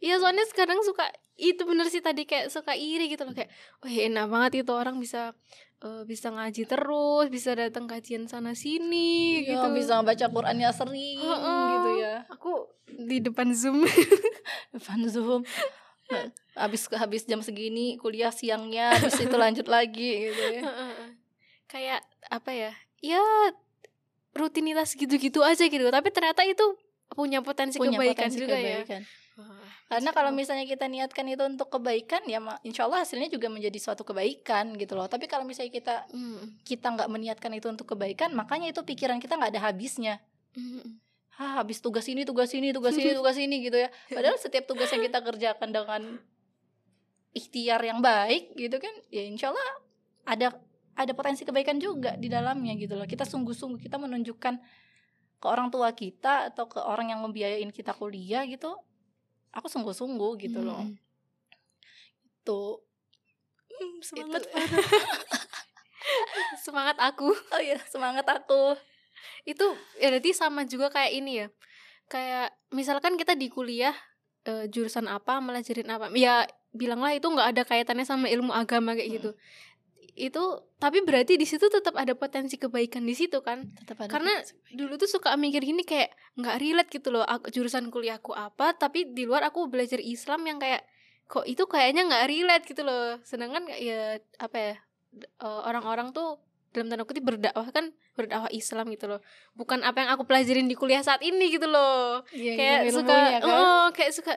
Iya soalnya sekarang suka itu bener sih tadi kayak suka iri gitu loh kayak wah enak banget itu orang bisa eh, bisa ngaji terus bisa datang kajian sana sini gitu gitu. bisa baca Qurannya sering Heeh. gitu ya. Aku di depan zoom. Depan zoom. Nah, habis habis jam segini kuliah siangnya habis itu lanjut lagi gitu ya. Kayak apa ya ya rutinitas gitu-gitu aja gitu tapi ternyata itu punya potensi punya kebaikan potensi juga ya. kebaikan. Karena kalau misalnya kita niatkan itu untuk kebaikan ya insya Allah hasilnya juga menjadi suatu kebaikan gitu loh. Tapi kalau misalnya kita Hmm. kita nggak meniatkan itu untuk kebaikan, makanya itu pikiran kita nggak ada habisnya. Hmm. Hah, habis tugas ini, tugas ini, tugas ini, tugas ini gitu ya. Padahal setiap tugas yang kita kerjakan dengan ikhtiar yang baik gitu kan, ya insya Allah ada ada potensi kebaikan juga di dalamnya gitu loh. Kita sungguh-sungguh kita menunjukkan ke orang tua kita atau ke orang yang membiayain kita kuliah gitu. Aku sungguh-sungguh gitu loh. Hmm. Tuh. Hmm, semangat Itu- semangat aku Oh iya, semangat aku. itu ya berarti sama juga kayak ini ya kayak misalkan kita di kuliah eh, jurusan apa melajarin apa ya bilanglah itu nggak ada kaitannya sama ilmu agama kayak Hmm. gitu itu tapi berarti di situ tetap ada potensi kebaikan di situ kan? Tetap ada Karena dulu tuh suka mikir gini kayak nggak relate gitu loh aku, jurusan kuliahku apa tapi di luar aku belajar Islam yang kayak kok itu kayaknya nggak relate gitu loh. Sedangkan ya apa ya eh, orang-orang tuh dalam tanda kutip berdakwah kan berdakwah Islam gitu loh bukan apa yang aku pelajarin di kuliah saat ini gitu loh Iya, kayak suka kan. oh kayak suka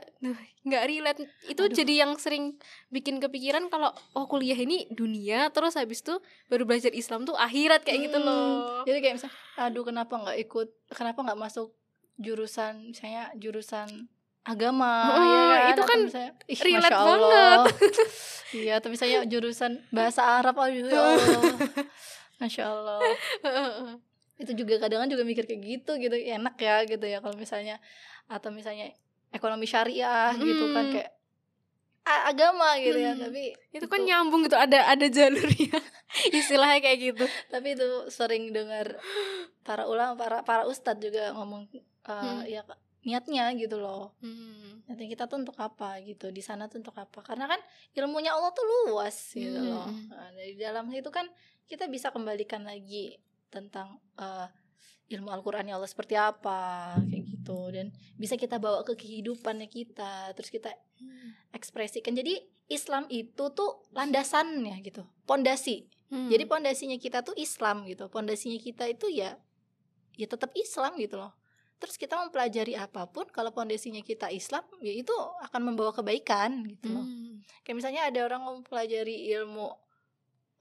nggak relate itu Aduh. jadi yang sering bikin kepikiran kalau oh kuliah ini dunia terus habis itu baru belajar Islam tuh akhirat kayak gitu Hmm. loh Jadi kayak misalnya, aduh kenapa nggak ikut, kenapa nggak masuk jurusan misalnya jurusan agama Oh, ya kan? itu kan misalnya, ih, relate Allah. iya, atau misalnya jurusan bahasa Arab aduh ya Allah. Masya Allah. Itu juga kadang juga mikir kayak gitu gitu, enak ya gitu ya kalau misalnya atau misalnya ekonomi syariah gitu kan Hmm. kayak agama gitu ya, Hmm. tapi itu kan nyambung gitu ada ada jalurnya istilahnya kayak gitu tapi itu sering dengar para ulama para para ustadz juga ngomong uh, Hmm. ya niatnya gitu loh hmm. nanti kita tuh untuk apa gitu di sana tuh untuk apa karena kan ilmunya Allah tuh luas gitu Hmm. loh nah, dari dalam itu kan kita bisa kembalikan lagi tentang uh, ilmu Al-Qur'annya Allah seperti apa kayak gitu dan bisa kita bawa ke kehidupannya kita terus kita ekspresikan jadi Islam itu tuh landasannya gitu pondasi Hmm. jadi pondasinya kita tuh Islam gitu. Pondasinya kita itu ya ya tetap Islam gitu loh. Terus kita mempelajari apa pun kalau pondasinya kita Islam ya itu akan membawa kebaikan gitu loh. Hmm. Kayak misalnya ada orang mempelajari ilmu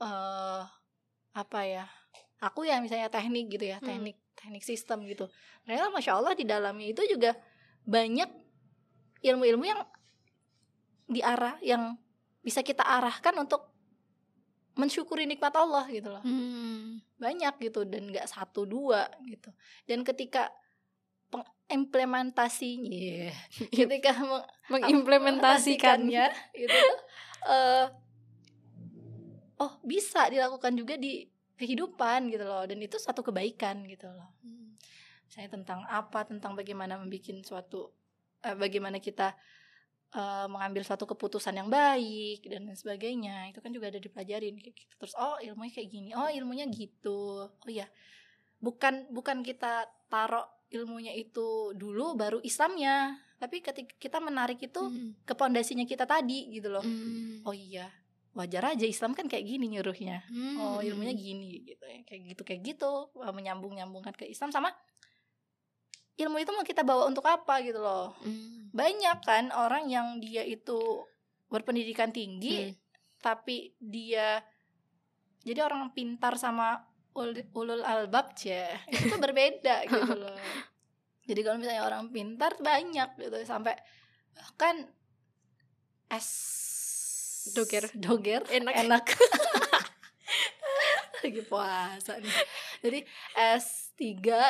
eh apa ya? Aku ya misalnya teknik gitu ya, Hmm. teknik teknik sistem gitu. Ternyata masya Allah di dalamnya itu juga banyak ilmu-ilmu yang diarah yang bisa kita arahkan untuk mensyukuri nikmat Allah gitu loh Hmm. banyak gitu dan nggak satu dua gitu dan ketika pengimplementasinya yeah, ketika meng- mengimplementasikannya itu eh, oh bisa dilakukan juga di kehidupan gitu loh. Dan itu satu kebaikan gitu loh. Misalnya tentang apa tentang bagaimana membuat suatu eh, bagaimana kita eh, mengambil suatu keputusan yang baik dan lain sebagainya. Itu kan juga ada dipelajarin kayak gitu. Terus oh ilmunya kayak gini. Oh ilmunya gitu. Oh ya bukan bukan kita taruh ilmunya itu dulu baru Islamnya tapi ketika kita menarik itu Hmm. ke pondasinya kita tadi gitu loh Hmm. oh iya wajar aja Islam kan kayak gini nyuruhnya Hmm. oh ilmunya gini gitu ya kayak gitu kayak gitu menyambung nyambungkan ke Islam sama ilmu itu mau kita bawa untuk apa gitu loh Hmm. banyak kan orang yang dia itu berpendidikan tinggi Hmm. tapi dia jadi orang pintar sama ul- ulul albab ya itu berbeda gitu loh. Jadi kalau misalnya orang pintar banyak gitu. Sampai kan es Doger. doger Enak. enak. Lagi puasa nih. Jadi S3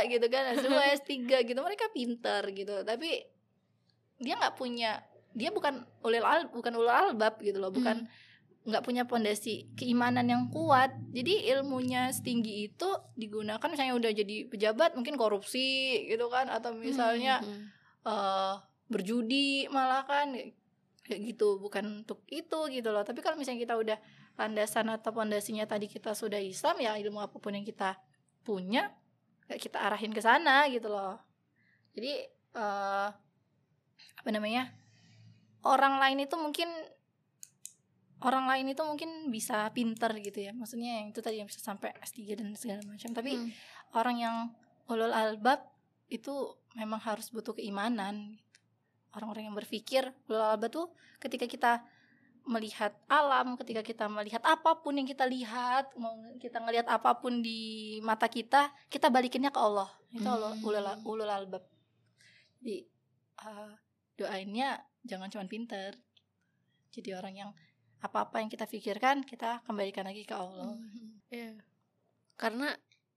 gitu kan S2 S3 gitu. Mereka pintar gitu. Tapi dia nggak punya dia bukan ulil al bukan ulul albab gitu loh. Bukan nggak punya pondasi keimanan yang kuat. Jadi ilmunya setinggi itu digunakan misalnya udah jadi pejabat mungkin korupsi gitu kan atau misalnya Hmm. eh berjudi malah kan kayak gitu. Bukan untuk itu gitu loh. Tapi kalau misalnya kita udah landasan atau pondasinya tadi kita sudah Islam ya ilmu apa pun yang kita punya kayak kita arahin ke sana gitu loh. Jadi eh apa namanya orang lain itu mungkin orang lain itu mungkin bisa pinter gitu ya maksudnya yang itu tadi yang bisa sampai S3 dan segala macam tapi Hmm. orang yang ulul albab itu memang harus butuh keimanan gitu. orang-orang yang berpikir ulul albab tuh ketika kita melihat alam ketika kita melihat apa pun yang kita lihat mau kita ngelihat apa pun di mata kita kita balikinnya ke Allah itu Allah Hmm. ulul, ulul albab jadi eh, doainnya jangan cuma pinter jadi orang yang apa-apa yang kita pikirkan kita kembalikan lagi ke Allah Iya. Karena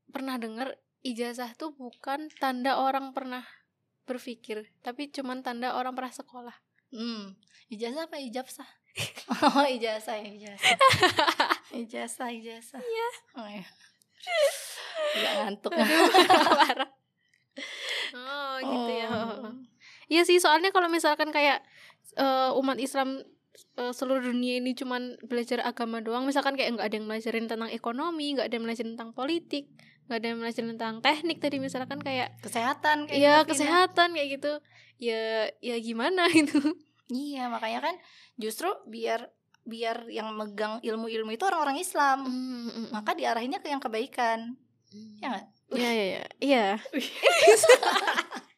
pernah dengar ijazah tuh bukan tanda orang pernah berpikir, tapi cuman tanda orang pernah sekolah. Hmm, ijazah apa ijazah? oh, ijazah ya, ijazah. ijazah, ijazah. Iya. Oh, ya. Gak ngantuk. Parah. Oh, gitu ya. Oh. Iya sih, soalnya kalau misalkan kayak eh, umat Islam eh, seluruh dunia ini cuman belajar agama doang, misalkan kayak nggak ada yang belajarin tentang ekonomi, nggak ada yang belajarin tentang politik, nggak ada yang belajarin tentang teknik tadi misalkan kayak Kesehatan kayak Iya gitu, kesehatan kayak gitu. Ya ya gimana gitu. Iya, makanya kan justru biar biar yang megang ilmu-ilmu itu orang-orang Islam. Maka diarahinnya ke yang kebaikan. Ya nggak? Iya iya iya. Iya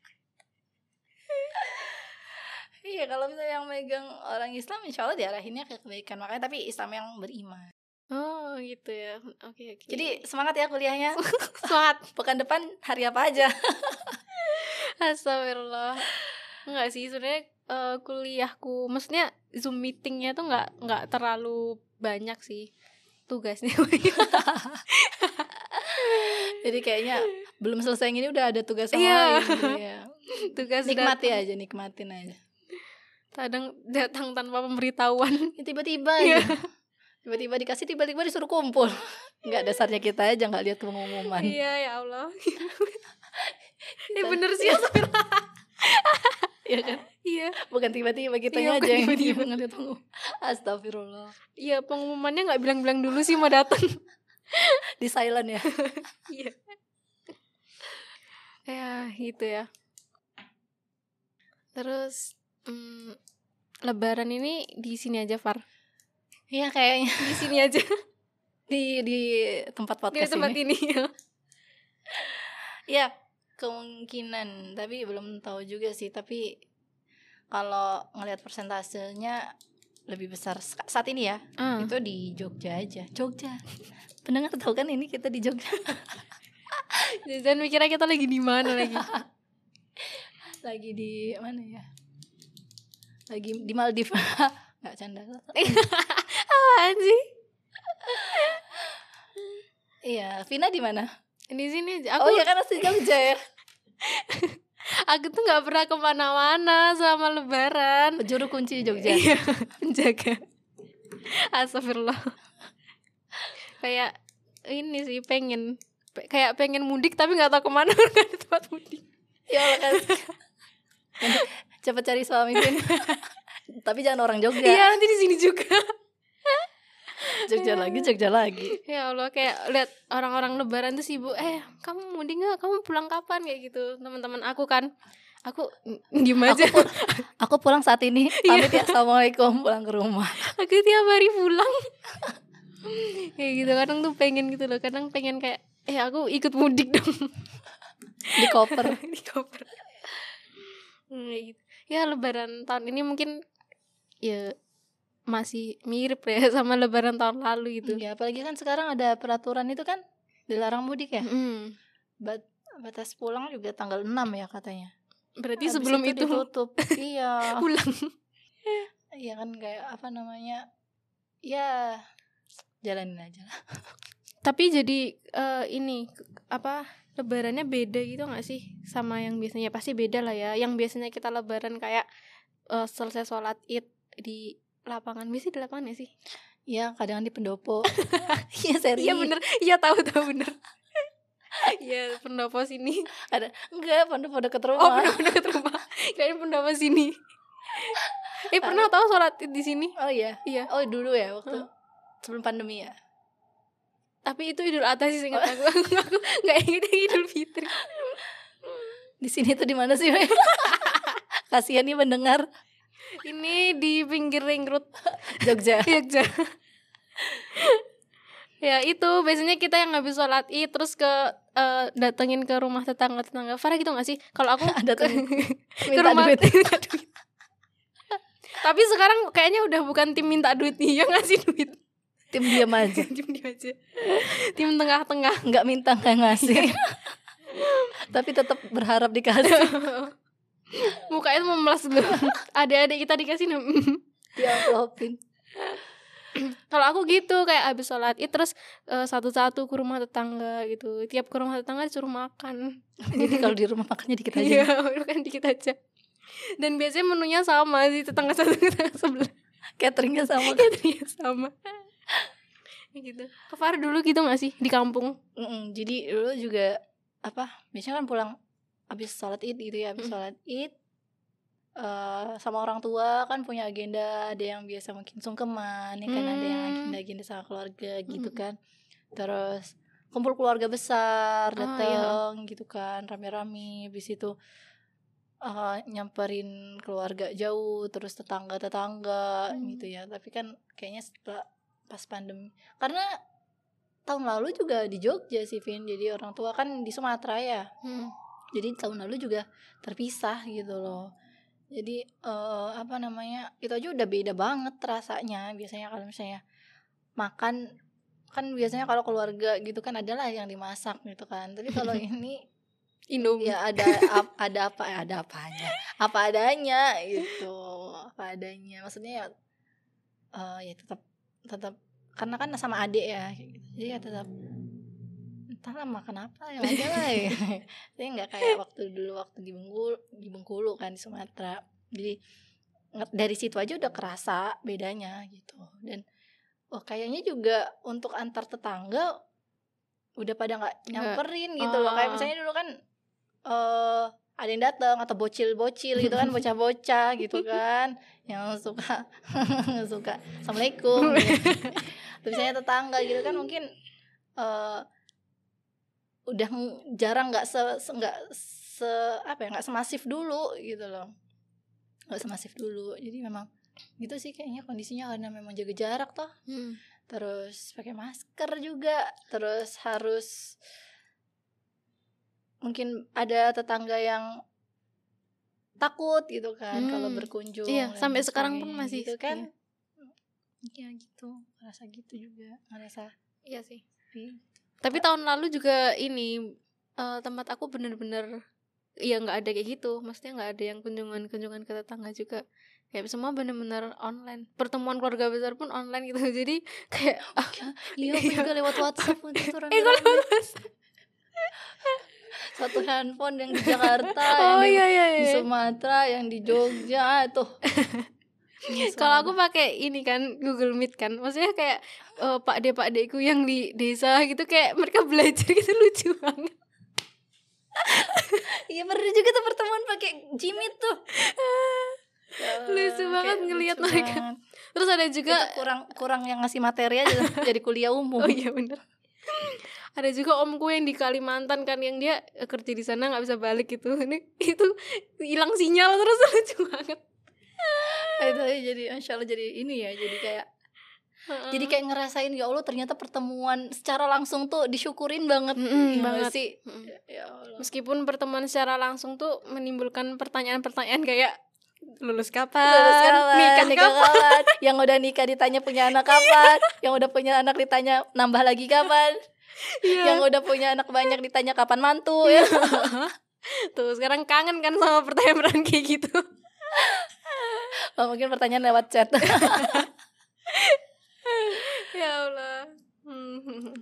Iya, kalau misalnya yang megang orang Islam insya Allah diarahinnya ke kebaikan. Makanya tapi Islam yang beriman. oh gitu ya oke oke Jadi semangat ya kuliahnya. semangat Pekan depan hari apa aja? astagfirullah enggak sih sebenarnya eh, kuliahku maksudnya zoom meetingnya tuh nggak nggak terlalu banyak sih tugasnya Jadi kayaknya belum selesai ini udah ada tugas yang Iya. lain gitu ya. tugas Nikmati datang. aja, nikmatin aja. Kadang datang tanpa pemberitahuan Ya, tiba-tiba aja. Tiba-tiba dikasih, tiba-tiba disuruh kumpul. Enggak dasarnya kita aja nggak lihat pengumuman. iya ya Allah ini Kita- bener sih Iya kan? iya Bukan tiba-tiba kita Iya, aja yang tiba-tiba. ngeliat pengumuman. Astagfirullah. iya pengumumannya nggak bilang-bilang dulu sih mau datang Di silent ya. Iya. Ya, gitu ya. Terus mm, lebaran ini di sini aja, Far. Iya kayaknya Di sini aja. di di tempat di podcast tempat ini. ini. Iya, kemungkinan, tapi belum tahu juga sih. Tapi kalau ngelihat persentasenya lebih besar sa- saat ini ya, Ah, itu di Jogja aja. Jogja. Pendengar tahu kan ini kita di Jogja. Jangan mikirnya kita lagi di mana lagi. Lagi di mana ya? Lagi di Maldives. Nggak canda. Apaan sih? Iya, Vina di mana? Di sini aja. oh Aku iya kan asli Jogja ya. aku tuh nggak pernah ke mana-mana selama lebaran. Juru kunci Jogja. Iya, penjaga. Astagfirullah. kayak ini sih pengen pe- kayak pengen mudik tapi nggak tahu ke mana nggak ada tempat mudik. ya Allah kan. Cepet cari suami Vin. Tapi jangan orang Jogja. Iya nanti di sini juga. Jogja lagi, Jogja lagi. Ya Allah kayak lihat orang-orang lebaran tuh sibuk Eh kamu mudik nggak kamu pulang kapan kayak gitu teman-teman aku kan Aku Aku, aja pul- aku pulang saat ini. Pamit ya. Assalamualaikum. Pulang ke rumah. Aku tiap hari pulang Kayak gitu kadang tuh pengen gitu loh Kadang pengen kayak Eh aku ikut mudik dong Di koper. Di koper Hmm, kayak gitu. Ya lebaran tahun ini mungkin Ya masih mirip ya sama lebaran tahun lalu gitu. Ya, apalagi kan sekarang ada peraturan itu kan dilarang mudik ya. Mm. Bat batas pulang juga tanggal 6 ya katanya. Berarti Habis sebelum itu, ditutup. iya. pulang. Iya kan kayak apa namanya? Ya jalanin aja lah. Tapi jadi eh, ini apa lebarannya beda gitu nggak sih sama yang biasanya pasti beda lah ya. Yang biasanya kita lebaran kayak eh, selesai sholat id di lapangan biasanya di lapangan ya sih. Iya, kadang di pendopo. Iya serius. Iya bener, iya tahu tahu bener. Iya pendopo sini. Ada enggak pendopo dekat Oh rumah. pendopo dekat rumah. Kirain pendopo sini. Eh pernah tahu sholat id di sini? Oh iya. Iya. Oh dulu ya waktu sebelum pandemi ya. Tapi itu idul adha sih seingat aku. aku nggak inget yang idul fitri. Di sini tuh di mana sih? Kasihan nih mendengar Ini di pinggir ring road Jogja. Jogja. ya itu biasanya kita yang habis sholat id terus ke eh, datengin ke rumah tetangga tetangga Farah gitu gak sih kalau aku Ada ke minta rumah duit. duit. tapi sekarang kayaknya udah bukan tim minta duit nih yang ngasih duit Tim diam aja. tim dia aja tim tengah-tengah Enggak minta enggak ngasih. Tapi tetap berharap dikasih. mukanya memelas gue adik-adik kita dikasih Diamplopin. kalau aku gitu kayak habis sholat id terus eh, satu-satu ke rumah tetangga gitu tiap ke rumah tetangga disuruh makan Jadi kalau di rumah makannya dikit Iya, aja. kan dikit aja. Dan biasanya menunya sama sih tetangga satu tetangga sebelah. Cateringnya sama. Cateringnya sama. Gitu. Ke Farah dulu gitu gak sih di kampung? Mm-mm, jadi dulu juga apa? Biasanya kan pulang habis sholat id gitu ya, habis Mm. sholat id eh, sama orang tua kan punya agenda, ada yang biasa mungkin sungkeman, ya kan ada yang Hmm. agenda-agenda sama keluarga gitu Mm. kan. Terus kumpul keluarga besar Oh, datang gitu kan, rame-rame. Habis itu eh, nyamperin keluarga jauh, terus tetangga-tetangga Hmm. gitu ya. Tapi kan kayaknya setelah pas pandemi, karena tahun lalu juga di Jogja sih Vin. Jadi orang tua kan di Sumatera ya. Hmm. jadi tahun lalu juga terpisah gitu loh. Jadi eh, apa namanya itu aja udah beda banget rasanya biasanya kalau misalnya makan. Kan biasanya kalau keluarga gitu kan adalah yang dimasak gitu kan. Tapi kalau ini Indomie. ya ada ap- ada apa ada apanya? Apa adanya gitu apa adanya. Maksudnya ya eh, ya tetap tetap karena kan sama adik ya gitu. jadi ya tetap entahlah makan apa? Yang aja lah ya. Saya nggak kayak waktu dulu waktu di Bengkulu di Bengkulu kan di Sumatera. Jadi dari situ aja udah kerasa bedanya gitu. Dan oh kayaknya juga untuk antar tetangga udah pada nggak nyamperin gitu loh. Kayak Ah. misalnya dulu kan eh ada yang datang atau bocil-bocil gitu kan bocah-bocah gitu kan. Yang suka suka assalamualaikum. Terus misalnya tetangga gitu kan mungkin eh udah ng- jarang nggak se se- nggak se apa ya nggak semasif dulu gitu loh. Nggak semasif dulu. Jadi memang gitu sih kayaknya kondisinya karena memang jaga jarak toh. Hmm. terus pakai masker juga. Terus harus mungkin ada tetangga yang takut gitu kan Hmm. kalau berkunjung Iya, sampai sekarang pun masih gitu kan iya gitu ngerasa gitu juga ngerasa Iya sih. sepi. Tapi tahun lalu juga ini eh, tempat aku bener-bener ya nggak ada kayak gitu. Maksudnya nggak ada yang kunjungan-kunjungan ke tetangga juga. Kayak semua bener-bener online. Pertemuan keluarga besar pun online gitu. Jadi kayak iya aku juga lewat WhatsApp waktu itu eh rame-rame. satu handphone yang di Jakarta yang Oh di, iya iya di iya. Sumatera yang di Jogja tuh Kalau aku pakai ini kan Google Meet kan. Maksudnya kayak eh, Pak De Pak Deku yang di desa gitu kayak mereka belajar gitu lucu banget. Iya pernah juga tuh pertemuan pakai Jimmy tuh. Ya, Lucu banget ngelihat mereka. banget. Terus ada Itu juga kurang kurang yang ngasih materi aja jadi kuliah umum. Oh iya bener Ada juga omku yang di Kalimantan kan yang dia eh, kerja di sana nggak bisa balik gitu. Ini itu hilang sinyal terus lucu banget. itu jadi insya Allah jadi ini ya jadi kayak jadi kayak ngerasain ya Allah ternyata pertemuan secara langsung tuh disyukurin banget. Iya nggak banget. sih. Mm. Ya Allah. Meskipun pertemuan secara langsung tuh menimbulkan pertanyaan-pertanyaan kayak lulus kapan? Lulus kapan? Nikah, nikah kapan? kapan? Yang udah nikah ditanya punya anak kapan? Yang udah punya anak ditanya nambah lagi kapan? Iya. Yang udah punya anak banyak ditanya kapan mantu ya. Tuh sekarang kangen kan sama pertanyaan-pertanyaan kayak gitu. Oh, mungkin pertanyaan lewat chat. ya Allah. Hmm.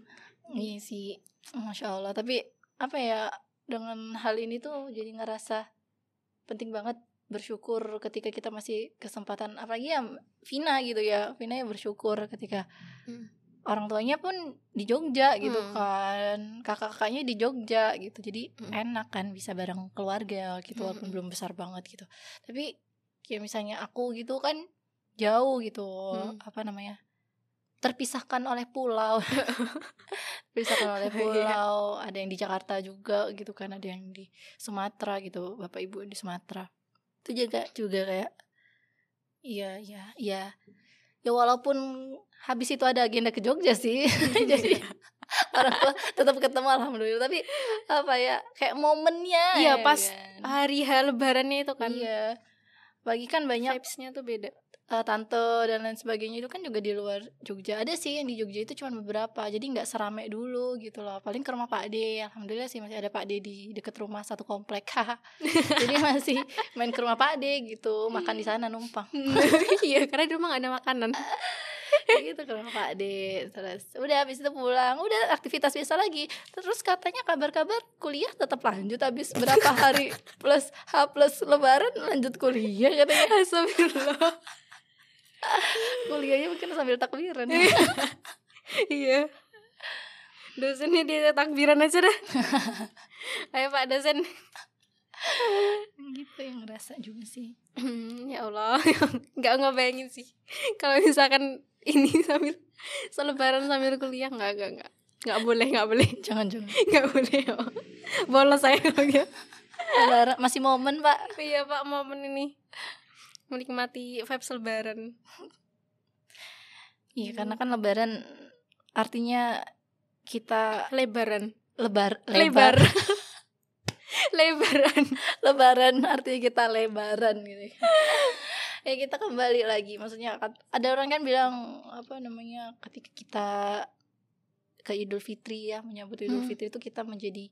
iya sih. Masya Allah. Tapi apa ya dengan hal ini tuh jadi ngerasa penting banget bersyukur ketika kita masih kesempatan apalagi ya Vina gitu ya Vina ya bersyukur ketika Hmm. Orang tuanya pun di Jogja gitu Hmm. kan kakak-kakaknya di Jogja gitu jadi Hmm. enak kan bisa bareng keluarga gitu walaupun Hmm. belum besar banget gitu tapi kayak misalnya aku gitu kan jauh gitu Hmm. apa namanya terpisahkan oleh pulau terpisahkan oleh Iya. pulau ada yang di Jakarta juga gitu kan ada yang di Sumatera gitu bapak ibu di Sumatera itu juga juga kayak iya iya iya ya walaupun habis itu ada agenda ke Jogja sih jadi orang tua tetap ketemu alhamdulillah tapi apa ya kayak momennya Iya, ya pas kan. Hari H lebarannya itu kan. iya bagi kan banyak Vibes-nya tuh beda. Eh, tante dan lain sebagainya itu kan juga di luar Jogja. Ada sih yang di Jogja itu cuma beberapa jadi nggak serame dulu gitu loh. Paling ke rumah Pak D. Alhamdulillah sih masih ada Pak D di deket rumah satu komplek. Jadi masih main ke rumah Pak D gitu makan di sana numpang. Iya, karena di rumah gak ada makanan. gitu ke rumah Pak D terus udah habis itu pulang udah aktivitas biasa lagi. Terus katanya kabar-kabar kuliah tetap lanjut habis berapa hari plus H plus lebaran lanjut kuliah katanya. Astagfirullah. Kuliahnya mungkin sambil takbiran iya. Dosennya dia takbiran aja dah. Ayo Pak dosen. gitu yang ngerasa juga sih Hmm, ya Allah, nggak ngebayangin sih. Kalau misalkan ini sambil selebaran sambil kuliah nggak nggak nggak nggak boleh nggak boleh jangan jangan nggak boleh ya. bolos saya kalau gitu. Masih momen pak Iya Pak momen ini menikmati vibes lebaran. iya karena kan lebaran artinya kita Lebaran. lebar Lebar. lebar Lebaran. lebaran artinya kita lebaran gitu ya kita kembali lagi maksudnya kat- ada orang kan bilang apa namanya ketika kita ke Idul Fitri ya menyambut Idul Hmm. Fitri itu kita menjadi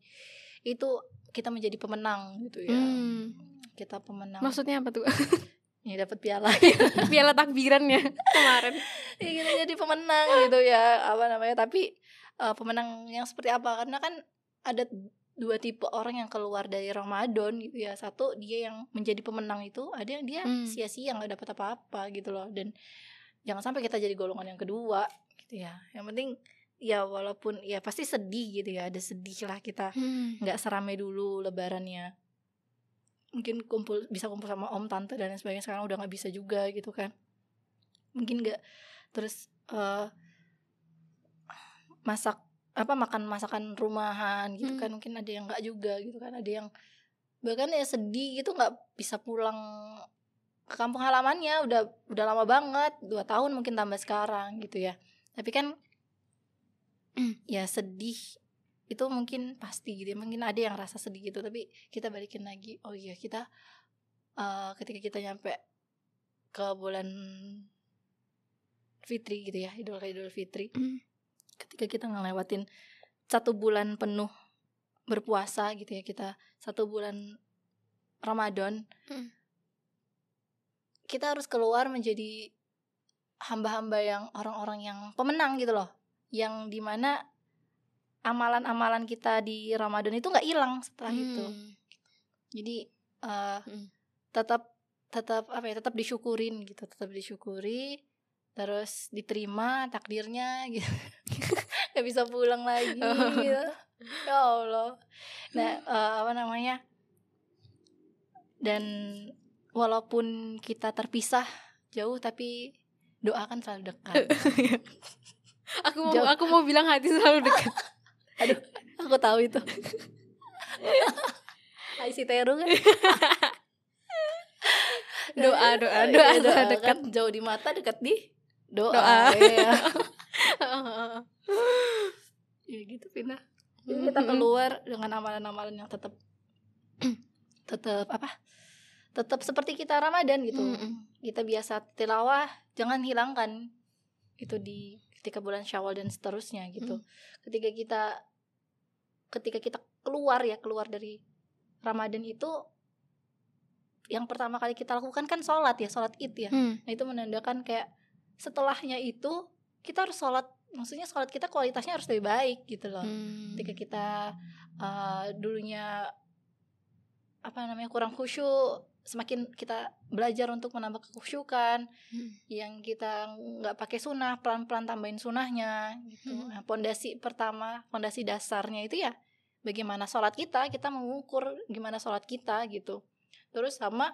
itu kita menjadi pemenang gitu ya Hmm. kita pemenang Maksudnya apa tuh? ya dapat piala. Piala takbirannya kemarin. ya kita jadi pemenang gitu ya apa namanya. Tapi eh, pemenang yang seperti apa? Karena kan ada dua tipe orang yang keluar dari Ramadan gitu ya. Satu dia yang menjadi pemenang itu ada yang dia Hmm. sia-sia nggak dapat apa-apa gitu loh. Dan jangan sampai kita jadi golongan yang kedua gitu ya. Yang penting ya walaupun ya pasti sedih gitu ya. Ada sedih lah kita. Hmm. nggak serame dulu lebarannya mungkin kumpul bisa kumpul sama om tante dan lain sebagainya sekarang udah nggak bisa juga gitu kan mungkin nggak terus eh masak apa makan masakan rumahan gitu Hmm. kan mungkin ada yang nggak juga gitu kan ada yang bahkan ya sedih gitu nggak bisa pulang ke kampung halamannya udah udah lama banget dua tahun mungkin tambah sekarang gitu ya tapi kan ya sedih itu mungkin pasti gitu ya. mungkin ada yang rasa sedih gitu tapi kita balikin lagi oh iya kita eh, ketika kita nyampe ke bulan Fitri gitu ya Idul Idul Fitri Hmm. ketika kita ngelewatin satu bulan penuh berpuasa gitu ya kita satu bulan Ramadan Hmm. kita harus keluar menjadi hamba-hamba yang orang-orang yang pemenang gitu loh yang di mana amalan-amalan kita di Ramadan itu nggak hilang setelah itu Hmm. jadi eh, Hmm. tetap tetap apa ya tetap disyukurin gitu tetap disyukuri terus diterima takdirnya gitu nggak bisa pulang lagi gitu. ya Allah nah eh, apa namanya dan walaupun kita terpisah jauh tapi doakan selalu dekat Aku mau Jauh. aku mau bilang hati selalu dekat. aduh aku tahu itu Aisi Teru kan Doa, doa, Iya, doa selalu dekat. kan jauh di mata dekat di doa, Doa. iya. ya gitu Pina jadi kita keluar dengan amalan-amalan yang tetap tetap apa tetap seperti kita Ramadan gitu Mm-mm. kita biasa tilawah jangan hilangkan itu di ketika bulan Syawal dan seterusnya gitu ketika kita ketika kita keluar ya keluar dari Ramadan itu yang pertama kali kita lakukan kan sholat ya sholat id ya Hmm. Nah itu menandakan kayak setelahnya itu kita harus sholat Maksudnya sholat kita kualitasnya harus lebih baik gitu loh Hmm. Ketika kita uh, dulunya apa namanya kurang khusyuk Semakin kita belajar untuk menambah kekhusyukan Hmm. Yang kita nggak pakai sunnah Pelan-pelan tambahin sunnahnya gitu Hmm. Nah pondasi pertama Pondasi dasarnya itu ya Bagaimana sholat kita Kita mengukur gimana sholat kita gitu Terus sama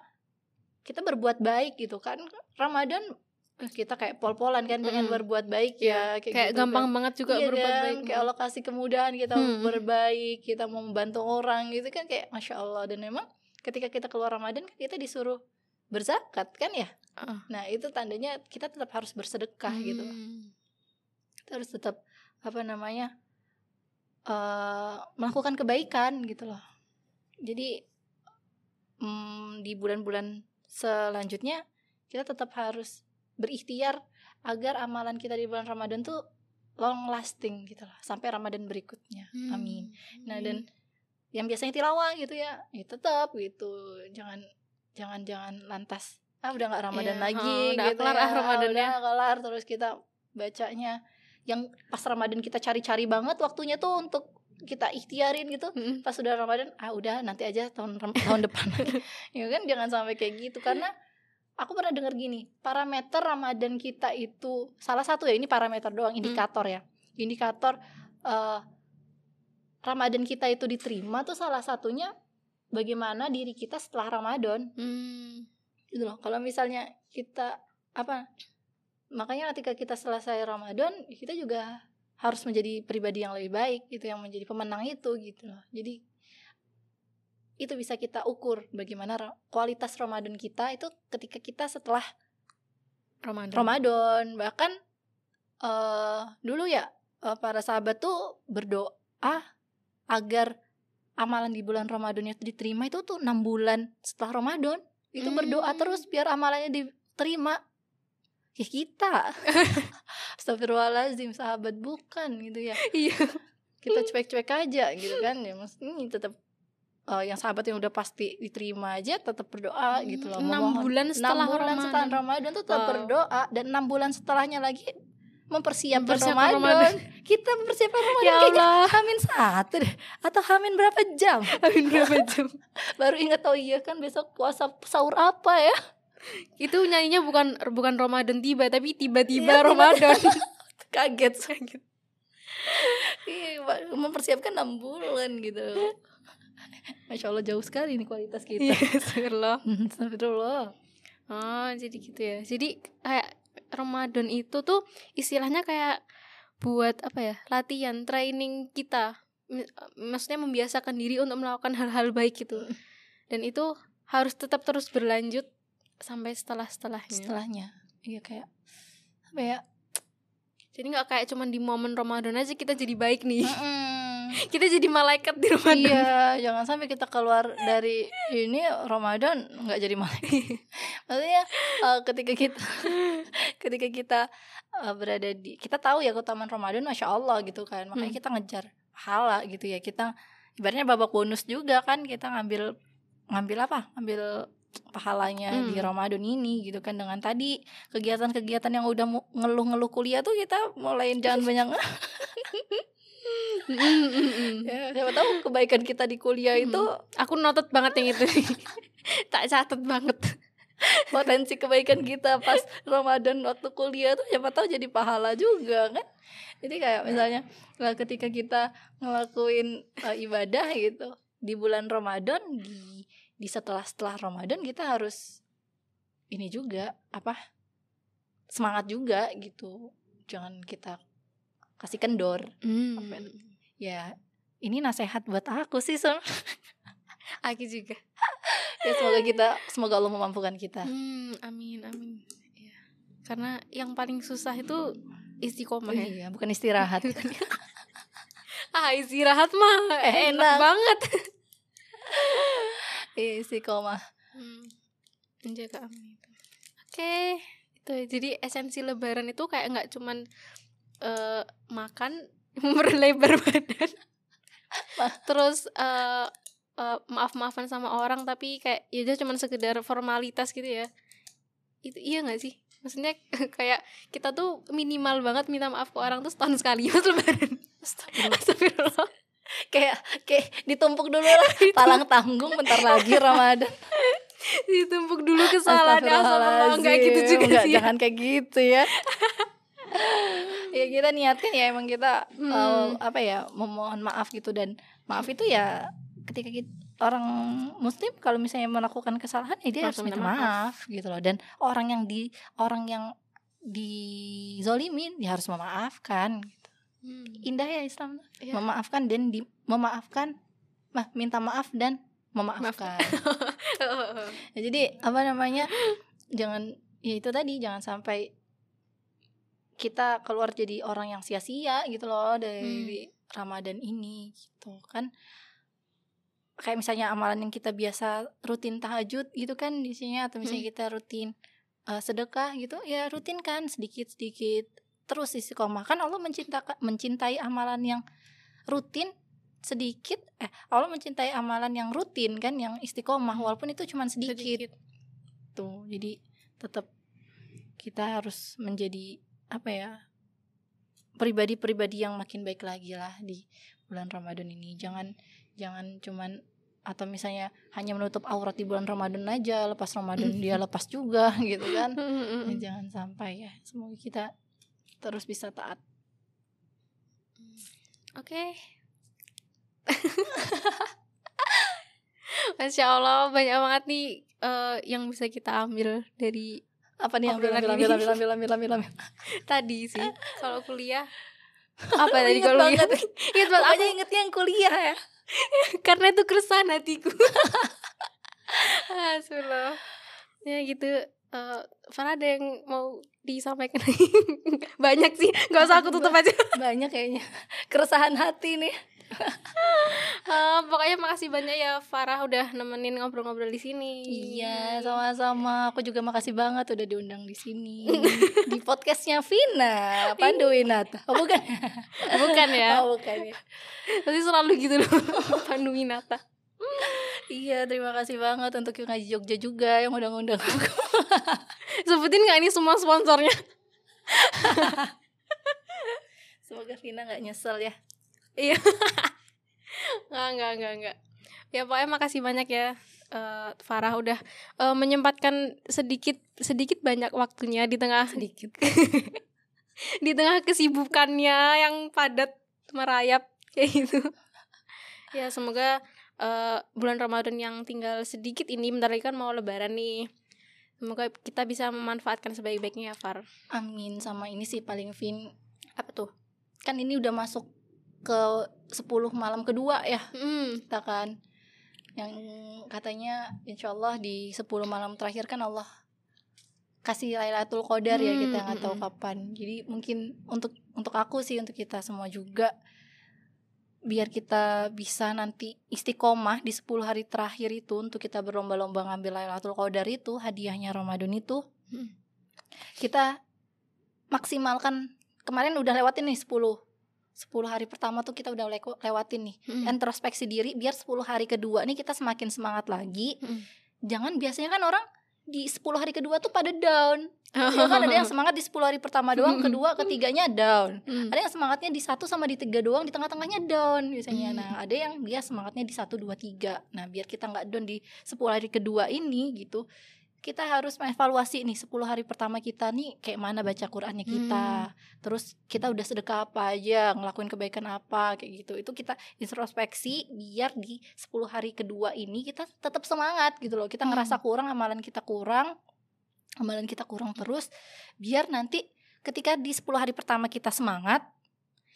kita berbuat baik gitu kan Ramadan eh, kita kayak pol-polan kan pengen Mm-mm. berbuat baik Iya, ya kayak gitu gampang kan. banget juga Iya berbuat kan? baik kayak Allah kasih kemudahan kita Hmm. berbaik kita mau membantu orang gitu kan kayak masya Allah dan memang ketika kita keluar Ramadan kan kita disuruh berzakat kan ya Ah. nah itu tandanya kita tetap harus bersedekah gitu Hmm. kita harus tetap apa namanya eh melakukan kebaikan gitu loh jadi mm, di bulan-bulan selanjutnya kita tetap harus berikhtiar agar amalan kita di bulan Ramadan tuh long lasting gitu loh sampai Ramadan berikutnya Hmm. amin nah dan yang biasanya tilawah gitu ya ya tetap gitu. Jangan jangan jangan lantas ah udah nggak Ramadan Iya, lagi oh, udah gitu kelar ya. ah Ramadannya. udah kelar terus kita bacanya yang pas Ramadan kita cari-cari banget waktunya tuh untuk kita ikhtiarin gitu. Hmm. pas sudah Ramadan ah udah nanti aja tahun tahun depan ya kan jangan sampai kayak gitu. Karena aku pernah dengar gini parameter Ramadan kita itu salah satu ya ini parameter doang indikator ya. Indikator eh, Ramadan kita itu diterima tuh salah satunya bagaimana diri kita setelah Ramadan Hmm. gitu loh kalau misalnya kita apa makanya ketika kita selesai Ramadan kita juga harus menjadi pribadi yang lebih baik gitu yang menjadi pemenang itu gitu loh jadi itu bisa kita ukur bagaimana kualitas Ramadan kita itu ketika kita setelah Ramadan. Ramadan bahkan eh dulu ya eh, para sahabat tuh berdoa agar amalan di bulan Ramadan itu diterima itu tuh enam bulan setelah Ramadan itu berdoa Hmm. terus biar amalannya diterima ya kita Astagfirullahaladzim sahabat bukan gitu ya Iya. kita cuek-cuek aja gitu kan ya maksudnya ini tetap eh, yang sahabat yang udah pasti diterima aja tetap berdoa gitu loh Hmm, Enam bulan enam setelah bulan Ramadan. setelah Ramadan tuh tetap Wow. berdoa dan enam bulan setelahnya lagi mempersiapkan, Mempersiapkan Ramadan. Kita mempersiapkan Ramadan Ya kayaknya Allah. Hamin satu deh atau Hamin berapa jam Amin berapa jam? baru ingat oh iya kan besok puasa sahur apa ya Itu nyanyinya bukan bukan Ramadan tiba tapi tiba-tiba tiba- Ramadan. kaget kaget Iya, mempersiapkan enam bulan gitu Masya Allah jauh sekali nih kualitas kita Iya, astagfirullah. Astagfirullah Oh, jadi gitu ya. Jadi kayak Ramadan itu tuh istilahnya kayak buat apa ya? Latihan, training kita. Maksudnya membiasakan diri untuk melakukan hal-hal baik gitu. Dan itu harus tetap terus berlanjut sampai setelah-setelahnya. setelahnya iya kayak apa ya Jadi nggak kayak cuman di momen Ramadan aja kita jadi baik nih. Mm-mm. kita jadi malaikat di Ramadan. iya jangan sampai kita keluar dari ini Ramadan nggak jadi malaikat maksudnya eh, ketika kita ketika kita eh, berada di kita tahu ya keutamaan Ramadan masya Allah gitu kan makanya Hmm. kita ngejar pahala gitu ya kita ibaratnya babak bonus juga kan kita ngambil ngambil apa ngambil pahalanya di Hmm. Ramadan ini gitu kan dengan tadi kegiatan-kegiatan yang udah ngeluh-ngeluh kuliah tuh kita mulai jangan banyak. Ya, siapa tahu kebaikan kita di kuliah itu Aku notet banget yang itu. tak catat banget. potensi kebaikan kita pas Ramadan waktu kuliah tuh siapa tahu jadi pahala juga kan jadi kayak misalnya ketika kita ngelakuin uh, ibadah gitu di bulan Ramadan di di setelah setelah Ramadan kita harus ini juga apa semangat juga gitu jangan kita kasih kendor Hmm. ya ini nasehat buat aku sih Sun. Aku juga. ya semoga kita semoga Allah memampukan kita Hmm, amin, amin. Iya. Karena yang paling susah itu istiqomah ya. iya bukan istirahat Ah, istirahat mah enak, Enak. banget. Iya, istiqomah Hmm. menjaga itu oke itu jadi esensi lebaran itu kayak nggak cuman eh, makan memperlebar badan. Terus eh eh, maaf-maafan sama orang tapi kayak ya udah cuman sekedar formalitas gitu ya. Itu iya nggak sih? Maksudnya kayak kita tuh minimal banget minta maaf ke orang tuh setahun sekali pas lebaran. Astagfirullah. Kayak kayak ditumpuk dulu lah. Palang tanggung bentar lagi Ramadan. Ditumpuk dulu kesalahannya astagfirullah nggak gitu juga Nggak, sih ya. jangan kayak gitu ya ya kita niatkan ya emang kita Hmm. eh, apa ya memohon maaf gitu dan maaf itu ya ketika kita, orang muslim kalau misalnya melakukan kesalahan ya dia harus Langsung minta minta maaf. gitu loh dan orang yang di orang yang dizolimin ya harus memaafkan Hmm. indah ya Islam. Iya. memaafkan dan di memaafkan mah minta maaf dan memaafkan Ya, jadi apa namanya jangan ya itu tadi jangan sampai kita keluar jadi orang yang sia-sia gitu loh dari Ramadan ini gitu kan. Kayak misalnya amalan yang kita biasa rutin tahajud gitu kan di sini atau misalnya kita rutin eh, sedekah gitu ya rutin kan sedikit sedikit terus istiqomah kan Allah mencintai mencintai amalan yang rutin sedikit eh Allah mencintai amalan yang rutin kan yang istiqomah walaupun itu cuma sedikit, sedikit. Tuh jadi tetap kita harus menjadi apa ya pribadi-pribadi yang makin baik lagi lah di bulan Ramadan ini. Jangan jangan cuman atau misalnya hanya menutup aurat di bulan Ramadan aja lepas Ramadan dia lepas juga gitu kan. Ya, jangan sampai ya. Semoga kita terus bisa taat. Oke. Masya Allah banyak banget nih eh, yang bisa kita ambil dari apa nih ambil Obrolan ambil ambil ambil ambil ambil ambil ambil tadi sih. Kalau kuliah apa tadi Ingat kalau kuliah? Ingat banget aku ingetnya yang kuliah ya karena itu keresahan hatiku. Astagfirullah. Ya gitu. eh Farah ada yang mau disampaikan banyak sih nggak usah aku tutup aja banyak kayaknya keresahan hati nih Eh, pokoknya makasih banyak ya Farah udah nemenin ngobrol-ngobrol di sini Iya, sama-sama. Aku juga makasih banget udah diundang di sini di podcastnya Vina Panduwinata. Oh, bukan? bukan ya Oh, bukan ya. Pasti selalu gitu loh Pandu Winata Iya, terima kasih banget untuk yang ngaji Jogja juga yang udah ngundang aku. Sebutin gak ini semua sponsornya Semoga Vina nggak nyesel ya. Iya Nggak, nggak, nggak, nggak Ya pokoknya makasih banyak ya eh, Farah udah eh, menyempatkan sedikit sedikit banyak waktunya di tengah Sedikit. di tengah kesibukannya yang padat merayap kayak gitu. Ya semoga eh, bulan Ramadan yang tinggal sedikit ini bentar lagi kan mau lebaran nih. Semoga kita bisa memanfaatkan sebaik-baiknya ya Far. Amin sama ini sih paling Vin Apa tuh? kan ini udah masuk ke 10 malam kedua ya. Hmm, kita kan yang katanya insya Allah di 10 malam terakhir kan Allah kasih Lailatul Qadar ya Hmm, kita nggak tahu hmm, kapan. Jadi mungkin untuk untuk aku sih untuk kita semua juga biar kita bisa nanti istiqomah di 10 hari terakhir itu untuk kita berlomba-lomba ngambil Lailatul Qadar itu hadiahnya Ramadan itu Hmm. kita maksimalkan kemarin udah lewatin nih 10 10 hari pertama tuh kita udah lew- lewatin nih hmm. introspeksi diri biar 10 hari kedua nih kita semakin semangat lagi. Mm. Jangan biasanya kan orang di 10 hari kedua tuh pada down. Ya kan ada yang semangat di 10 hari pertama doang, Mm. kedua, ketiganya down. Hmm. Ada yang semangatnya di satu sama di tiga doang, di tengah-tengahnya down biasanya. Mm. Nah, ada yang dia semangatnya di satu dua tiga. Nah, biar kita nggak down di 10 hari kedua ini gitu. Kita harus mengevaluasi nih 10 hari pertama kita nih kayak mana baca Qur'annya kita. Terus kita udah sedekah apa aja, ngelakuin kebaikan apa kayak gitu. Itu kita introspeksi biar di 10 hari kedua ini kita tetap semangat gitu loh. Kita Hmm. ngerasa kurang, amalan kita kurang. Amalan kita kurang terus biar nanti ketika di 10 hari pertama kita semangat,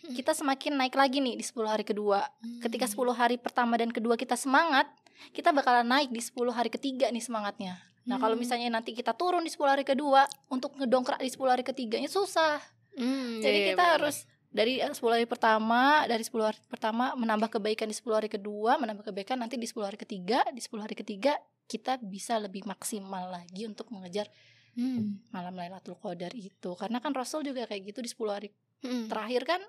Hmm. kita semakin naik lagi nih di 10 hari kedua. Ketika 10 hari pertama dan kedua kita semangat, kita bakalan naik di 10 hari ketiga nih semangatnya. Nah, kalau Hmm. misalnya nanti kita turun di 10 hari kedua untuk ngedongkrak di 10 hari ketiganya susah. Hmm, Jadi iya, kita benar. harus dari 10 hari pertama dari 10 hari pertama menambah kebaikan di 10 hari kedua menambah kebaikan nanti di 10 hari ketiga di 10 hari ketiga kita bisa lebih maksimal lagi untuk mengejar Hmm. malam Lailatul Qadar itu karena kan Rasul juga kayak gitu di 10 hari Hmm. terakhir kan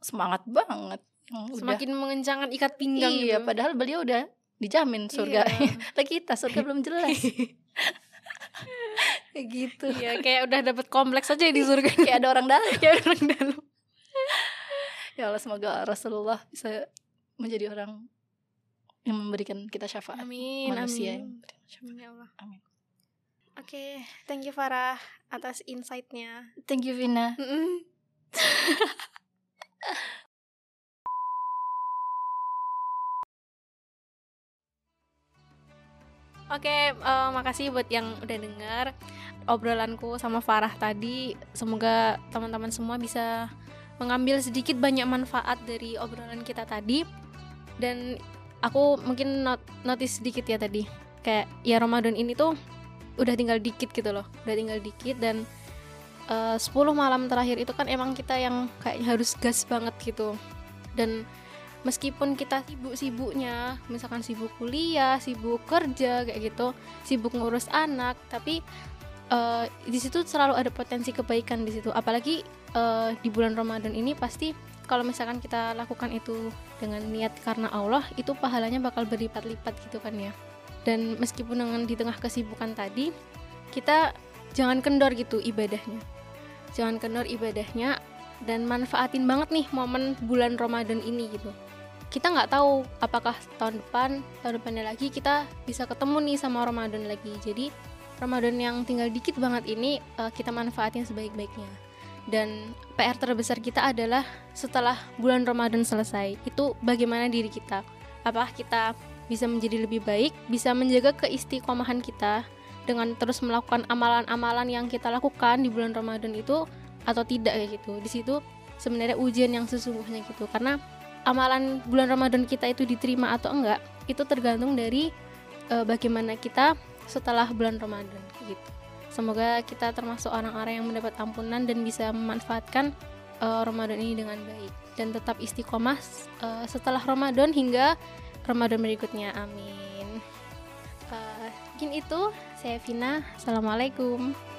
semangat banget yang udah Semakin mengencangkan ikat pinggang iya gitu. padahal beliau udah dijamin surga Iya. kita surga belum jelas kayak gitu Iya, kayak udah dapet kompleks aja di surga. kayak ada orang dalam kayak orang dalam. ya Allah semoga Rasulullah bisa menjadi orang yang memberikan kita syafaat Amin. manusia amin. yang syafaat. Ya Allah. Amin. Oke, thank you Farah atas insight-nya. thank you Vina Mm-mm. Oke, eh, makasih buat yang udah denger obrolanku sama Farah tadi. Semoga teman-teman semua bisa mengambil sedikit banyak manfaat dari obrolan kita tadi. Dan aku mungkin not notice sedikit ya tadi. Kayak ya Ramadan ini tuh udah tinggal dikit gitu loh. Udah tinggal dikit dan eh, 10 malam terakhir itu kan emang kita yang kayaknya harus gas banget gitu. Dan meskipun kita sibuk-sibuknya, misalkan sibuk kuliah, sibuk kerja kayak gitu, sibuk ngurus anak, tapi eh, di situ selalu ada potensi kebaikan di situ. Apalagi eh, di bulan Ramadan ini pasti kalau misalkan kita lakukan itu dengan niat karena Allah, itu pahalanya bakal berlipat-lipat gitu kan ya. Dan meskipun dengan di tengah kesibukan tadi, kita jangan kendor gitu ibadahnya. Jangan kendor ibadahnya dan manfaatin banget nih momen bulan Ramadan ini gitu kita nggak tahu apakah tahun depan tahun depannya lagi kita bisa ketemu nih sama Ramadan lagi. Jadi Ramadan yang tinggal dikit banget ini eh, kita manfaatin sebaik-baiknya. Dan PR terbesar kita adalah setelah bulan Ramadan selesai itu bagaimana diri kita? Apakah kita bisa menjadi lebih baik bisa menjaga keistiqomahan kita dengan terus melakukan amalan-amalan yang kita lakukan di bulan Ramadan itu atau tidak kayak gitu? Di situ sebenarnya ujian yang sesungguhnya gitu. Karena amalan bulan Ramadan kita itu diterima atau enggak itu tergantung dari eh, bagaimana kita setelah bulan Ramadan gitu. Semoga kita termasuk orang-orang yang mendapat ampunan dan bisa memanfaatkan eh, Ramadan ini dengan baik dan tetap istiqomah eh, setelah Ramadan hingga Ramadan berikutnya. Amin. Eh, mungkin itu saya Vina. Assalamualaikum.